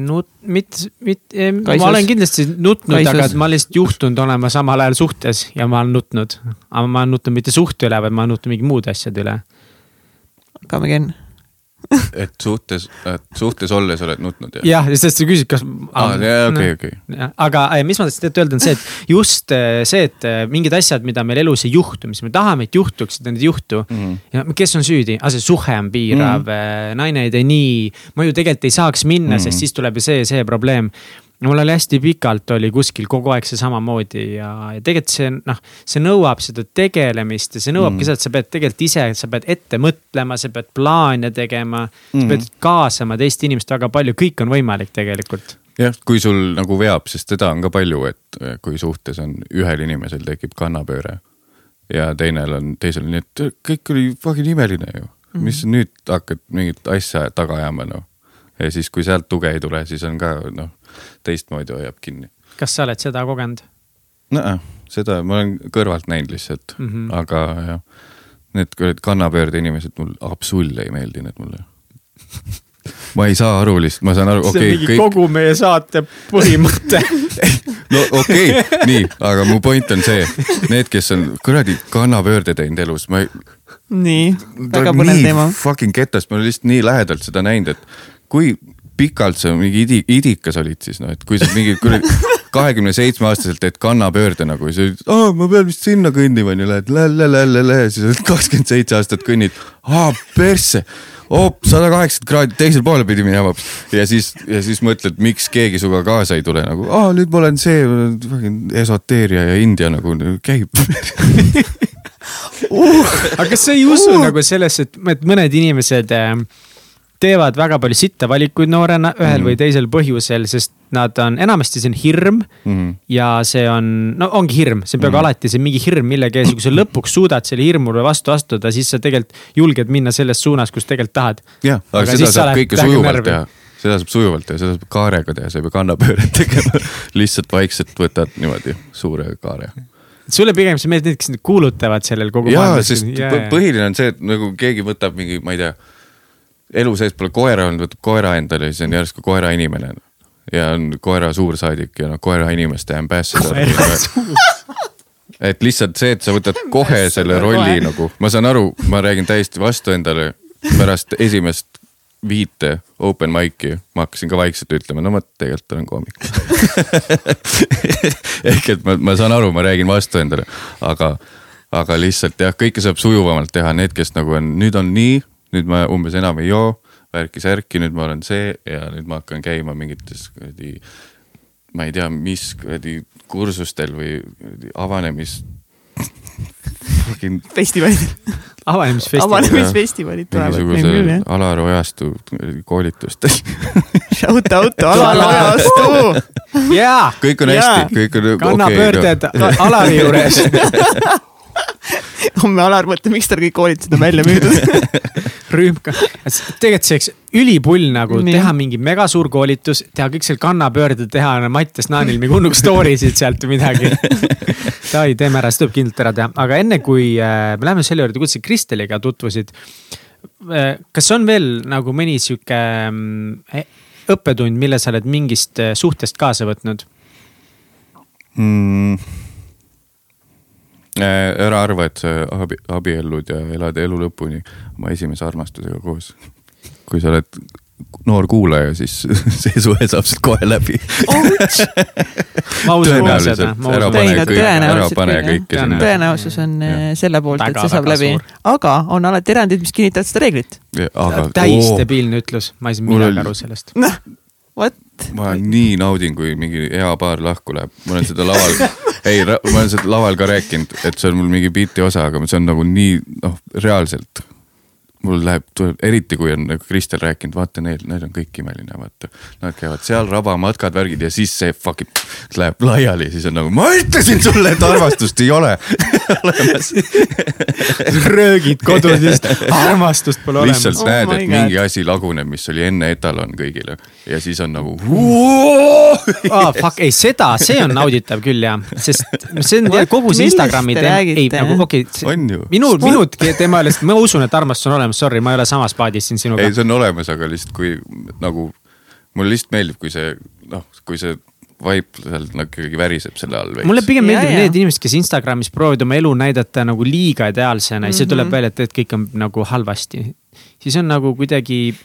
nut-, mitte, mitte, ma olen kindlasti nutnud, aga ma lihtsalt juhtunud olema samal ajal suhtes ja ma olen nutnud. aga ma olen nutnud mitte suhte üle, vaid ma olen nutnud mingi muude asjade üle. Come again et suhtes, suhtes olles oled nutnud jah? jah, sest sa küsid, kas. aa, okei, okei. aga eh, mis ma tahtsin öelda, on see, et just eh, see, et eh, mingid asjad, mida meil elus ei juhtu, mis me tahame, et juhtuksid, need ei juhtu mm. -hmm. ja kes on süüdi, aga see suhe on piirav mm, -hmm. naine ei tee nii. ma ju tegelikult ei saaks minna mm, -hmm. sest siis tuleb ju see, see probleem mul oli hästi pikalt oli kuskil kogu aeg see samamoodi ja, ja tegelikult see noh, see nõuab seda tegelemist ja see nõuabki mm. seda, et sa pead tegelikult ise, sa pead ette mõtlema, sa pead plaane tegema mm.. sa pead kaasama teist inimest väga palju, kõik on võimalik tegelikult. jah, kui sul nagu veab, sest seda on ka palju, et kui suhtes on ühel inimesel tekib kannapööre. ja teinel on, teisel on nii, et kõik oli fucking imeline ju mm.. mis nüüd hakkad mingit asja taga ajama noh. ja siis, kui sealt tuge ei tule, siis on ka noh teistmoodi hoiab kinni. kas sa oled seda kogenud? Nojah, seda ma olen kõrvalt näinud lihtsalt mm, -hmm. aga jah, need kannapöörde inimesed mul absoluutselt ei meeldi need mulle ma ei saa aru lihtsalt, ma saan aru, okei okay,. Kõik... kogu meie saate põhimõte no okei okay,, nii, aga mu point on see, need, kes on kuradi kannapöörde teinud elus, ma ei. nii, väga põnev teema. Fucking ketast, ma olen lihtsalt nii lähedalt seda näinud, et kui pikalt sa mingi idi, idikas olid siis noh, et kui sa mingi kuradi kahekümne seitsme aastaselt teed kannapöörde nagu ja sa ütled, aa ma pean vist sinna kõndima onju, lähed lä-lä-lä-lä-lä, siis oled kakskümmend seitse aastat kõnnid, aa persse! Hoop, sada kaheksakümmend kraadi teisel poole pidi minema. Ja siis, ja siis mõtled, miks keegi sinuga kaasa ei tule nagu, aa nüüd ma olen see esoteeria ja India nagu käib. Uh, aga kas sa ei usu uh. nagu sellesse, et, et mõned inimesed äh, teevad väga palju sitta valikuid noorena ühel mm -hmm. või teisel põhjusel, sest nad on, enamasti see on hirm mm. -hmm. ja see on, no ongi hirm, see peab mm -hmm. alati see mingi hirm millegi ees ja kui sa lõpuks suudad selle hirmule vastu astuda, siis sa tegelikult julged minna selles suunas, kus tegelikult tahad. jah, aga, aga seda saab kõike sujuvalt teha seda saab sujuvalt teha, seda saab kaarega teha, sa ei pea kannapööret tegema lihtsalt vaikselt võtad niimoodi suure kaare sulle pigem see meeldib need, kes kuulutavad sellel kogu jaa, sest yeah. põhiline on see, et nagu keegi võtab mingi, ma ei tea elu sees pole koera olnud, võtab koera endale, siis on järsku koera inimene. ja on koera suursaadik ja noh, koera inimeste ambassador. et lihtsalt see, et sa võtad kohe selle rolli nagu, ma saan aru, ma räägin täiesti vastu endale. pärast esimest viite open mic'i ma hakkasin ka vaikselt ütlema, no ma tegelikult olen koomik ehk et ma, ma saan aru, ma räägin vastu endale, aga, aga lihtsalt jah, kõike saab sujuvamalt teha, need, kes nagu on, nüüd on nii nüüd ma umbes enam ei joo, värki-särki, nüüd ma olen see ja nüüd ma hakkan käima mingites kuradi, ma ei tea, mis kuradi kursustel või avanemis festivalid avanemisfestivalid. avanemisfestivalid tulevad jah. Alar Ojastu koolitustel Shout out Alar Ojastu jaa. kõik on hästi, kõik on. kannapöörded okay, Alari juures homme Alar mõtleb, miks tal kõik koolitused on välja müüdud rühm, tegelikult see oleks ülipull nagu Nii. teha mingi mega suur koolitus, teha kõik seal kannapöörded, teha Mattias Naanil mingi hunnuks story sid sealt või midagi. Davai, teeme ära, see tuleb kindlalt ära teha, aga enne kui äh, me läheme selle juurde, kuidas sa Kristeliga tutvusid äh,. kas on veel nagu mõni sihuke äh, õppetund, mille sa oled mingist äh, suhtest kaasa võtnud mm.? Äh, ära arva, et sa abi, abiellud ja elad elu lõpuni oma esimese armastusega koos. kui sa oled noor kuulaja, siis see suhe saab sealt kohe läbi ka seda. ära pane kõik, ära pane kõike sinna. tõenäosus on ja. Äh, selle poolt, et see saab läbi, aga on alati erandid, mis kinnitavad seda reeglit. täis debiilne ütlus, ma ei saa midagi aru sellest. noh, vot. Ma nii naudin, kui mingi hea paar lahku läheb, ma olen seda laval ei, ma olen seda laval ka rääkinud, et see on mul mingi biiti osa, aga see on nagu nii noh, reaalselt mul läheb, tuleb eriti kui on nagu Kristel rääkinud, vaata neil, neil on kõik imeline, vaata. Nad käivad seal rabamatkad, värgid ja siis see fucking läheb laiali, siis on nagu, ma ütlesin sulle, et armastust ei ole. Olemas. Röögid kodus, lihtsalt armastust pole olemas. lihtsalt oh näed, et God. mingi asi laguneb, mis oli enne etalon kõigile. Ja siis on nagu ah, fuck, ei seda, see on nauditav küll jah, sest see on kogu see Instagrami teema, ei nagu okei okay,, minu, minu teema sellest, ma usun, et armastus on olemas sorry, ma ei ole samas paadis siin sinuga. ei, see on olemas, aga lihtsalt kui nagu mulle lihtsalt meeldib, kui see noh, kui see vibe seal nagu ikkagi väriseb selle all mulle pigem meeldib ja, need inimesed, kes Instagramis proovivad oma elu näidata nagu liiga ideaalsena ja mm -hmm. siis tuleb mhm. välja, et, et kõik on nagu halvasti. siis on nagu kuidagi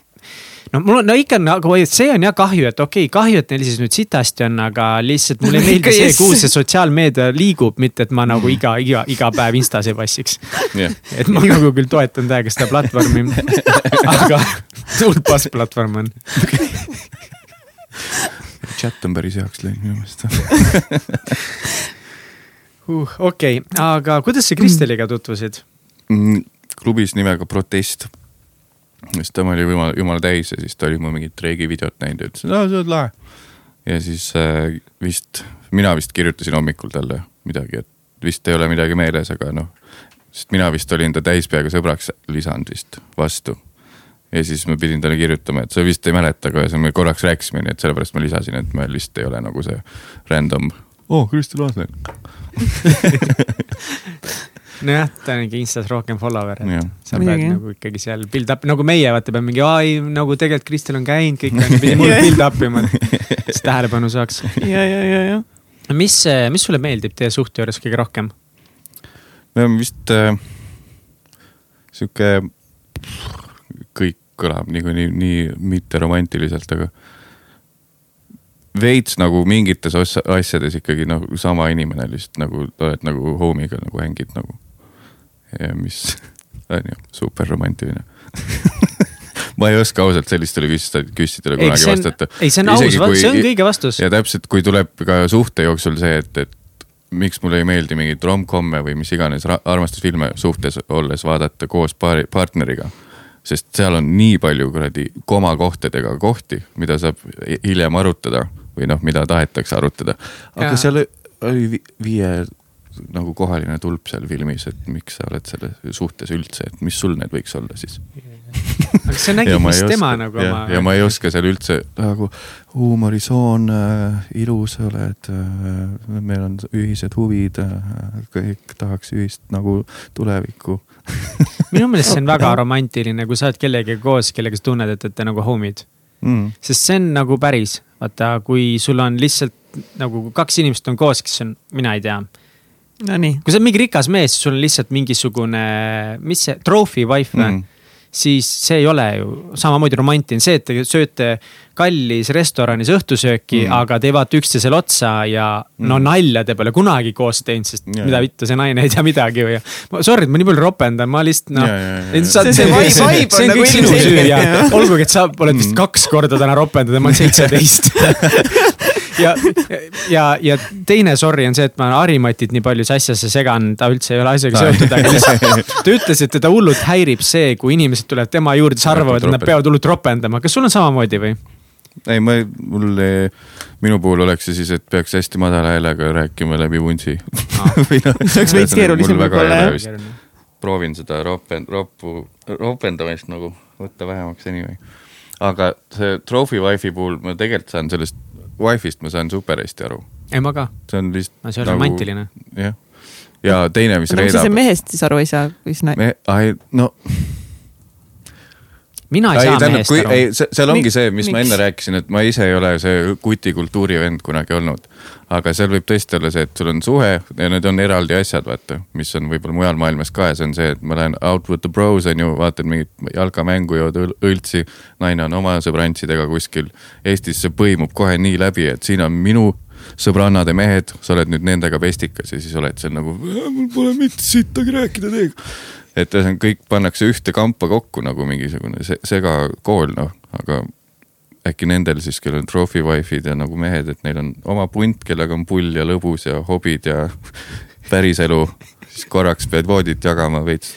no mul on, no ikka nagu, see on jah kahju, et okei okay,, kahju, et neil siis nüüd sitasti on, aga lihtsalt mulle ei meeldi see, kuhu see sotsiaalmeedia liigub, mitte et ma nagu iga, iga, iga päev Instas ei passiks yeah.. et ma nagu küll toetan täiega seda platvormi aga suht pass platvorm on chat on päris heaks läinud minu meelest uh,. okei okay., aga kuidas sa Kristeliga tutvusid mm,? klubis nimega Protest siis tema oli jumala, jumala täis ja siis ta oli mu mingit reegi videot näinud ja ütles, et aa, sa oled lahe. ja siis äh, vist, mina vist kirjutasin hommikul talle midagi, et vist ei ole midagi meeles, aga noh. sest mina vist olin ta täispeaga sõbraks lisanud vist vastu. ja siis ma pidin talle kirjutama, et sa vist ei mäleta, aga ühesõnaga me korraks rääkisime, nii et sellepärast ma lisasin, et me lihtsalt ei ole nagu see random. oo oh,, Kristi Laasner nojah, ta on ikka Instas rohkem follower, et sa pead nagu ikkagi seal build up, nagu meie vaata peame mingi, ai nagu tegelikult Kristel on käinud, kõik on, pidi mul build up ima, et siis tähelepanu saaks. ja, ja, ja, ja. mis, mis sulle meeldib teie suhte juures kõige rohkem? me oleme vist äh, sihuke, kõik kõlab niikuinii nii, nii mitteromantiliselt, aga veits nagu mingites asjades ikkagi nagu sama inimene lihtsalt nagu oled nagu homiga nagu hängid nagu ja mis on ju super romantiline ma ei oska ausalt sellistele küsimustele kunagi on, vastata. ei, see on aus, see on õige vastus. ja täpselt, kui tuleb ka suhte jooksul see, et, et miks mulle ei meeldi mingeid rom-com'e või mis iganes armastusfilme suhtes olles vaadata koos paari, partneriga. sest seal on nii palju kuradi komakohtadega kohti, mida saab hiljem arutada või noh, mida tahetakse arutada. aga ja. seal oli viie nagu kohaline tulp seal filmis, et miks sa oled selle suhtes üldse, et mis sul need võiks olla siis aga sa nägid, mis tema nagu ja, oma. ja ma ei oska seal üldse nagu huumorisoon äh,, ilus oled äh,, meil on ühised huvid äh,, kõik tahaks ühist nagu tulevikku minu meelest see on väga romantiline, kui sa oled kellegagi koos, kellega sa tunned, et, et te nagu homid mm.. sest see on nagu päris, vaata, kui sul on lihtsalt nagu kaks inimest on koos, kes on, mina ei tea Nonii. kui sa oled mingi rikas mees, sul on lihtsalt mingisugune, mis see, trophy wife või mm.? Siis see ei ole ju samamoodi romantiline, see, et te sööte kallis restoranis õhtusööki mm., aga te vaata üksteisele otsa ja mm. no nalja te pole kunagi koos teinud, sest yeah. mida vittu, see naine ei tea midagi või. Sorry, et ma nii palju ropendan, ma lihtsalt noh see, see, see, see, see on kõik sinu süü ja olgugi, et sa oled vist mm. kaks korda täna ropendanud ja ma olen seitseteist ja, ja, ja teine sorry on see, et ma Harimatit nii palju sassasse segan, ta üldse ei ole asjaga seotud, aga lihtsalt. ta ütles, et teda hullult häirib see, kui inimesed tulevad tema juurde, siis arvavad, et nad peavad hullult ropendama. kas sul on samamoodi või? ei, ma, mul, minu puhul oleks see siis, et peaks hästi madala häälega rääkima läbi vuntsi ah. see oleks veits keerulisem võib-olla jah. proovin seda ropen-, roppu, ropendamist nagu võtta vähemaks anyway. aga see Trophy Wife'i puhul ma tegelikult saan sellest Wife'ist ma saan super hästi aru. ei, ma ka. see on lihtsalt. no see on nagu, romantiline. jah, ja teine, mis reedab. mis sa mehest siis aru ei saa, kui siis naine. ai, no mina ei, ei saa mehest kui, aru. ei, seal ongi see, mis Miks? ma enne rääkisin, et ma ise ei ole see kutikultuuri vend kunagi olnud. aga seal võib tõesti olla see, et sul on suhe ja need on eraldi asjad, vaata, mis on võib-olla mujal maailmas ka ja see on see, et ma lähen out with the bros on ju, vaatan mingit jalkamängu, jood õltsi. naine on oma sõbrantsidega kuskil. Eestis see põimub kohe nii läbi, et siin on minu sõbrannad ja mehed, sa oled nüüd nendega pestikas ja siis oled seal nagu, mul pole mitte sittagi rääkida teiega et ühesõnaga kõik pannakse ühte kampa kokku nagu mingisugune se segakool noh, aga äkki nendel siis, kellel on trophy wife'id ja nagu mehed, et neil on oma punt, kellega on pull ja lõbus ja hobid ja päriselu, siis korraks pead voodit jagama veits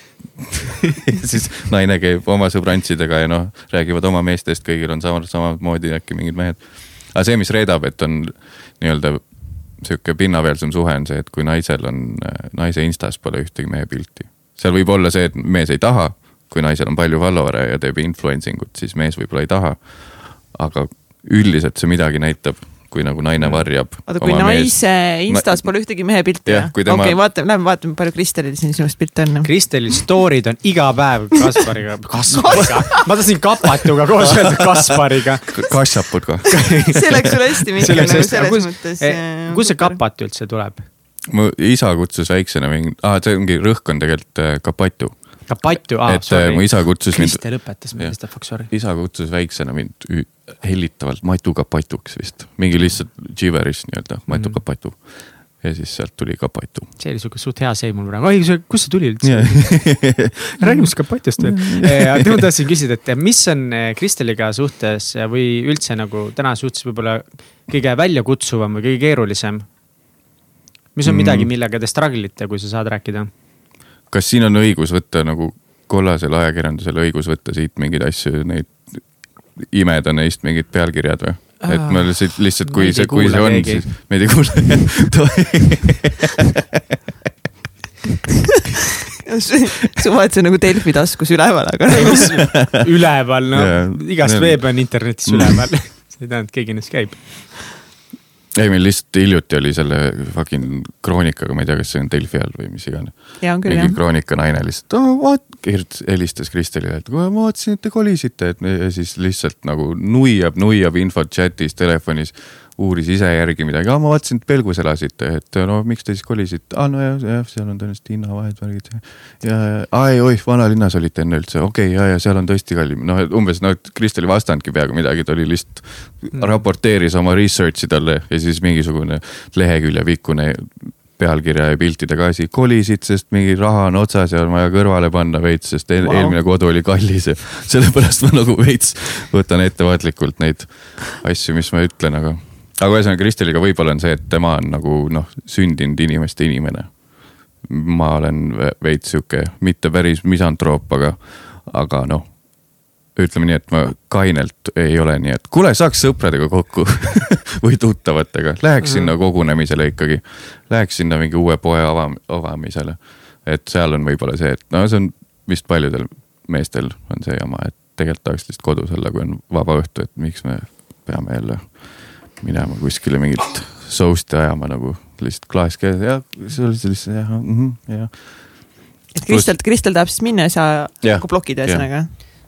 ja siis naine käib oma sõbrantsidega ja noh, räägivad oma meestest, kõigil on sama, samamoodi äkki mingid mehed. aga see, mis reedab, et on nii-öelda sihuke pinnapealsem suhe on see, et kui naisel on, naise instas pole ühtegi mehe pilti seal võib olla see, et mees ei taha, kui naisel on palju follower'e ja teeb influencing ut, siis mees võib-olla ei taha. aga üldiselt see midagi näitab, kui nagu naine varjab. oota, kui naise Instas pole ühtegi mehe pilti või? okei okay,, vaatame, lähme vaatame, palju Kristelil siin sinust pilte on. Kristelil story'd on iga päev Kaspariga, Kaspariga ma tahtsin Kapatuga koos öelda Kaspariga. kassapud kah see läks sul hästi mingi nagu selles mõttes. Eh, kust see Kapat üldse tuleb? Mu isa kutsus väiksena mingi, aa, see ongi, rõhk on tegelikult äh, Kapatu Kapatu, aa, äh, sorry. mu isa kutsus mind. Kristel õpetas mind, Kristel Fox, sorry. isa kutsus väiksena mind hellitavalt Matu Kapatuks vist, mingi lihtsalt giveris nii-öelda, Matu mm. Kapatu. ja siis sealt tuli Kapatu. see oli sihuke suht hea seim mul praegu, oi, kust see tuli üldse yeah. räägime siis Kapatust veel. ma tahtsin küsida, et mis on äh, Kristeliga suhtes või üldse nagu täna suhtes võib-olla kõige väljakutsuvam või kõige keerulisem? Mis on mm. midagi, millega te struggle ite, kui sa saad rääkida? kas siin on õigus võtta nagu kollasel ajakirjandusel õigus võtta siit mingeid asju, neid imeda neist mingid pealkirjad või? et ma lihtsalt, lihtsalt kui see, kui see on, siis meid ei kuule suva, et see on nagu Delfi taskus üleval, aga üleval, noh, igast veeb on internetis üleval. See ei tähenda, et keegi neist käib ei, meil lihtsalt hiljuti oli selle fucking kroonikaga, ma ei tea, kas see on Delfi all või mis iganes. mingi kroonika naine lihtsalt oh,, vaat-, helistas Kristelile, et ma vaatasin, et te kolisite, et ja siis lihtsalt nagu nuiab, nuiab infot chat'is, telefonis uuris ise järgi midagi, aa ma vaatasin, et Pelgus elasite, et no miks te siis kolisite, aa no jah, seal on tõenäoliselt hinnavahed, värgid. ja, aa ei, oih, vanalinnas olite enne üldse, okei okay,, ja, ja seal on tõesti kallim, noh umbes noh, Kristel ei vastanudki peaaegu midagi, ta oli lihtsalt mm. raporteeris oma research'i talle ja siis mingisugune lehekülje pikkune pealkirja ja piltidega asi, kolisid, sest mingi raha on otsas ja on vaja kõrvale panna veits, sest wow. eelmine kodu oli kallis ja sellepärast ma nagu veits võtan ettevaatlikult neid asju, mis ma ütlen, aga aga ühesõnaga Kristeliga võib-olla on see, et tema on nagu noh, sündinud inimeste inimene. ma olen veits sihuke, mitte päris misantroop, aga, aga noh ütleme nii, et ma kainelt ei ole nii, et kuule, saaks sõpradega kokku või tuttavatega, läheks mm. sinna kogunemisele ikkagi. Läheks sinna mingi uue poe avam-, avamisele. et seal on võib-olla see, et no see on vist paljudel meestel on see jama, et tegelikult tahaks lihtsalt kodus olla, kui on vaba õhtu, et miks me peame jälle minema kuskile mingit soust'i ajama nagu lihtsalt klaas käes ja see oli sellist jah mm -hmm,, jah. et Kristel, Kristel tahab siis minna ja sa nagu blokid ühesõnaga?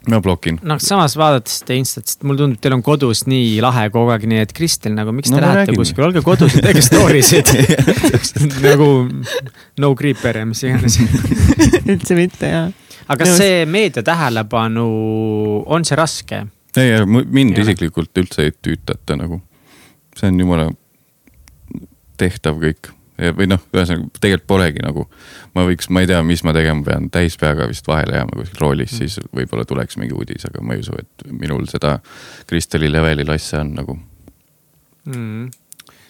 ma blokin. noh, samas vaadates teie Instat, siis mulle tundub, teil on kodus nii lahe kogu aeg, nii et Kristel nagu, miks te no, lähete räägin. kuskile, olge kodus ja tehke story sid nagu no creeper ja mis iganes üldse mitte jah. aga kas see meedia tähelepanu, on see raske? ei, ei mind ja. isiklikult üldse ei tüütata nagu see on jumala tehtav kõik või noh, ühesõnaga tegelikult polegi nagu. ma võiks, ma ei tea, mis ma tegema pean, täis peaga vist vahele jääma kuskil roolis mm., siis võib-olla tuleks mingi uudis, aga ma ei usu, et minul seda Kristeli levelil asja on nagu mm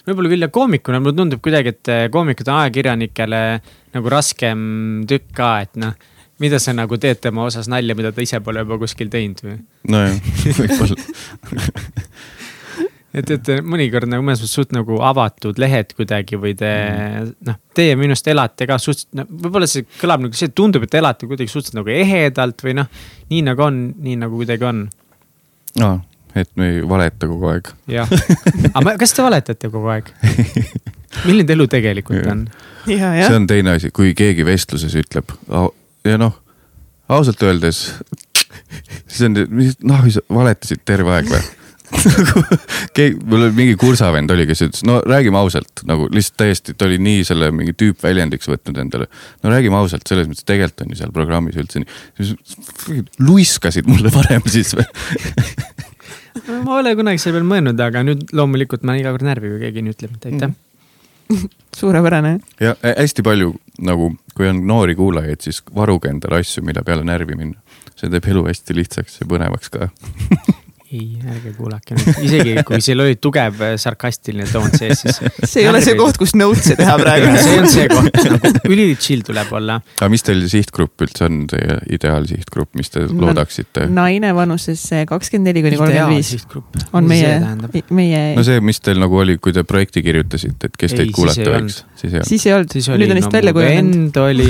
võib-olla küll ja koomikuna mulle tundub kuidagi, et koomikud on ajakirjanikele nagu raskem tükk ka, et noh. mida sa nagu teed tema osas nalja, mida ta ise pole juba kuskil teinud või? nojah, võib-olla et, et mõnikord nagu mõnes mõttes suht nagu avatud lehed kuidagi või te mm. noh, teie minu arust elate ka suht-, no võib-olla see kõlab nagu see, tundub, et elate kuidagi suhteliselt nagu ehedalt või noh, nii nagu on, nii nagu kuidagi on. aa, et me ei valeta kogu aeg. jah, aga kas te valetate kogu aeg? milline elu tegelikult on? see on teine asi, kui keegi vestluses ütleb ja noh, ausalt öeldes, siis on, noh, valetasid terve aeg või keegi, mul oli mingi kursavend oli, kes ütles, no räägime ausalt, nagu lihtsalt täiesti, ta oli nii selle mingi tüüpväljendiks võtnud endale. no räägime ausalt, selles mõttes tegelikult on ju seal programmis üldse nii. luiskasid mulle varem siis või ma pole kunagi selle peale mõelnud, aga nüüd loomulikult ma iga kord närvi, kui keegi nii ütleb, et aitäh mm. suurepärane. ja hästi palju nagu, kui on noori kuulajaid, siis varuge endale asju, mille peale närvi minna. see teeb elu hästi lihtsaks ja põnevaks ka ei, ärge kuulake nüüd, isegi kui seal oli tugev äh, sarkastiline toon sees, siis. see ei ole see koht, kus notes'e teha praegu see on see koht, nagu üli chill tuleb olla. aga mis teil sihtgrupp üldse on, teie ideaalsihtgrupp, mis te loodaksite? naine vanuses kakskümmend neli kuni kolmkümmend viis. on meie, meie. no see, mis teil nagu oli, kui te projekti kirjutasite, et kes teid kuulata võiks, siis ei olnud. siis ei olnud, nüüd on vist välja kujunenud. vend oli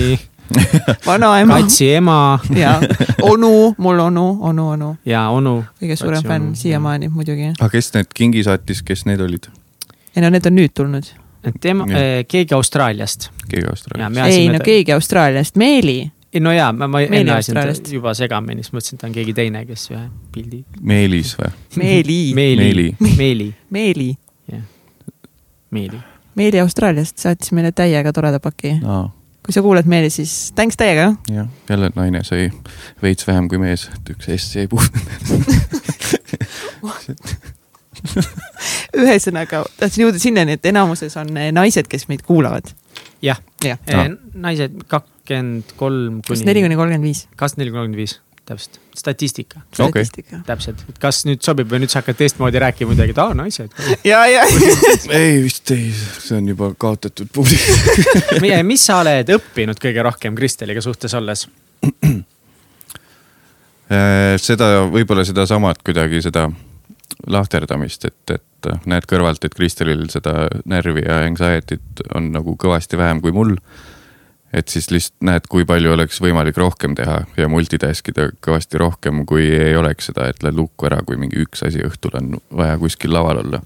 vanaema. Katsi ema. ja onu, mul onu, onu, onu. ja onu. kõige suurem fänn siiamaani muidugi. aga kes need kingi saatis, kes need olid? ei no need on nüüd tulnud. tema, keegi Austraaliast. keegi Austraaliast. ei no keegi Austraaliast, Meeli ei no jaa, ma, ma enne ajasin juba segamini, siis mõtlesin, et ta on keegi teine, kes ühe pildi. Meelis või? Meeli. Meeli. Meeli. Meeli. jah, Meeli. Meeli Austraaliast saatis meile täiega toreda paki no.. Kui sa kuuled Meeli, siis thanks täiega. jah, jälle naine sai veits vähem kui mees, et üks S jäi puudu ühesõnaga, tahtsin jõuda sinnani, et enamuses on naised, kes meid kuulavad. jah ja. ja., naised kakskümmend kolm kuni. kakskümmend neli kuni kolmkümmend viis. kakskümmend neli kuni kolmkümmend viis, täpselt, statistika. Okay.. täpselt, et kas nüüd sobib või nüüd sa hakkad teistmoodi rääkima midagi, et aa naised. ja, ja. Ei vist ei, see on juba kaotatud publik. Mis sa oled õppinud kõige rohkem Kristeliga suhtes olles? Äh, seda, võib-olla sedasamat kuidagi seda lahterdamist, et, et näed kõrvalt, et Kristelil seda närvi ja anxiety't on nagu kõvasti vähem kui mul. Et siis lihtsalt näed, kui palju oleks võimalik rohkem teha ja multitask ida kõvasti rohkem, kui ei oleks seda, et lähed lukku ära, kui mingi üks asi õhtul on vaja kuskil laval olla.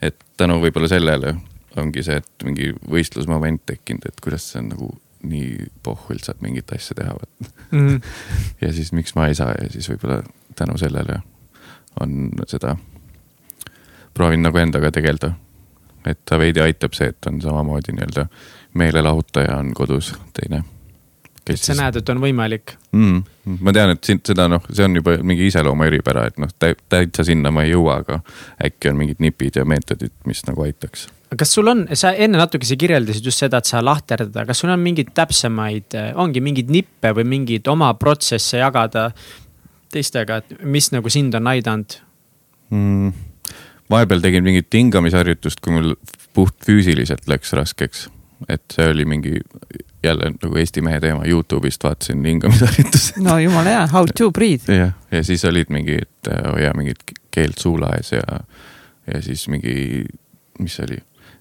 et tänu võib-olla sellele ongi see, et mingi võistlusmoment tekkinud, et kuidas see on nagu nii pohhuilt saad mingit asja teha mm. -hmm. ja siis miks ma ei saa ja siis võib-olla tänu sellele on seda, proovin nagu endaga tegeleda. et ta veidi aitab see, et on samamoodi nii-öelda meelelahutaja on kodus teine. et sa siis... näed, et on võimalik mm,? ma tean, et sind seda noh, see on juba mingi iseloomu eripära, et noh, täitsa sinna ma ei jõua, aga äkki on mingid nipid ja meetodid, mis nagu aitaks kas sul on, sa enne natukese kirjeldasid just seda, et sa lahterdad, aga kas sul on mingeid täpsemaid, ongi mingeid nippe või mingeid oma protsesse jagada, teistega, et mis nagu sind on aidanud mm,? vahepeal tegin mingit hingamisharjutust, kui mul puht füüsiliselt läks raskeks. Et see oli mingi jälle nagu Eesti mehe teema, Youtube'ist vaatasin hingamisharjutusi. no jumala hea, how to breathe. jah, ja siis olid mingid, hoia mingit keelt suula ees ja, ja siis mingi, mis see oli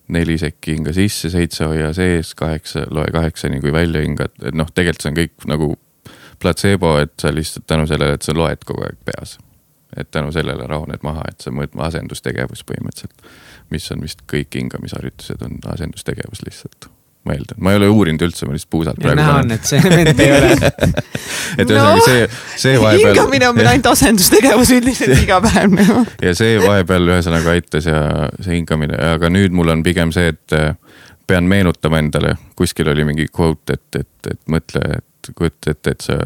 neli sekki hinga sisse, seitse hoia sees, kaheksa, loe kaheksani, kui välja hingad, et noh, tegelikult see on kõik nagu platseebo, et sa lihtsalt tänu sellele, et sa loed kogu aeg peas. et tänu sellele rahuned maha, et mõtled asendustegevus põhimõtteliselt. Mis on vist kõik hingamisharjutused on asendustegevus lihtsalt ma eeldan, ma ei ole uurinud üldse, ma lihtsalt puusalt praegu. näha on, et see vend ei ole et ühesõnaga no, see, see vahepeal. hingamine on meil ainult asendustegevus üldiselt iga päev nagu. ja see vahepeal ühesõnaga aitas ja see hingamine, aga nüüd mul on pigem see, et äh, pean meenutama endale, kuskil oli mingi quote, et, et, et mõtle, et kujuta ette, et sa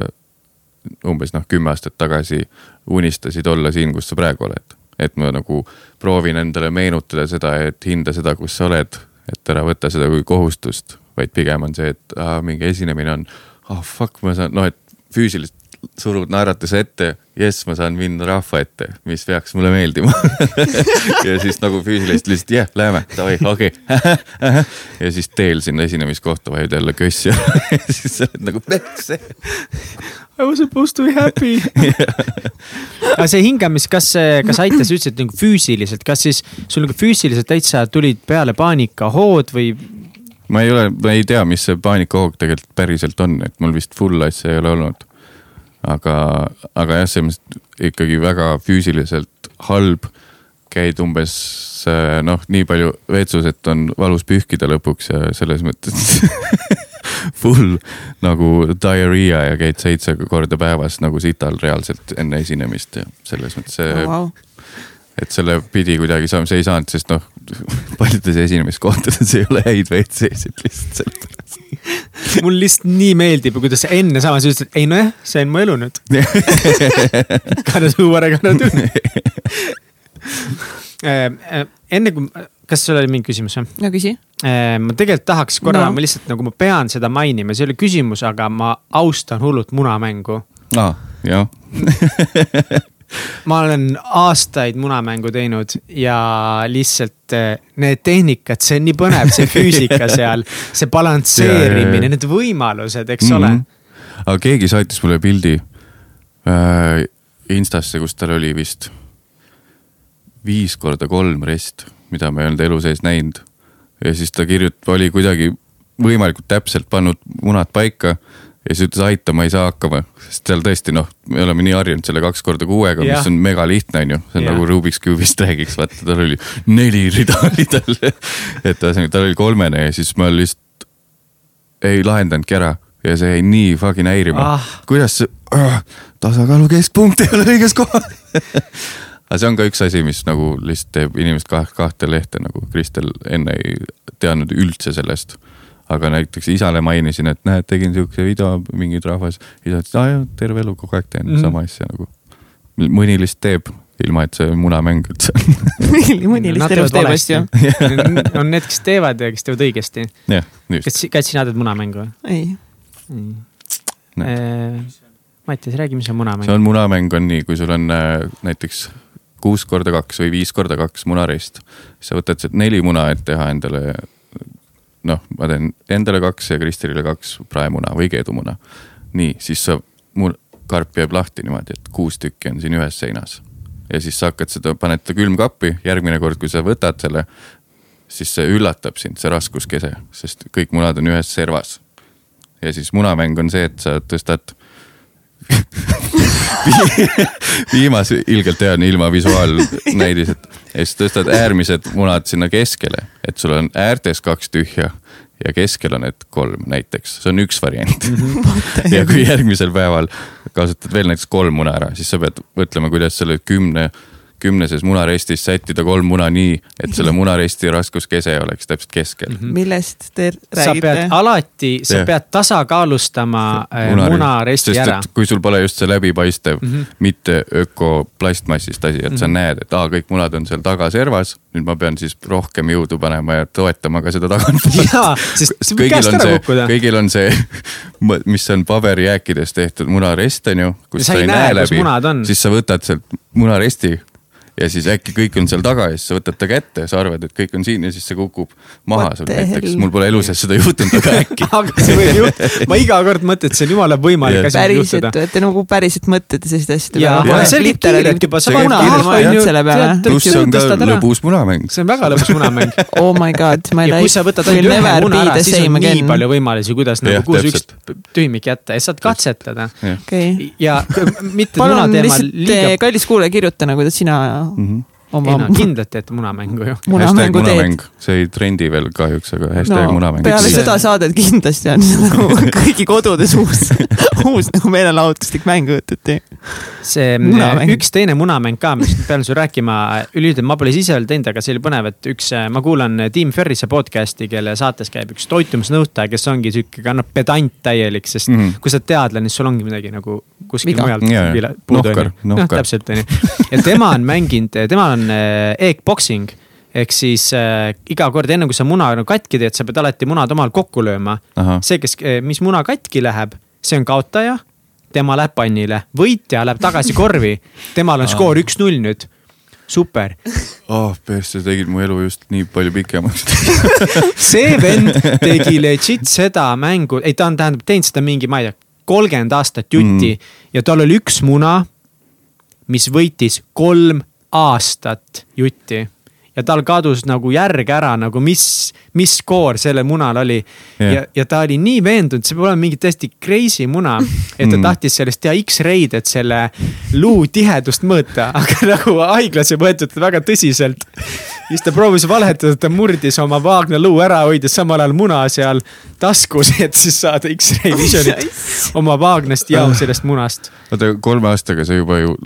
umbes noh, kümme aastat tagasi unistasid olla siin, kus sa praegu oled. Et ma nagu proovin endale meenutada seda, et hinda seda, kus sa oled, et ära võta seda kui kohustust, vaid pigem on see, et aa, mingi esinemine on, ah oh, fuck, ma saan, noh, et füüsiliselt surud naeratuse ette, jess, ma saan minna rahva ette, mis peaks mulle meeldima ja siis nagu füüsiliselt lihtsalt jah yeah,, lähme, davai, okei okay. ja siis teel sinna esinemiskohta vajud jälle kössi ja siis sa oled nagu persse. I was supposed to be happy aga see hingamis, kas, kas aitas üldse nagu füüsiliselt, kas siis sul nagu füüsiliselt täitsa tulid peale paanikahood või? ma ei ole, ma ei tea, mis see paanikahoog tegelikult päriselt on, et mul vist full asja ei ole olnud aga, aga jah, selles mõttes ikkagi väga füüsiliselt halb. käid umbes noh, nii palju vetsus, et on valus pühkida lõpuks ja selles mõttes full nagu diarrhea ja käid seitse korda päevas nagu sital reaalselt enne esinemist ja selles mõttes see oh,. Wow et selle pidi kuidagi saama, see ei saanud, sest noh, paljudes esinemiskohtades ei ole häid WC-sid lihtsalt mul lihtsalt nii meeldib, kuidas sa enne samas ütlesid, ei nojah, see on mu elu nüüd Gotta do what I gotta do enne kui, kas sul oli mingi küsimus või? no küsi. Äh, ma tegelikult tahaks korra no., ma lihtsalt nagu ma pean seda mainima, see ei ole küsimus, aga ma austan hullult munamängu. aa, jah ma olen aastaid munamängu teinud ja lihtsalt eh, need tehnikad, see on nii põnev, see füüsika seal, see balansseerimine, need võimalused, eks mm -hmm. ole. Mhm. aga keegi saatis mulle pildi äh, Instasse, kus tal oli vist viis korda kolm rest, mida ma ei olnud elu sees näinud. ja siis ta kirjut-, oli kuidagi võimalikult täpselt pannud munad paika ja siis ütles aita, ma ei saa hakkama, sest seal tõesti noh, me oleme nii harjunud selle kaks korda kuuega, mis on mega lihtne, on ju. see on ja. nagu Rubik's Cube'ist räägiks, vaata tal oli neli rida oli tal. et ühesõnaga tal oli kolmene ja siis ma lihtsalt ei lahendanudki ära ja see jäi nii fucking häirima ah.. kuidas see uh,, tasakaalu keskpunkt ei ole õiges kohas aga see on ka üks asi, mis nagu lihtsalt teeb inimest kah, kahte lehte nagu Kristel enne ei teadnud üldse sellest aga näiteks isale mainisin, et näed, tegin siukse video, mingid rahvas, isa ütles, aa jah, terve elu kogu aeg teen mm -hmm. sama asja nagu. mõni lihtsalt teeb, ilma et see munamäng üldse mõni lihtsalt elus teeb asju. on need, kes teevad ja kes teevad õigesti. jah, just. kas, kas sina teed munamängu? ei mm.. Mattias, räägi, mis on munamäng? see on munamäng on nii, kui sul on äh, näiteks kuus korda kaks või viis korda kaks munarist. siis sa võtad sealt neli muna, et teha endale noh, ma teen endale kaks ja Kristelile kaks praemuna või keedumuna. nii, siis sa, mul karp jääb lahti niimoodi, et kuus tükki on siin ühes seinas. ja siis sa hakkad seda, paned ta külmkappi, järgmine kord, kui sa võtad selle, siis see üllatab sind, see raskuskese, sest kõik munad on ühes servas. ja siis munamäng on see, et sa tõstad viimase ilgelt hea on ilma visuaalnäidiseta ja siis tõstad äärmised munad sinna keskele, et sul on äärtes kaks tühja ja keskel on need kolm näiteks, see on üks variant. -hmm. ja kui järgmisel päeval kasutad veel näiteks kolm muna ära, siis sa pead mõtlema, kuidas selle kümne kümneses munarestis sättida kolm muna nii, et selle munaresti raskuskese oleks täpselt keskel mm. -hmm. millest te räägite? sa pead alati, sa yeah. pead tasakaalustama äh, munaresti, munaresti ära. kui sul pole just see läbipaistev mm, -hmm. mitte ökoplastmassist asi, et mm -hmm. sa mhm. näed, et aa, kõik munad on seal taga servas. nüüd ma pean siis rohkem jõudu panema ja toetama ka seda tagantpoolt. jaa, sest see kõigil on see, mis on paberijääkidest tehtud munarest on ju, kus sa ei näe läbi, siis sa võtad sealt munaresti ja siis äkki kõik on seal taga ja siis sa võtad ta kätte ja sa arvad, et kõik on siin ja siis see kukub maha sul näiteks. mul pole elu sees seda juhtunud, aga äkki aga see võib juhtuda, ma iga kord mõtlen, et see on jumala võimalik asi päriselt, et te nagu päriselt mõtlete selliste asjade peale. see oli kiirelt juba, sa paned selle peale. pluss see on ka lõbus munamäng. see on väga lõbus munamäng oh my god, my life. kui sa võtad ainult ühe muna ära, siis on nii palju võimalusi, kuidas nagu kuus üks tühimik jätta ja saad katsetada. ja mitte muna teemal liiga. kallis kuulaja, kirjuta nagu, kuidas sina mhm oma. ei no kindlalt teete munamängu ju. munamängu munamäng, see ei trendi veel kahjuks, aga hashtag no, munamäng. peale seda saadet kindlasti on nagu kõigi kodudes uus, uus nagu meelelahutuslik mäng õhtuti. see munamäng. üks teine munamäng ka, mis pean sulle rääkima, üldjuhul ma pole siis ise veel teinud, aga see oli põnev, et üks, ma kuulan Tim Ferrise podcast'i, kelle saates käib üks toitumisnõutaja, kes ongi sihuke ka noh pedant täielik, sest mm -hmm. kui sa oled teadlane, siis sul ongi midagi nagu kuskil mujal ju. noh, täpselt on ju. ja tema on mänginud, temal on äh, e-boxing ehk siis äh, iga kord enne kui sa muna nagu katki teed, sa pead alati munad omal kokku lööma. see, kes, äh, mis muna katki läheb, see on kaotaja. tema läheb pannile, võitja läheb tagasi korvi. temal on skoor üks-null nüüd super. oh, persse, tegid mu elu just nii palju pikemaks see vend tegi legit seda mängu, ei ta on, tähendab teinud seda mingi, ma ei tea, kolmkümmend aastat jutti mm. ja tal oli üks muna, mis võitis kolm aastat jutti ja tal kadus nagu järg ära nagu mis, mis skoor sellel munal oli yeah.. ja, ja ta oli nii veendunud, see peab olema mingi täiesti crazy muna, et ta mm. tahtis sellest teha X-ray'd, et selle luu tihedust mõõta, aga nagu haiglas ei võetud teda väga tõsiselt. siis ta proovis valetada, ta murdis oma vaagna luu ära, hoides samal ajal muna seal taskus, et siis saada X-ray visionit oma vaagnast ja sellest munast. oota, kolme aastaga see juba ju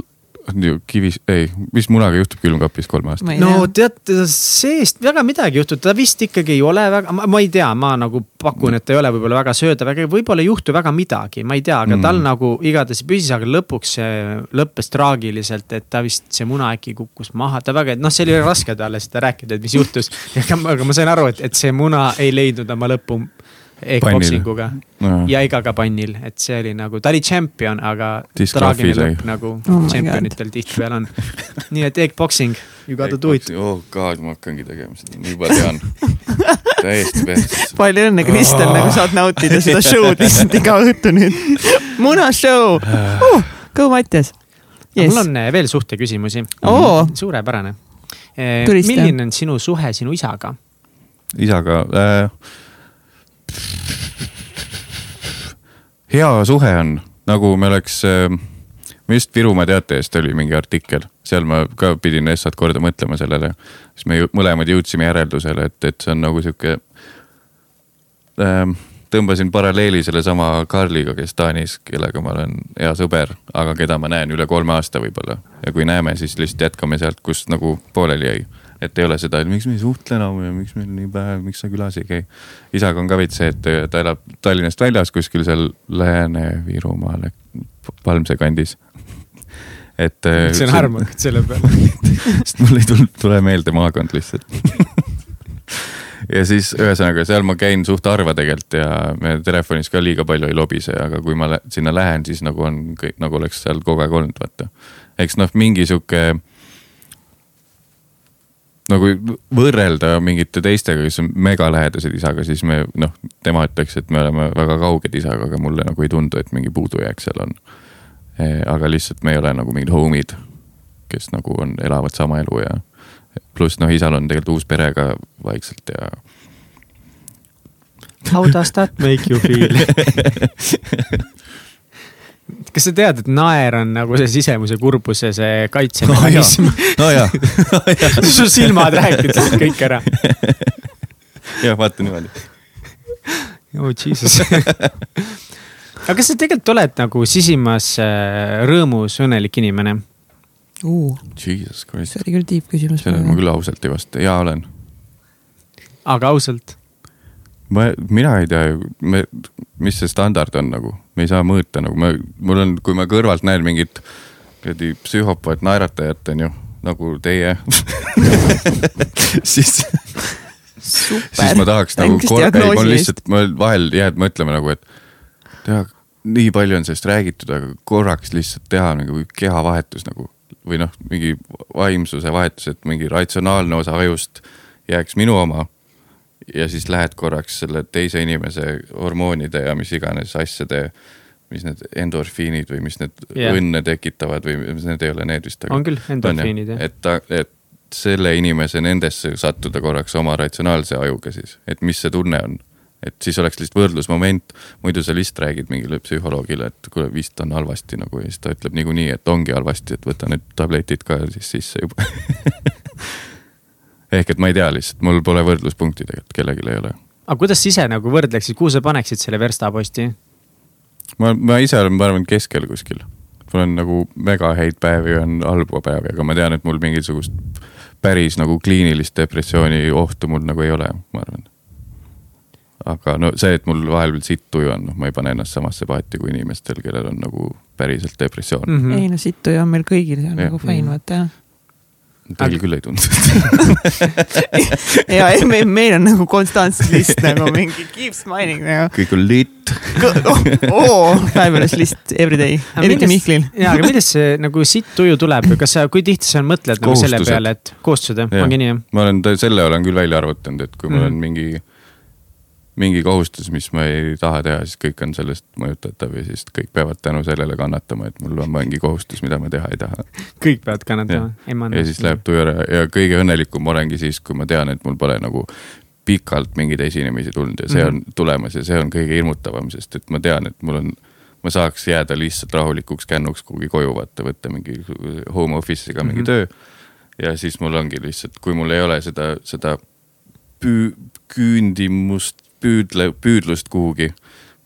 kivis, ei, mis munaga juhtub külmkapis kolme aastat? no tead, seest väga midagi juhtub, ta vist ikkagi ei ole väga, ma ei tea, ma nagu pakun, et ta ei ole võib-olla väga söödav, aga võib-olla ei juhtu väga midagi, ma ei tea, aga mm. tal nagu igatahes püsis, aga lõpuks see lõppes traagiliselt, et ta vist, see muna äkki kukkus maha, ta väga, noh, see oli raske talle seda rääkida, et mis juhtus. aga ma sain aru, et, et see muna ei leidnud oma lõppu e-boxinguga no. ja ega ka pannil, et see oli nagu, ta oli tšempion, aga traagiline lõpp nagu oh tšempionitel tihtipeale on. nii et e-boxing, you gotta do it. oh god, ma hakkangi tegema seda, ma juba tean täiesti pehtus. palju õnne, Kristel oh., nagu saad nautida seda show'd lihtsalt iga õhtu nüüd. munashow uh,, go Mattias yes.. mul on eh, veel suhteküsimusi oh.. suurepärane. Eh, milline on sinu suhe sinu isaga? isaga äh,? Hea suhe on, nagu me oleks äh, just Virumaa Teatajast oli mingi artikkel, seal ma ka pidin essat korda mõtlema sellele. siis me mõlemad jõudsime järeldusele, et, et see on nagu sihuke ähm,. tõmbasin paralleeli sellesama Karliga, kes Taanis, kellega ma olen hea sõber, aga keda ma näen üle kolme aasta võib-olla. ja kui näeme, siis lihtsalt jätkame sealt, kus nagu pooleli jäi et ei ole seda, et miks me ei suhtle enam ja miks meil nii päev, miks sa külas ei käi. isaga on ka veits see, et ta elab Tallinnast väljas kuskil seal Lääne-Virumaal, Palmse kandis et. Äh, see on armukad selle peale sest mul ei tulnud, tule meelde maakond lihtsalt ja siis ühesõnaga seal ma käin suht harva tegelikult ja me telefonis ka liiga palju ei lobise, aga kui ma sinna lähen, siis nagu on kõik nagu oleks seal kogu aeg olnud, vaata. eks noh, mingi sihuke nagu võrrelda mingite teistega, kes on megalähedased isaga, siis me noh, tema ütleks, et me oleme väga kauged isaga, aga mulle nagu ei tundu, et mingi puudujääk seal on. Eh, aga lihtsalt me ei ole nagu mingid homid, kes nagu on, elavad sama elu ja pluss noh, isal on tegelikult uus pere ka vaikselt ja. How does that make you feel kas sa tead, et naer on nagu see sisemuse kurbuse see kaitsemehhanism no jaa, no su silmad rääkisid kõik ära. jah, vaata niimoodi. oh jesus aga kas sa tegelikult oled nagu sisimas äh, rõõmus, õnnelik inimene uh,? Jesus Christ. see oli küll deep küsimus. sellele ma küll ausalt ei vasta, jaa olen. aga ausalt? Ma, mina ei tea ju, me, mis see standard on nagu, me ei saa mõõta nagu me, mul on, kui ma kõrvalt näen mingit kuradi psühhopaat naeratajat on ju, nagu teie siis siis ma tahaks nagu ei mul lihtsalt, ma vahel jääd mõtlema nagu, et teha, nii palju on sellest räägitud, aga korraks lihtsalt teha nagu kehavahetus nagu või noh, mingi vaimsuse vahetus, et mingi ratsionaalne osa ajust jääks minu oma ja siis lähed korraks selle teise inimese hormoonide ja mis iganes asjade, mis need endorfiinid või mis need yeah. õnne tekitavad või mis need ei ole need vist. on küll, endorfiinid jah. et ta, et selle inimese nendesse sattuda korraks oma ratsionaalse ajuga siis, et mis see tunne on. et siis oleks lihtsalt võrdlusmoment, muidu sa lihtsalt räägid mingile psühholoogile, et kuule, vist on halvasti nagu ja siis ta ütleb niikuinii, et ongi halvasti, et võta need tabletid ka siis sisse juba ehk et ma ei tea lihtsalt, mul pole võrdluspunkti tegelikult, kellelgi ei ole. aga kuidas sa ise nagu võrdleksid, kuhu sa paneksid selle verstaposti? ma, ma ise olen, ma arvan, keskel kuskil. mul on nagu mega häid päevi, on halbu päevi, aga ma tean, et mul mingisugust päris nagu kliinilist depressiooni ohtu mul nagu ei ole, ma arvan. aga no see, et mul vahel veel sitt tuju on, noh, ma ei pane ennast samasse paati kui inimestel, kellel on nagu päriselt depressioon mm. -hmm. ei no sitt tuju on meil kõigil, see on ja. nagu fine, vaata jah Teil aga... küll ei tundunud ja ei, meil, meil on nagu konstantselt list nagu mingi keep smiling nagu. kõik on lit oh, oh, fabulous list every day, eriti Mihklil. ja, aga millest see nagu sitt tuju tuleb või kas sa, kui tihti sa mõtled nagu selle peale, et kohustused jah, ongi nii jah? ma olen, selle olen küll välja arvutanud, et kui mul mm. on mingi mingi kohustus, mis ma ei taha teha, siis kõik on sellest mõjutatav ja siis kõik peavad tänu sellele kannatama, et mul on mingi kohustus, mida ma teha ei taha. kõik peavad kannatama, ja siis läheb tuju ära ja kõige õnnelikum olengi siis, kui ma tean, et mul pole nagu pikalt mingeid esinemisi tulnud ja see mm -hmm. on tulemas ja see on kõige hirmutavam, sest et ma tean, et mul on ma saaks jääda lihtsalt rahulikuks kännuks kuhugi koju vaata, võtta mingi home office'iga mingi mm -hmm. töö. ja siis mul ongi lihtsalt, kui mul ei ole seda, seda püü-, küündimust püüdle, püüdlust kuhugi,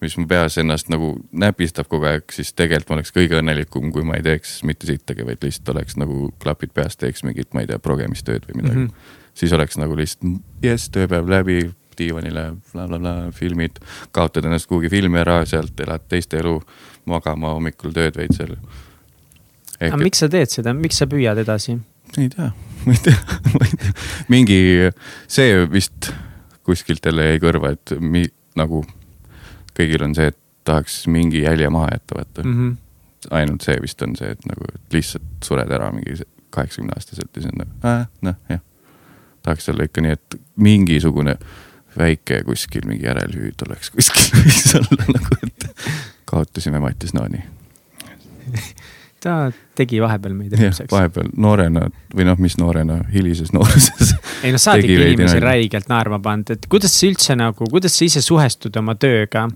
mis mu peas ennast nagu näpistab kogu aeg, siis tegelikult ma oleks kõige õnnelikum, kui ma ei teeks mitte sittagi, vaid lihtsalt oleks nagu klapid peas, teeks mingit, ma ei tea, progemistööd või midagi mm. -hmm. siis oleks nagu lihtsalt jess, tööpäev läbi, diivanile blablabla, filmid, kaotad ennast kuhugi filmi ära, sealt elad teist elu, magama hommikul tööd veits seal. aga miks sa teed seda, miks sa püüad edasi? ei tea, ma ei tea, ma ei tea, mingi see vist kuskilt jälle jäi kõrva, et mi, nagu kõigil on see, et tahaks mingi jälje maha jätta, vaata mm. -hmm. ainult see vist on see, et nagu et lihtsalt sured ära mingi kaheksakümne aastaselt ja siis on nagu äh,, noh jah. tahaks olla ikka nii, et mingisugune väike kuskil mingi järelhüüd oleks kuskil võiks olla nagu, et kaotasime Mattias Naani ta tegi vahepeal meid rõõmsaks. vahepeal noorena või noh, mis noorena, hilises nooruses. Ei noh, sa oled ikka inimesi räigelt naerma pannud, et kuidas sa üldse nagu, kuidas sa ise suhestud oma tööga?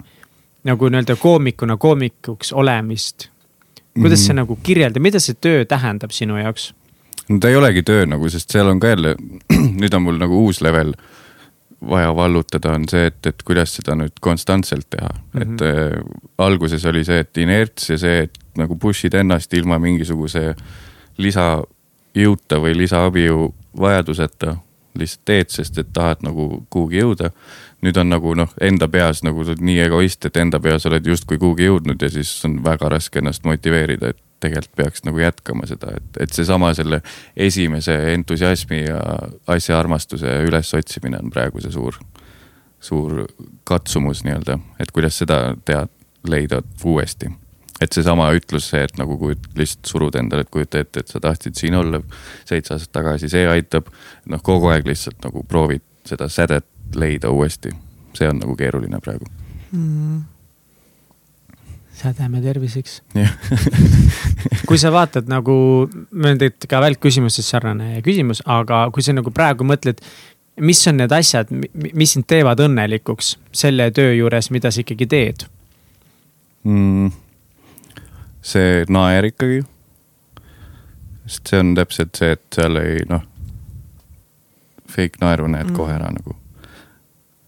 nagu nii-öelda koomikuna koomikuks olemist. kuidas mm -hmm. see nagu kirjeldab, mida see töö tähendab sinu jaoks? no ta ei olegi töö nagu, sest seal on ka jälle, nüüd on mul nagu uus level vaja vallutada, on see, et, et kuidas seda nüüd konstantselt teha mm. -hmm. et äh, alguses oli see, et inerts ja see, et nagu push'id ennast ilma mingisuguse lisajõuta või lisaabiu vajaduseta lihtsalt teed, sest et tahad nagu kuhugi jõuda. nüüd on nagu noh, enda peas nagu nii egoist, et enda peas oled justkui kuhugi jõudnud ja siis on väga raske ennast motiveerida, et tegelikult peaks nagu jätkama seda, et, et seesama selle esimese entusiasmi ja asja armastuse ülesotsimine on praegu see suur, suur katsumus nii-öelda, et kuidas seda teha, leida uuesti et seesama ütlus, see, et nagu kujut-, lihtsalt surud endale, et kujuta ette, et sa tahtsid siin olla seitse aastat tagasi, see aitab. noh, kogu aeg lihtsalt nagu proovid seda sädet leida uuesti, see on nagu keeruline praegu. Mm. Sädeme terviseks. Kui sa vaatad nagu, meil on tegelikult ka välkküsimustes sarnane küsimus, aga kui sa nagu praegu mõtled, mis on need asjad, mis sind teevad õnnelikuks selle töö juures, mida sa ikkagi teed? Mm,? See naer ikkagi. sest see on täpselt see, et seal ei noh, fake naeru näed mm. kohe ära nagu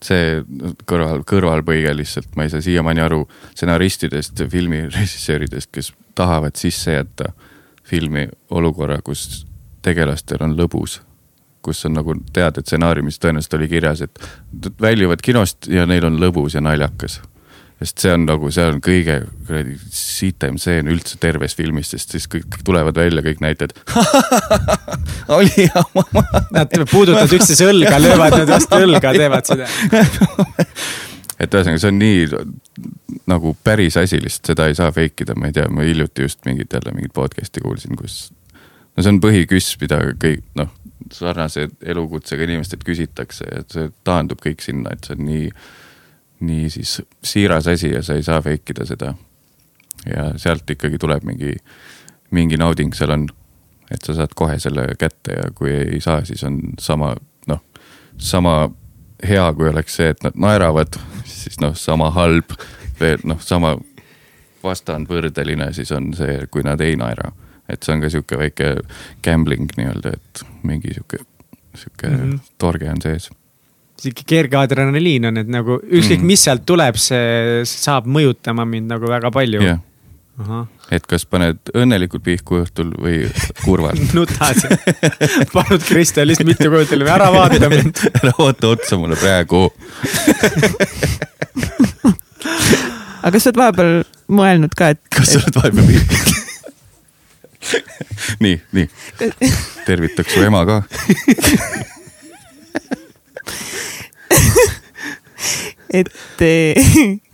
see kõrval, kõrvalpõige lihtsalt, ma ei saa siiamaani aru stsenaristidest, filmirežissööridest, kes tahavad sisse jätta filmi olukorra, kus tegelastel on lõbus. kus on nagu tead, et stsenaariumis tõenäoliselt oli kirjas, et väljuvad kinost ja neil on lõbus ja naljakas sest see on nagu, see on kõige kuradi sitem stseen üldse terves filmis, sest siis kõik tulevad välja kõik näitlejad oli jama. Nad puudutavad üksteise õlga, löövad nad vastu õlga, teevad seda et ühesõnaga, see on nii nagu päris asi, lihtsalt seda ei saa fake ida, ma ei tea, ma hiljuti just mingit jälle mingit podcast'i kuulsin, kus. no see on põhiküss, mida kõik noh, sarnase elukutsega inimestelt küsitakse ja see taandub kõik sinna, et see on nii nii siis siiras asi ja sa ei saa fake ida seda. ja sealt ikkagi tuleb mingi, mingi nauding seal on. et sa saad kohe selle kätte ja kui ei saa, siis on sama noh, sama hea, kui oleks see, et nad naeravad, siis noh, sama halb. veel noh, sama vastandvõrdeline siis on see, kui nad ei naera. et see on ka sihuke väike gambling nii-öelda, et mingi sihuke, sihuke mm -hmm. torge on sees sihuke kerge adrenaliin on, et nagu ükskõik mm., mis sealt tuleb, see saab mõjutama mind nagu väga palju. Yeah.. et kas paned õnnelikult pihku õhtul või kurvalt nutad. Pannud Kristelist mitu korda üle, ära vaata mind. Ära vaata otsa mulle praegu. Aga kas sa oled vahepeal mõelnud ka, et. kas sa oled vahepeal pihku? Nii, nii. tervitaks su ema ka et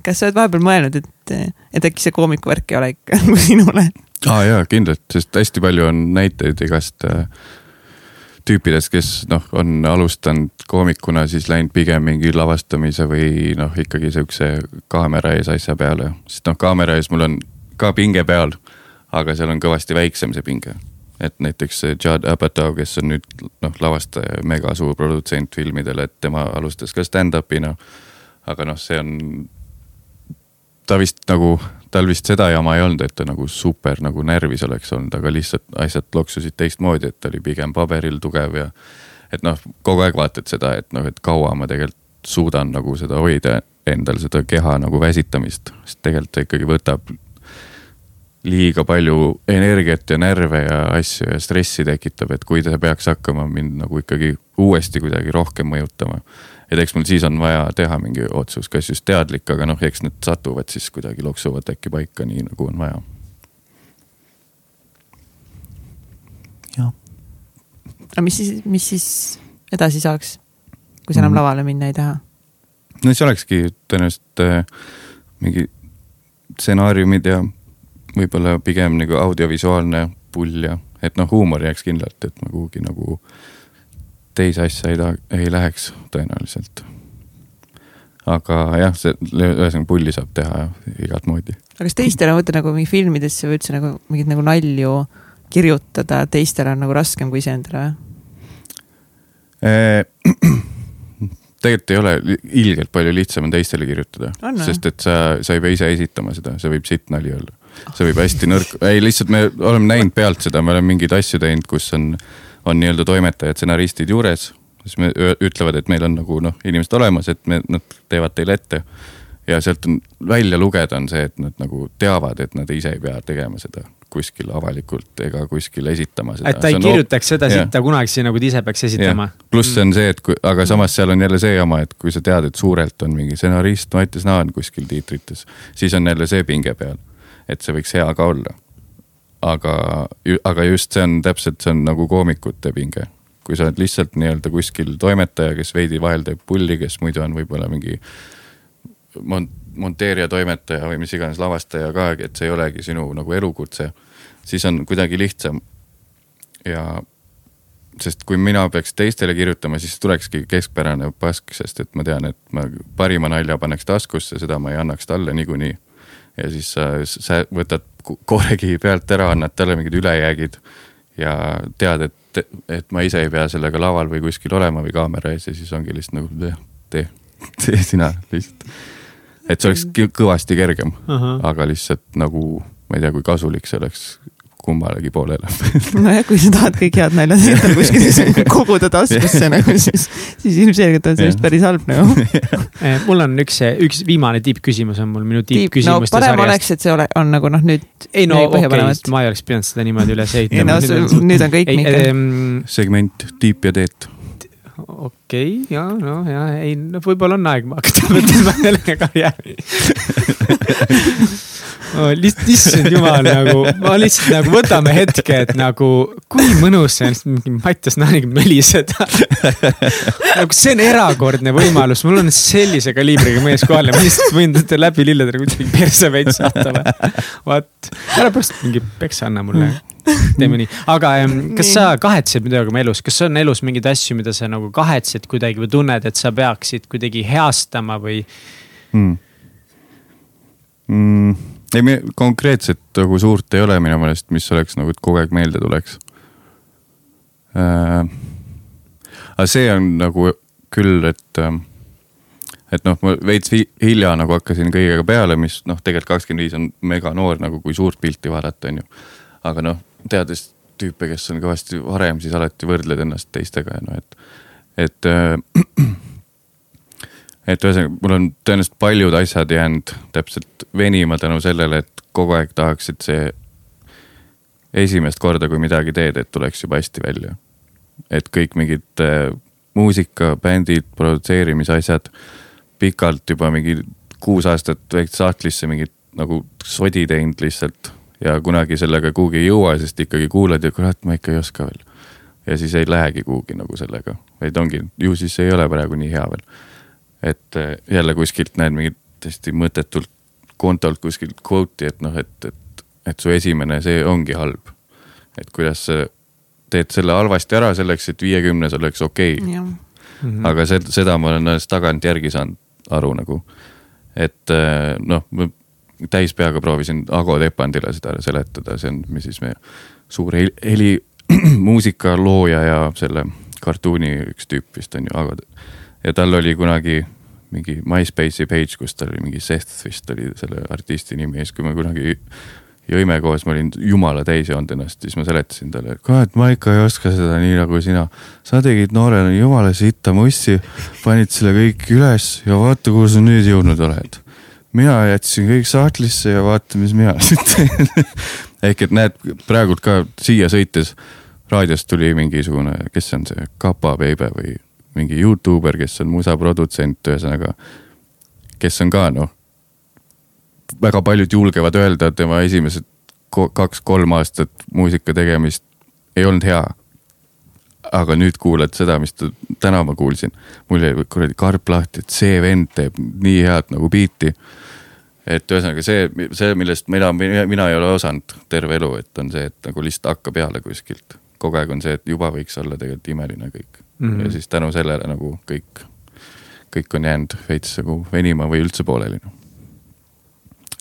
kas sa oled vahepeal mõelnud, et, et äkki see koomiku värk ei ole ikka nagu sinule? aa ah, jaa, kindlalt, sest hästi palju on näiteid igast äh, tüüpidest, kes noh, on alustanud koomikuna, siis läinud pigem mingi lavastamise või noh, ikkagi sihukese kaamera ees asja peale. sest noh, kaamera ees mul on ka pinge peal, aga seal on kõvasti väiksem see pinge et näiteks Judd Apatow, kes on nüüd noh, lavastaja, mega suur produtsent filmidele, et tema alustas ka stand-up'ina aga noh, see on, ta vist nagu, tal vist seda jama ei olnud, et ta nagu super nagu närvis oleks olnud, aga lihtsalt asjad loksusid teistmoodi, et ta oli pigem paberil tugev ja. et noh, kogu aeg vaatad seda, et noh, et kaua ma tegelikult suudan nagu seda hoida endal seda keha nagu väsitamist, sest tegelikult ta ikkagi võtab liiga palju energiat ja närve ja asju ja stressi tekitab, et kui ta peaks hakkama mind nagu ikkagi uuesti kuidagi rohkem mõjutama et eks mul siis on vaja teha mingi otsus, kas just teadlik, aga noh, eks need satuvad siis kuidagi loksuvad äkki paika nii nagu on vaja. jah. aga mis siis, mis siis edasi saaks, kui sa enam mm -hmm. lavale minna ei taha? no siis olekski tõenäoliselt äh, mingi stsenaariumid ja võib-olla pigem nagu audiovisuaalne pull ja, et noh, huumor jääks kindlalt, et ma kuhugi nagu teise asja ei taha, ei läheks tõenäoliselt. aga jah, see ühesõnaga pulli saab teha igat moodi. aga kas teistel on, vaata nagu mingi filmidesse või üldse nagu mingeid nagu nalju kirjutada, teistel on nagu raskem kui iseendale või? tegelikult ei ole ilgelt palju lihtsam on teistele kirjutada, sest et sa, sa ei pea ise esitama seda, see võib sitt nali olla. See võib hästi nõrk, ei lihtsalt me oleme näinud pealt seda, me oleme mingeid asju teinud, kus on, on nii-öelda toimetajad, stsenaristid juures. siis me ütlevad, et meil on nagu noh, inimesed olemas, et me, nad teevad teile ette ja sealt on välja lugeda on see, et nad nagu teavad, et nad ise ei pea tegema seda kuskil avalikult ega kuskil esitama seda. et ta ei kirjutaks seda sitta kunagi, nagu ta ise peaks esitama. pluss see on see, et kui, aga samas seal on jälle see jama, et kui sa tead, et suurelt on mingi stsenarist Mattias Naan kuskil tiitrites, siis on jälle see pinge peal. Et see võiks hea ka olla. aga, aga just see on täpselt, see on nagu koomikute pinge. kui sa oled lihtsalt nii-öelda kuskil toimetaja, kes veidi vahel teeb pulli, kes muidu on võib-olla mingi mont-, monteerija, toimetaja või mis iganes lavastaja ka, et see ei olegi sinu nagu elukutse, siis on kuidagi lihtsam. ja sest kui mina peaks teistele kirjutama, siis tulekski keskpärane pask, sest et ma tean, et ma parima nalja paneks taskusse, seda ma ei annaks talle niikuinii. Ja siis sa, sa võtad koorekihi pealt ära, annad talle mingid ülejäägid ja tead, et, et ma ise ei pea sellega laval või kuskil olema või kaamera ees ja siis ongi lihtsalt nagu tee, tee, tee sina lihtsalt. Et see oleks kõvasti kergem aga lihtsalt nagu ma ei tea, kui kasulik see oleks kummalegi poolele nojah, kui sa tahad kõik head naljad endale kuskile koguda taskusse nagu siis, siis ilmselgelt on see vist päris halb nagu eh, mul on üks, üks viimane tippküsimus on mul minu tippküsimuste no, parem sarjast. oleks, et see ole, on nagu noh, nüüd. ei no okei okay,, ma ei oleks pidanud seda niimoodi üles ehitama. ei no nüüd, nüüd on kõik nii ähm,. segment tiip ja teet okei okay,, ja no ja ei, no võib-olla on aeg hakata mõtlema jälle karjääri oh, lihtsalt, issand jumal nagu, ma lihtsalt nagu võtame hetke, et nagu kui mõnus see on mingi Mattias Naaniga möliseda nagu see on erakordne võimalus, mul on sellise kaliibriga mees kohal ja ma lihtsalt võin teda läbi lillede nagu kuidagi perse veits saata või. vaat, ära pärast mingi peksa anna mulle teeme nii, aga kas nii. sa kahetsed midagi oma elus, kas on elus mingeid asju, mida sa nagu kahetsed kuidagi või tunned, et sa peaksid kuidagi heastama või mm.? Mm, ei, konkreetset nagu suurt ei ole minu meelest, mis oleks nagu kogu aeg meelde tuleks äh,. aga see on nagu küll, et äh, et noh, ma veits hilja nagu hakkasin kõigega peale, mis noh, tegelikult kakskümmend viis on mega noor nagu, kui suurt pilti vaadata, on ju. aga noh, teades tüüpe, kes on kõvasti varem, siis alati võrdled ennast teistega ja noh, et, et äh,. Et ühesõnaga, mul on tõenäoliselt paljud asjad jäänud täpselt venima tänu sellele, et kogu aeg tahaksid see esimest korda, kui midagi teed, et tuleks juba hästi välja. et kõik mingid äh, muusika, bändid, produtseerimisasjad, pikalt juba mingi kuus aastat väikse sahtlisse mingit nagu sodi teinud lihtsalt ja kunagi sellega kuhugi ei jõua, sest ikkagi kuulad ja kurat, ma ikka ei oska veel. ja siis ei lähegi kuhugi nagu sellega, vaid ongi, ju siis ei ole praegu nii hea veel. Et eh, jälle kuskilt näed mingit täiesti mõttetult kontolt kuskilt quote'i, et noh, et, et, et su esimene, see ongi halb. et kuidas sa teed selle halvasti ära selleks, et viiekümnes oleks okei okay.. Mm -hmm. aga see, seda ma olen alles tagantjärgi saanud aru nagu, et eh, noh täis peaga proovisin Ago Tepandile seda seletada, see on, mis siis meie suur heli, heli muusika looja ja selle kartuuni üks tüüp vist on ju, Ago. Ja tal oli kunagi mingi MySpace'i page, kus tal oli mingi Seth vist oli selle artisti nimi. Ja siis, kui me kunagi jõime koos, ma olin jumala täis joonud ennast, siis ma seletasin talle, et kurat, ma ikka ei oska seda nii nagu sina. sa tegid noorena jumala sitta mussi, panid selle kõik üles ja vaata, kuhu sa nüüd jõudnud oled. Mina jätsin kõik sahtlisse ja vaata, mis mina siit teen. Ehk et näed, praegult ka siia sõites raadiost tuli mingisugune, kes on see, Kapa Beibe või mingi Youtuber, kes on musaprodutsent, ühesõnaga. kes on ka noh, väga paljud julgevad öelda, et tema esimesed kaks-kolm aastat muusika tegemist ei olnud hea. aga nüüd kuulad seda, mis täna ma kuulsin, mul jäi kuradi karp lahti, et see vend teeb nii head nagu biiti et ühesõnaga see, see, millest mina, mina ei ole osanud terve elu, et on see, et nagu lihtsalt hakka peale kuskilt. kogu aeg on see, et juba võiks olla tegelikult imeline kõik mm. -hmm. ja siis tänu sellele nagu kõik, kõik on jäänud veits nagu venima või üldse pooleli noh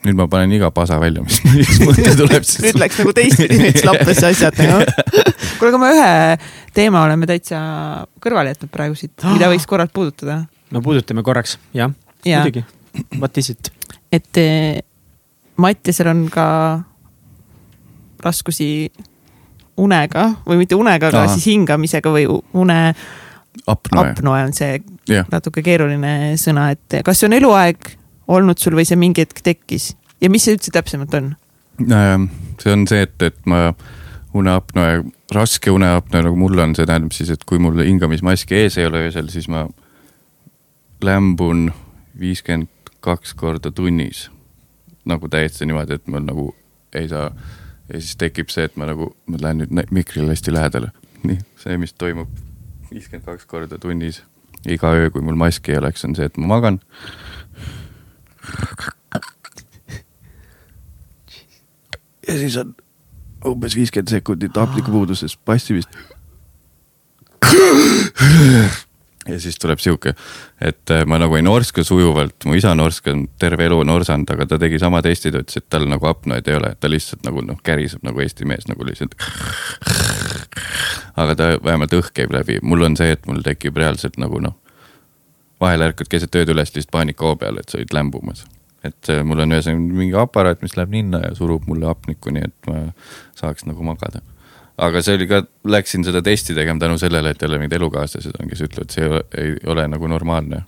nüüd ma panen iga pasa välja, mis, mõte tuleb siis nüüd läks nagu teistpidi veits lappesse asjad nagu. kuule, aga me ühe teema oleme täitsa kõrvale jätnud praegu siit, mida võiks korralt puudutada no puudutame korraks, jah ja., muidugi. What is it? et eh, Mattiasel on ka raskusi unega või mitte unega, aga siis hingamisega või une. apnoe. apnoe on see yeah. natuke keeruline sõna, et kas see on eluaeg olnud sul või see mingi hetk tekkis ja mis see üldse täpsemalt on? Ähm, see on see, et, et ma uneapnoe, raske uneapnoe nagu mul on, see tähendab siis, et kui mul hingamismaski ees ei ole öösel, siis ma lämbun viiskümmend kaks korda tunnis. nagu täiesti niimoodi, et mul nagu ei saa ja siis tekib see, et ma nagu, ma lähen nüüd mikrile hästi lähedale. nii, see, mis toimub viiskümmend kaks korda tunnis iga öö, kui mul maski ei oleks, on see, et ma magan. ja siis on umbes viiskümmend sekundit hapnikupuuduses passimist ja siis tuleb sihuke, et äh, ma nagu ei norska sujuvalt, mu isa norskas terve elu norsanud, aga ta tegi sama testi, ta ütles, et tal nagu apnoid ei ole, ta lihtsalt nagu noh, käriseb nagu Eesti mees nagu lihtsalt. aga ta vähemalt õhk käib läbi, mul on see, et mul tekib reaalselt nagu noh. vahel ärkad keset ööd üles lihtsalt paanikahoo peale, et sa olid lämbumas. et äh, mul on ühesõnaga mingi aparaat, mis läheb ninna ja surub mulle hapnikku, nii et ma saaks nagu magada aga see oli ka, läksin seda testi tegema tänu sellele, et jälle mingid elukaaslased on, kes ütlevad, see ei ole, ei ole nagu normaalne.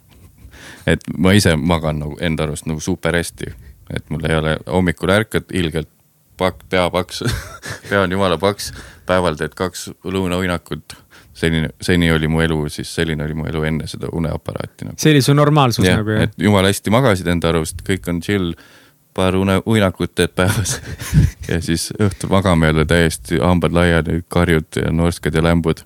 et ma ise magan nagu enda arust nagu super hästi, et mul ei ole, hommikul ärkad ilgelt pakk, pea paks. Pea on jumala paks, päeval teed kaks lõunauinakut selline, seni oli mu elu siis, selline oli mu elu enne seda uneaparaati nagu.. see oli su normaalsus ja, nagu jah? jumala hästi magasid enda arust, kõik on chill paar uinakut teed päevas ja siis õhtul magame jälle täiesti hambad laiali, karjud ja norskad ja lämbud.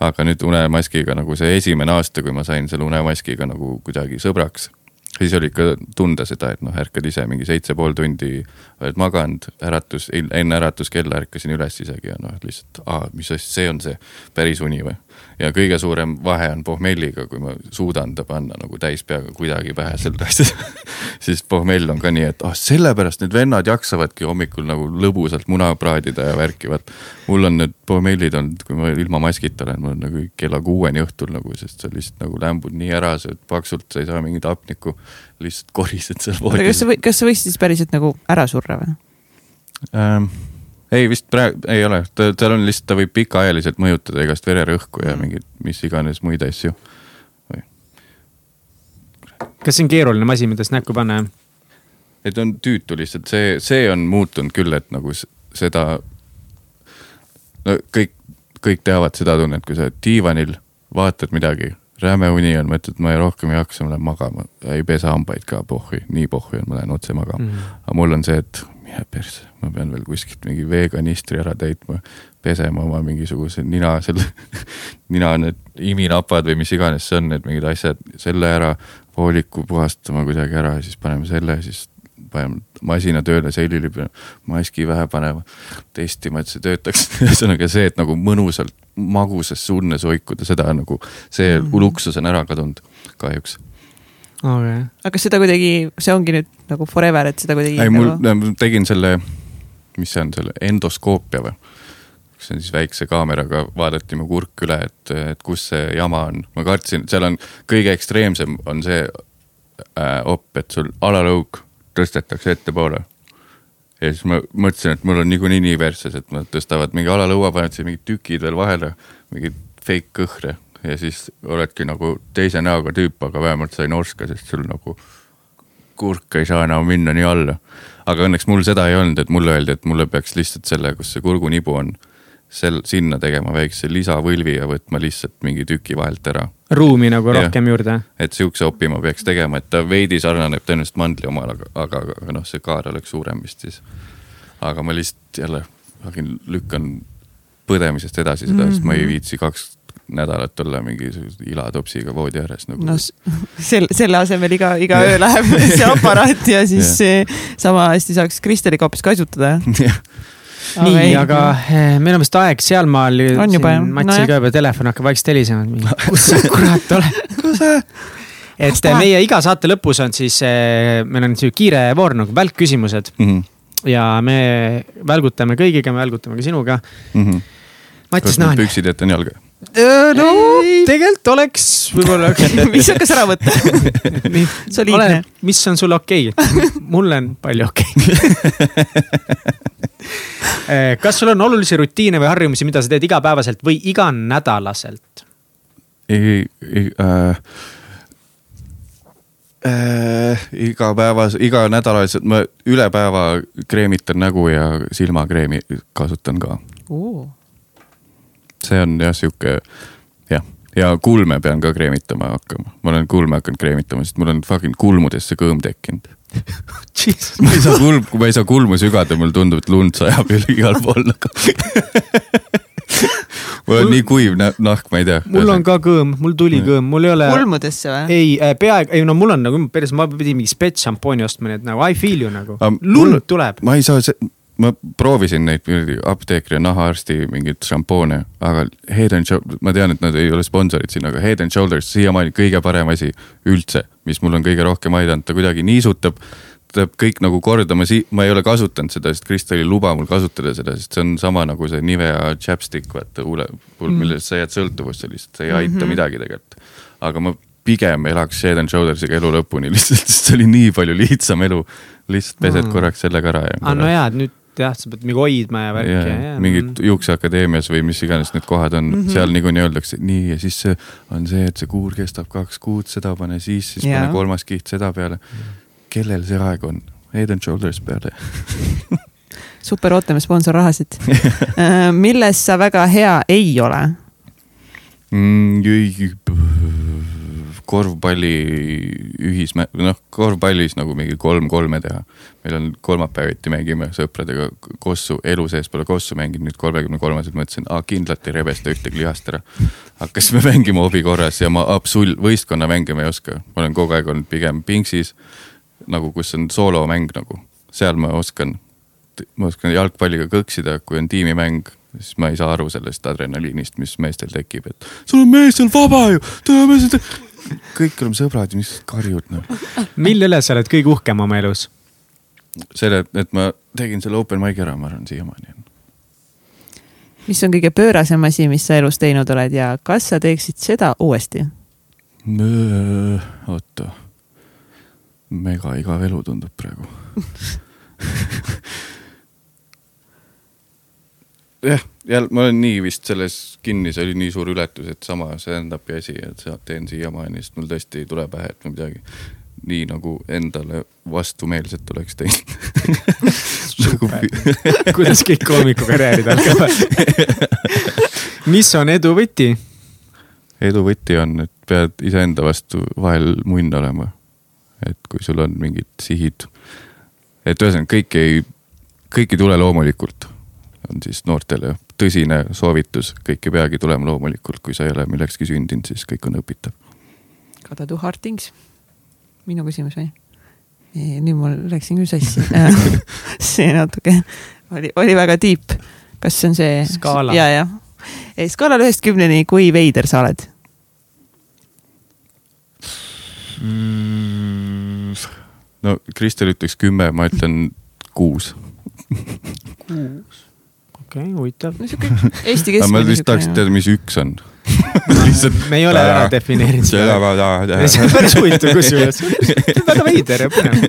aga nüüd unemaskiga nagu see esimene aasta, kui ma sain selle unemaskiga nagu kuidagi sõbraks siis oli ikka tunda seda, et noh, ärkad ise mingi seitse pool tundi, oled maganud, äratus, enne äratuskella ärkasin üles isegi ja noh, lihtsalt, aa, mis asja, see on see päris uni või. Ja kõige suurem vahe on pohmelliga, kui ma suudan ta panna nagu täis peaga kuidagi pähe selle asja siis pohmell on ka nii, et ah oh, sellepärast need vennad jaksavadki hommikul nagu lõbusalt muna praadida ja värki, vaat. mul on need pohmellid olnud, kui ma ilma maskita olen, mul on nagu kella kuueni õhtul nagu, sest sa lihtsalt nagu lämbud nii ära, oled paksult, sa ei saa mingit hapnikku lihtsalt korised seal voodis. kas sa kas sa võisid siis päriselt nagu ära surra või ähm,? Ei vist praegu, ei ole, ta, tal on lihtsalt, ta võib pikaajaliselt mõjutada igast vererõhku ja mm. mingeid, mis iganes muid asju. kas see on keeruline masin, mida siis näkku panna, jah? et on tüütu lihtsalt, see, see on muutunud küll, et nagu seda. no kõik, kõik teavad seda tunnet, kui sa oled diivanil, vaatad midagi räme uni on, mõtled, ma ei rohkem ei jaksa, ma lähen magama, ei pesa hambaid ka, pohhui, nii pohhui on, ma lähen otse magama mm. -hmm. aga mul on see, et mine perse, ma pean veel kuskilt mingi veekanistri ära täitma, pesema oma mingisuguse nina, selle nina need iminapad või mis iganes see on, need mingid asjad, selle ära, vooliku puhastama kuidagi ära ja siis paneme selle, siis paneme masina tööle, selili peale maski pähe panema, testima, et see töötaks. Ühesõnaga see, et nagu mõnusalt magusas unnes hoikuda, seda nagu, see mm. -hmm. luksus on ära kadunud kahjuks okay.. aga kas seda kuidagi, see ongi nüüd nagu forever, et seda kuidagi. ei, mul nagu..., tegin selle, mis see on, selle endoskoopia või? see on siis väikse kaameraga vaadati mu kurk üle, et, et kus see jama on, ma kartsin, seal on kõige ekstreemsem on see äh, op, et sul alalõug tõstetakse ettepoole ja siis ma mõtlesin, et mul on niikuinii nii verses, et nad tõstavad mingi alalõua, panevad siia mingid tükid veel vahele, mingeid fake kõhre ja siis oledki nagu teise näoga tüüp, aga vähemalt sa ei norska, sest sul nagu kurk ei saa enam minna nii alla. aga õnneks mul seda ei olnud, et mulle öeldi, et mulle peaks lihtsalt selle, kus see kurgunibu on sel-, sinna tegema väikse lisavõlvi ja võtma lihtsalt mingi tüki vahelt ära. ruumi nagu ja, rohkem juurde. et sihukese opi ma peaks tegema, et ta veidi sarnaneb tõenäoliselt mandli omale, aga, aga, aga noh, see kaar oleks suurem vist siis. aga ma lihtsalt jälle lükkan põdemisest edasi seda mm, -hmm. sest ma ei mhm. viitsi kaks nädalat olla mingisuguse ilatopsiga voodi ääres nagu. no selle, selle asemel iga, iga öö läheb see aparaat ja siis ja. sama hästi saaks Kristeli kaapis kaisutada nii, aga eh, meil on vist aeg sealmaal. Matsil no, ka juba telefon hakkab vaikselt helisema. kus sa kurat oled? kus sa? et meie iga saate lõpus on siis, eh, meil on sihuke kiire voor nagu välkküsimused mm. -hmm. ja me välgutame kõigiga, me välgutame ka sinuga mm. -hmm. Mattis Naan. püksid ette on jalga no tegelikult oleks võib-olla viisakas ära võtta soliidne. mis on sulle okei okay.? mulle on palju okei okay. kas sul on olulisi rutiine või harjumusi, mida sa teed igapäevaselt või iganädalaselt? ei, ei äh äh, igapäevas, iganädalaliselt ma üle päeva kreemitan nägu ja silmakreemi kasutan ka uh see on jah, sihuke jah, ja kulme pean ka kreemitama hakkama. ma olen kulme hakanud kreemitama, sest mul on fucking kulmudesse kõõm tekkinud ma ei saa kulm, ma ei saa kulmu sügada, mulle tundub, et lund sajab igal pool nagu mul on nii kuiv nahk, ma ei tea. mul on ka kõõm, mul tuli kõõm, mul ei ole. kulmudesse või? ei, äh, peaaegu, ei no mul on nagu päris, ma pidin mingi spets šampooni ostma, nii et nagu I feel you nagu. lund tuleb. ma ei saa, ma proovisin neid apteekri ja nahaarsti mingeid šampoone, aga Head and Shoulders, ma tean, et nad ei ole sponsorid siin, aga Head and Shoulders siiamaani kõige parem asi üldse, mis mul on kõige rohkem aidanud, ta kuidagi niisutab teeb kõik nagu korda, ma sii-, ma ei ole kasutanud seda, sest Kristel ei luba mul kasutada seda, sest see on sama nagu see Nivea chapstick, vaata huule mm., millest sa jääd sõltuvusse lihtsalt, see ei aita mm -hmm. midagi tegelikult. aga ma pigem elaks Head and Shouldersiga elu lõpuni lihtsalt, sest see oli nii palju lihtsam elu. lihtsalt pesed mm. korraks sellega ära ja. aa ah, no jaa, et nüüd jah, sa pead mingi hoidma ja värki ja, ja. mingid mm. Juukseakadeemias või mis iganes need kohad on mm, -hmm. seal niikuinii öeldakse nii ja siis see on see, et see kuur kestab kaks kuud, seda pane siis, siis ja. pane kolmas kiht seda peale. kellel see aeg on? Head and shoulders peale super, ootame sponsorrahasid äh, milles sa väga hea ei ole mm,? Korvpalli ühismä-, noh korvpallis nagu mingi kolm-kolme teha. meil on kolmapäeviti mängime sõpradega kossu, elu sees pole kossu mänginud, nüüd kolmekümne kolmaselt mõtlesin, aa kindlalt ei rebesta ühtegi lihast ära. hakkasime mängima hobi korras ja ma absol-, võistkonnamänge ma ei oska, ma olen kogu aeg olnud pigem pingsis. nagu, kus on soolomäng nagu, seal ma oskan, ma oskan jalgpalliga kõksida, kui on tiimimäng siis ma ei saa aru sellest adrenaliinist, mis meestel tekib, et sul on mees seal vaba ju, tule mees kõik oleme sõbrad ja mis karjud noh. mille üle sa oled kõige uhkem oma elus? selle, et ma tegin selle open mic'i ära, ma arvan siiamaani on. mis on kõige pöörasem asi, mis sa elus teinud oled ja kas sa teeksid seda uuesti? oota, mega igav elu tundub praegu jah, jälle ma olen nii vist selles kinni, see oli nii suur ületus, et sama stand-up'i asi, et teen siiamaani, sest mul tõesti ei tule pähe, et ma midagi nii nagu endale vastumeelset oleks teinud nagu... kuidas kõik koomikukarjäärid algavad mis on edu võti? edu võti on, et pead iseenda vastu vahel munn olema. et kui sul on mingid sihid, et ühesõnaga kõik ei, kõik ei tule loomulikult on siis noortele tõsine soovitus, kõik ei peagi tulema loomulikult, kui sa ei ole millekski sündinud, siis kõik on õpitav. Gotta do hard things. minu küsimus või? nüüd mul läksin küll sassi see natuke oli, oli väga deep. kas see on see? skaala. ja, jah. skaalal ühest kümneni, kui veider sa oled mm,? no Kristel ütleks kümme, ma ütlen kuus kuus okei okay,, huvitav. no Eesti keskmine. ma lihtsalt tahaks teada, mis üks on lihtsalt. me ei ole ära defineerinud seda. see on päris huvitav kusjuures, väga veider ja põnev.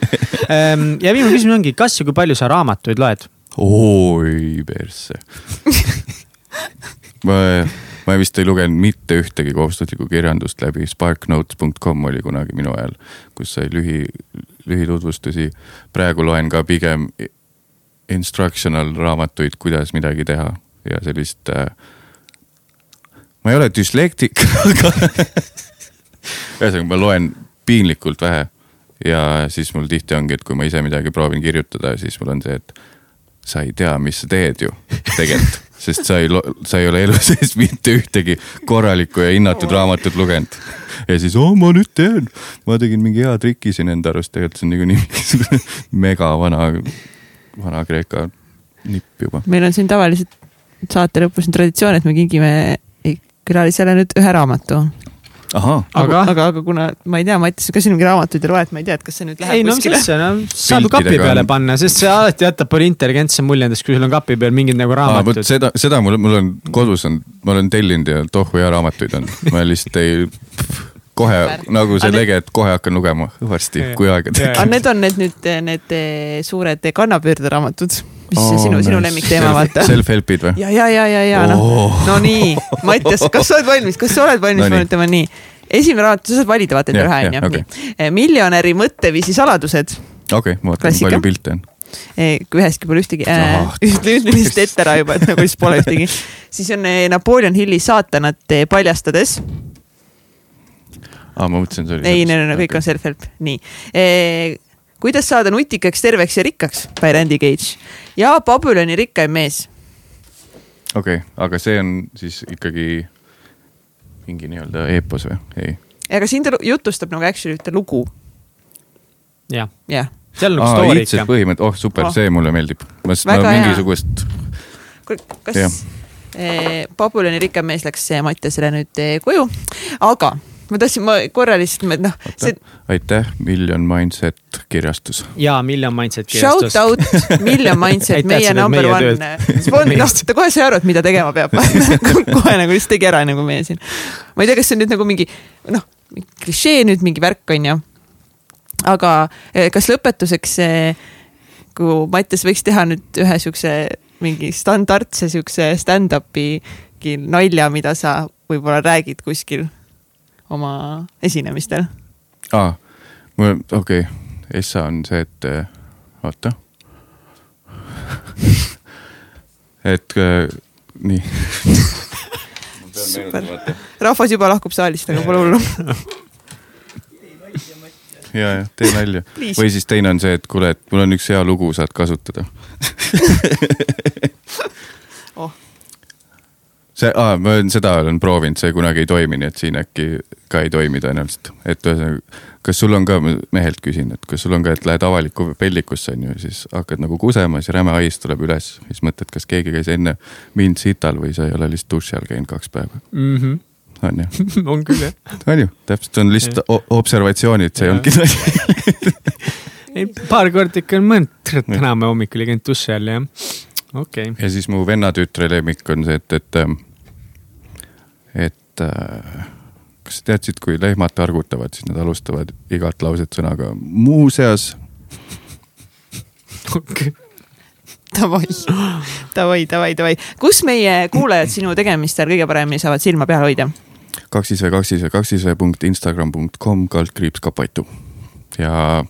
Ehm, ja viimane küsimus ongi, kas ja kui palju sa raamatuid loed? oi persse ma, ma vist ei lugenud mitte ühtegi kohustuslikku kirjandust läbi, sparknotes.com oli kunagi minu ajal, kus sai lühi, lühitutvustusi. praegu loen ka pigem instructional raamatuid, kuidas midagi teha ja sellist äh,. ma ei ole düslektik aga ühesõnaga, ma loen piinlikult vähe. ja siis mul tihti ongi, et kui ma ise midagi proovin kirjutada, siis mul on see, et sa ei tea, mis sa teed ju tegelikult sest sa ei, sa ei ole elu sees mitte ühtegi korralikku ja hinnatud raamatut lugenud. ja siis, oo ma nüüd teen, ma tegin mingi hea triki siin enda arust, tegelikult see on niikuinii mingisugune mega vana Vana-Kreeka nipp juba. meil on siin tavaliselt saate lõpus on traditsioon, et me kingime külalisele nüüd ühe raamatu. aga, aga, aga, aga kuna ma ei tea, Mattias, kas siin mingi raamatuid ei loe, et ma ei tea, et kas see nüüd läheb ei, no, kuskile. No, saab ju kapi peale on... panna, sest see alati jätab palju intelligentsem mulje endast, kui sul on kapi peal mingid nagu raamatud. seda, seda mul, mul on kodus on, ma olen tellinud ja tohu ja raamatuid on, ma lihtsalt ei kohe nagu see lege, et kohe hakkan lugema varsti, kui aega tekib. aga need on need nüüd need eh, suured kannapöörderaamatud mis oh, sinu, sinu lemmikteema, vaata. Self-help'id või? ja, ja, ja, ja, ja noh oh., no nii, Mattias, kas sa oled valmis, kas sa oled valmis no,, ma ütlen nii. esimene raamat, sa saad valida, vaata endale ühe onju. Eh, miljonäri mõtteviisi saladused. okei okay,, ma vaatan, palju pilte on eh, kui üheski pole ühtegi äh,, ütleme lihtsalt ette ära juba, et nagu siis pole ühtegi. siis on Napoleon Hilli saatanat paljastades aa ah,, ma mõtlesin, see oli. ei, ei, ei, kõik on self-help, nii e kuidas saada nutikaks, terveks ja rikkaks by Randy Cage ja Babyloni rikkaim mees. okei okay,, aga see on siis ikkagi mingi nii-öelda eepos või, ei? aga siin ta jutustab nagu actually ühte lugu. jah jah. seal on nagu story ikka. põhimõte, oh super oh., see mulle meeldib. ma, mingisugust. kas eh, Babyloni rikkaim mees läks Mattiasele nüüd eh, koju, aga ma tahtsin, ma korra lihtsalt, noh. See... aitäh, Million Mindset kirjastus. jaa, Million Mindset kirjastus. Shout out, Million Mindset meie number one. noh, ta kohe sai aru, et mida tegema peab kohe nagu lihtsalt tegi ära nagu meie siin. ma ei tea, kas see on nüüd nagu mingi noh, klišee nüüd mingi värk on ju. aga eh, kas lõpetuseks, eh, kui Mattias võiks teha nüüd ühe siukse mingi standardse siukse stand-up'i nalja, mida sa võib-olla räägid kuskil oma esinemistel? aa, mul, okei. Okay., Essa on see, et oota et äh, nii. Rahvas juba lahkub saalist, aga pole hullu. Ja, ja tee nalja. või siis teine on see, et kuule, et mul on üks hea lugu, saad kasutada see ah,, ma olen seda olen proovinud, see kunagi ei toimi, nii et siin äkki ka ei toimi tõenäoliselt. et ühesõnaga, kas sul on ka, mehelt küsin, et kas sul on ka, et lähed avalikku pellikusse on ju, siis hakkad nagu kusema, siis räme hais tuleb üles. siis mõtled, kas keegi käis enne mind sital või sa ei ole lihtsalt duši all käinud kaks päeva mm. -hmm on ju on küll jah. on ju, täpselt on lihtsalt observatsioonid, see ei olnudki nali ei, paar korda ikka on mõelnud, et täna me hommikul ei käinud duši all jah okay.. ja siis mu vennatütre lemmik on see, et, et, ähm, et äh, kas sa teadsid, kui lehmad targutavad, siis nad alustavad igat lauset sõnaga muuseas. okei okay davai, davai, davai, davai. kus meie kuulajad sinu tegemistel kõige paremini saavad silma peal hoida? kaksisvee, kaksisvee, kaksisvee punkt Instagram punkt kom, kaldkriips Kapaitu. ja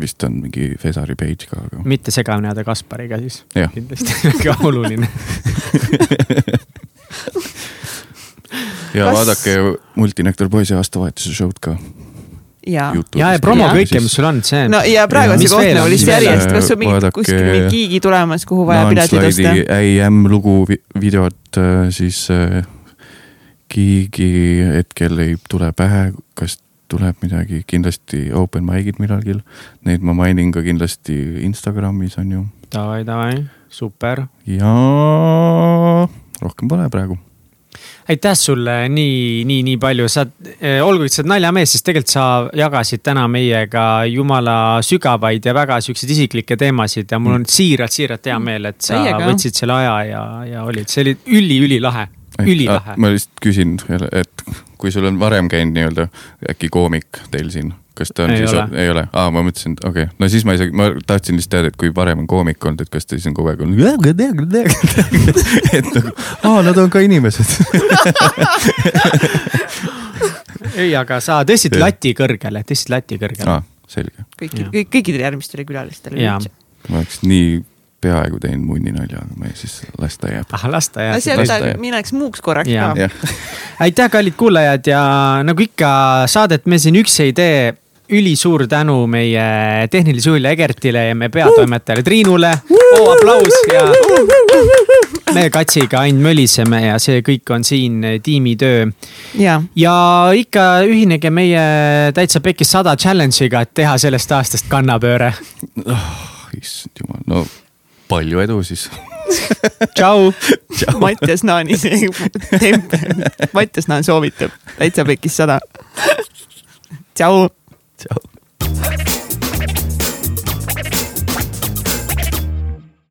vist on mingi Fesari page ka, aga. mitte segamini ajada Kaspariga siis. kindlasti väga oluline ja Kas... vaadake Multinektar poisi aastavahetuse show'd ka ja, ja, ja promo kõike, mis sul on, see. no ja praegu on see koht nagu lihtsalt järjest, kas sul mingi kuskil mingi giigi tulemas, kuhu vaja piletit osta? äm lugu videot, äh, siis äh, giigi hetkel ei tule pähe, kas tuleb midagi, kindlasti open mic'id millalgi. Neid ma mainin ka kindlasti Instagramis on ju. Davai, davai, super. ja rohkem pole praegu aitäh sulle nii, nii, nii palju, sa eh,, olgugi, et sa oled naljamees, siis tegelikult sa jagasid täna meiega jumala sügavaid ja väga siukseid isiklikke teemasid ja mul on siiralt, siiralt hea meel, et sa Teiega. võtsid selle aja ja, ja olid, see oli üli-ülilahe, ülilahe. ma lihtsalt küsin, et kui sul on varem käinud nii-öelda äkki koomik teil siin kas ta on ei siis, ei ole, aa, ma mõtlesin, et okei okay., no siis ma isegi, ma tahtsin lihtsalt teada, et kui varem on koomik olnud, et kas ta siis on kogu aeg olnud. et nagu, aa, nad on ka inimesed ei, aga sa tõstsid lati kõrgele, tõstsid lati kõrgele. aa, selge. kõikidele, kõik, kõikidele järgmistele külalistele. ma oleks nii peaaegu teinud munninalja, aga ma siis las ta jääb. ah, las ta jääb. las jääb, mineks muuks korraks ka. aitäh, kallid kuulajad ja nagu ikka saadet me siin üksi ei tee ülisuur tänu meie tehnilise juhile Egertile ja meie peatoimetajale Triinule oh,. aplaus ja me Katsiga ainult möliseme ja see kõik on siin tiimitöö. ja, ja ikka ühinege meie täitsa pekis sada challenge'iga, et teha sellest aastast kannapööre oh,. issand jumal, no palju edu siis tšau Mattias Naani see tempel, Mattias Naan soovitab, täitsa pekis sada. tšau. tšau.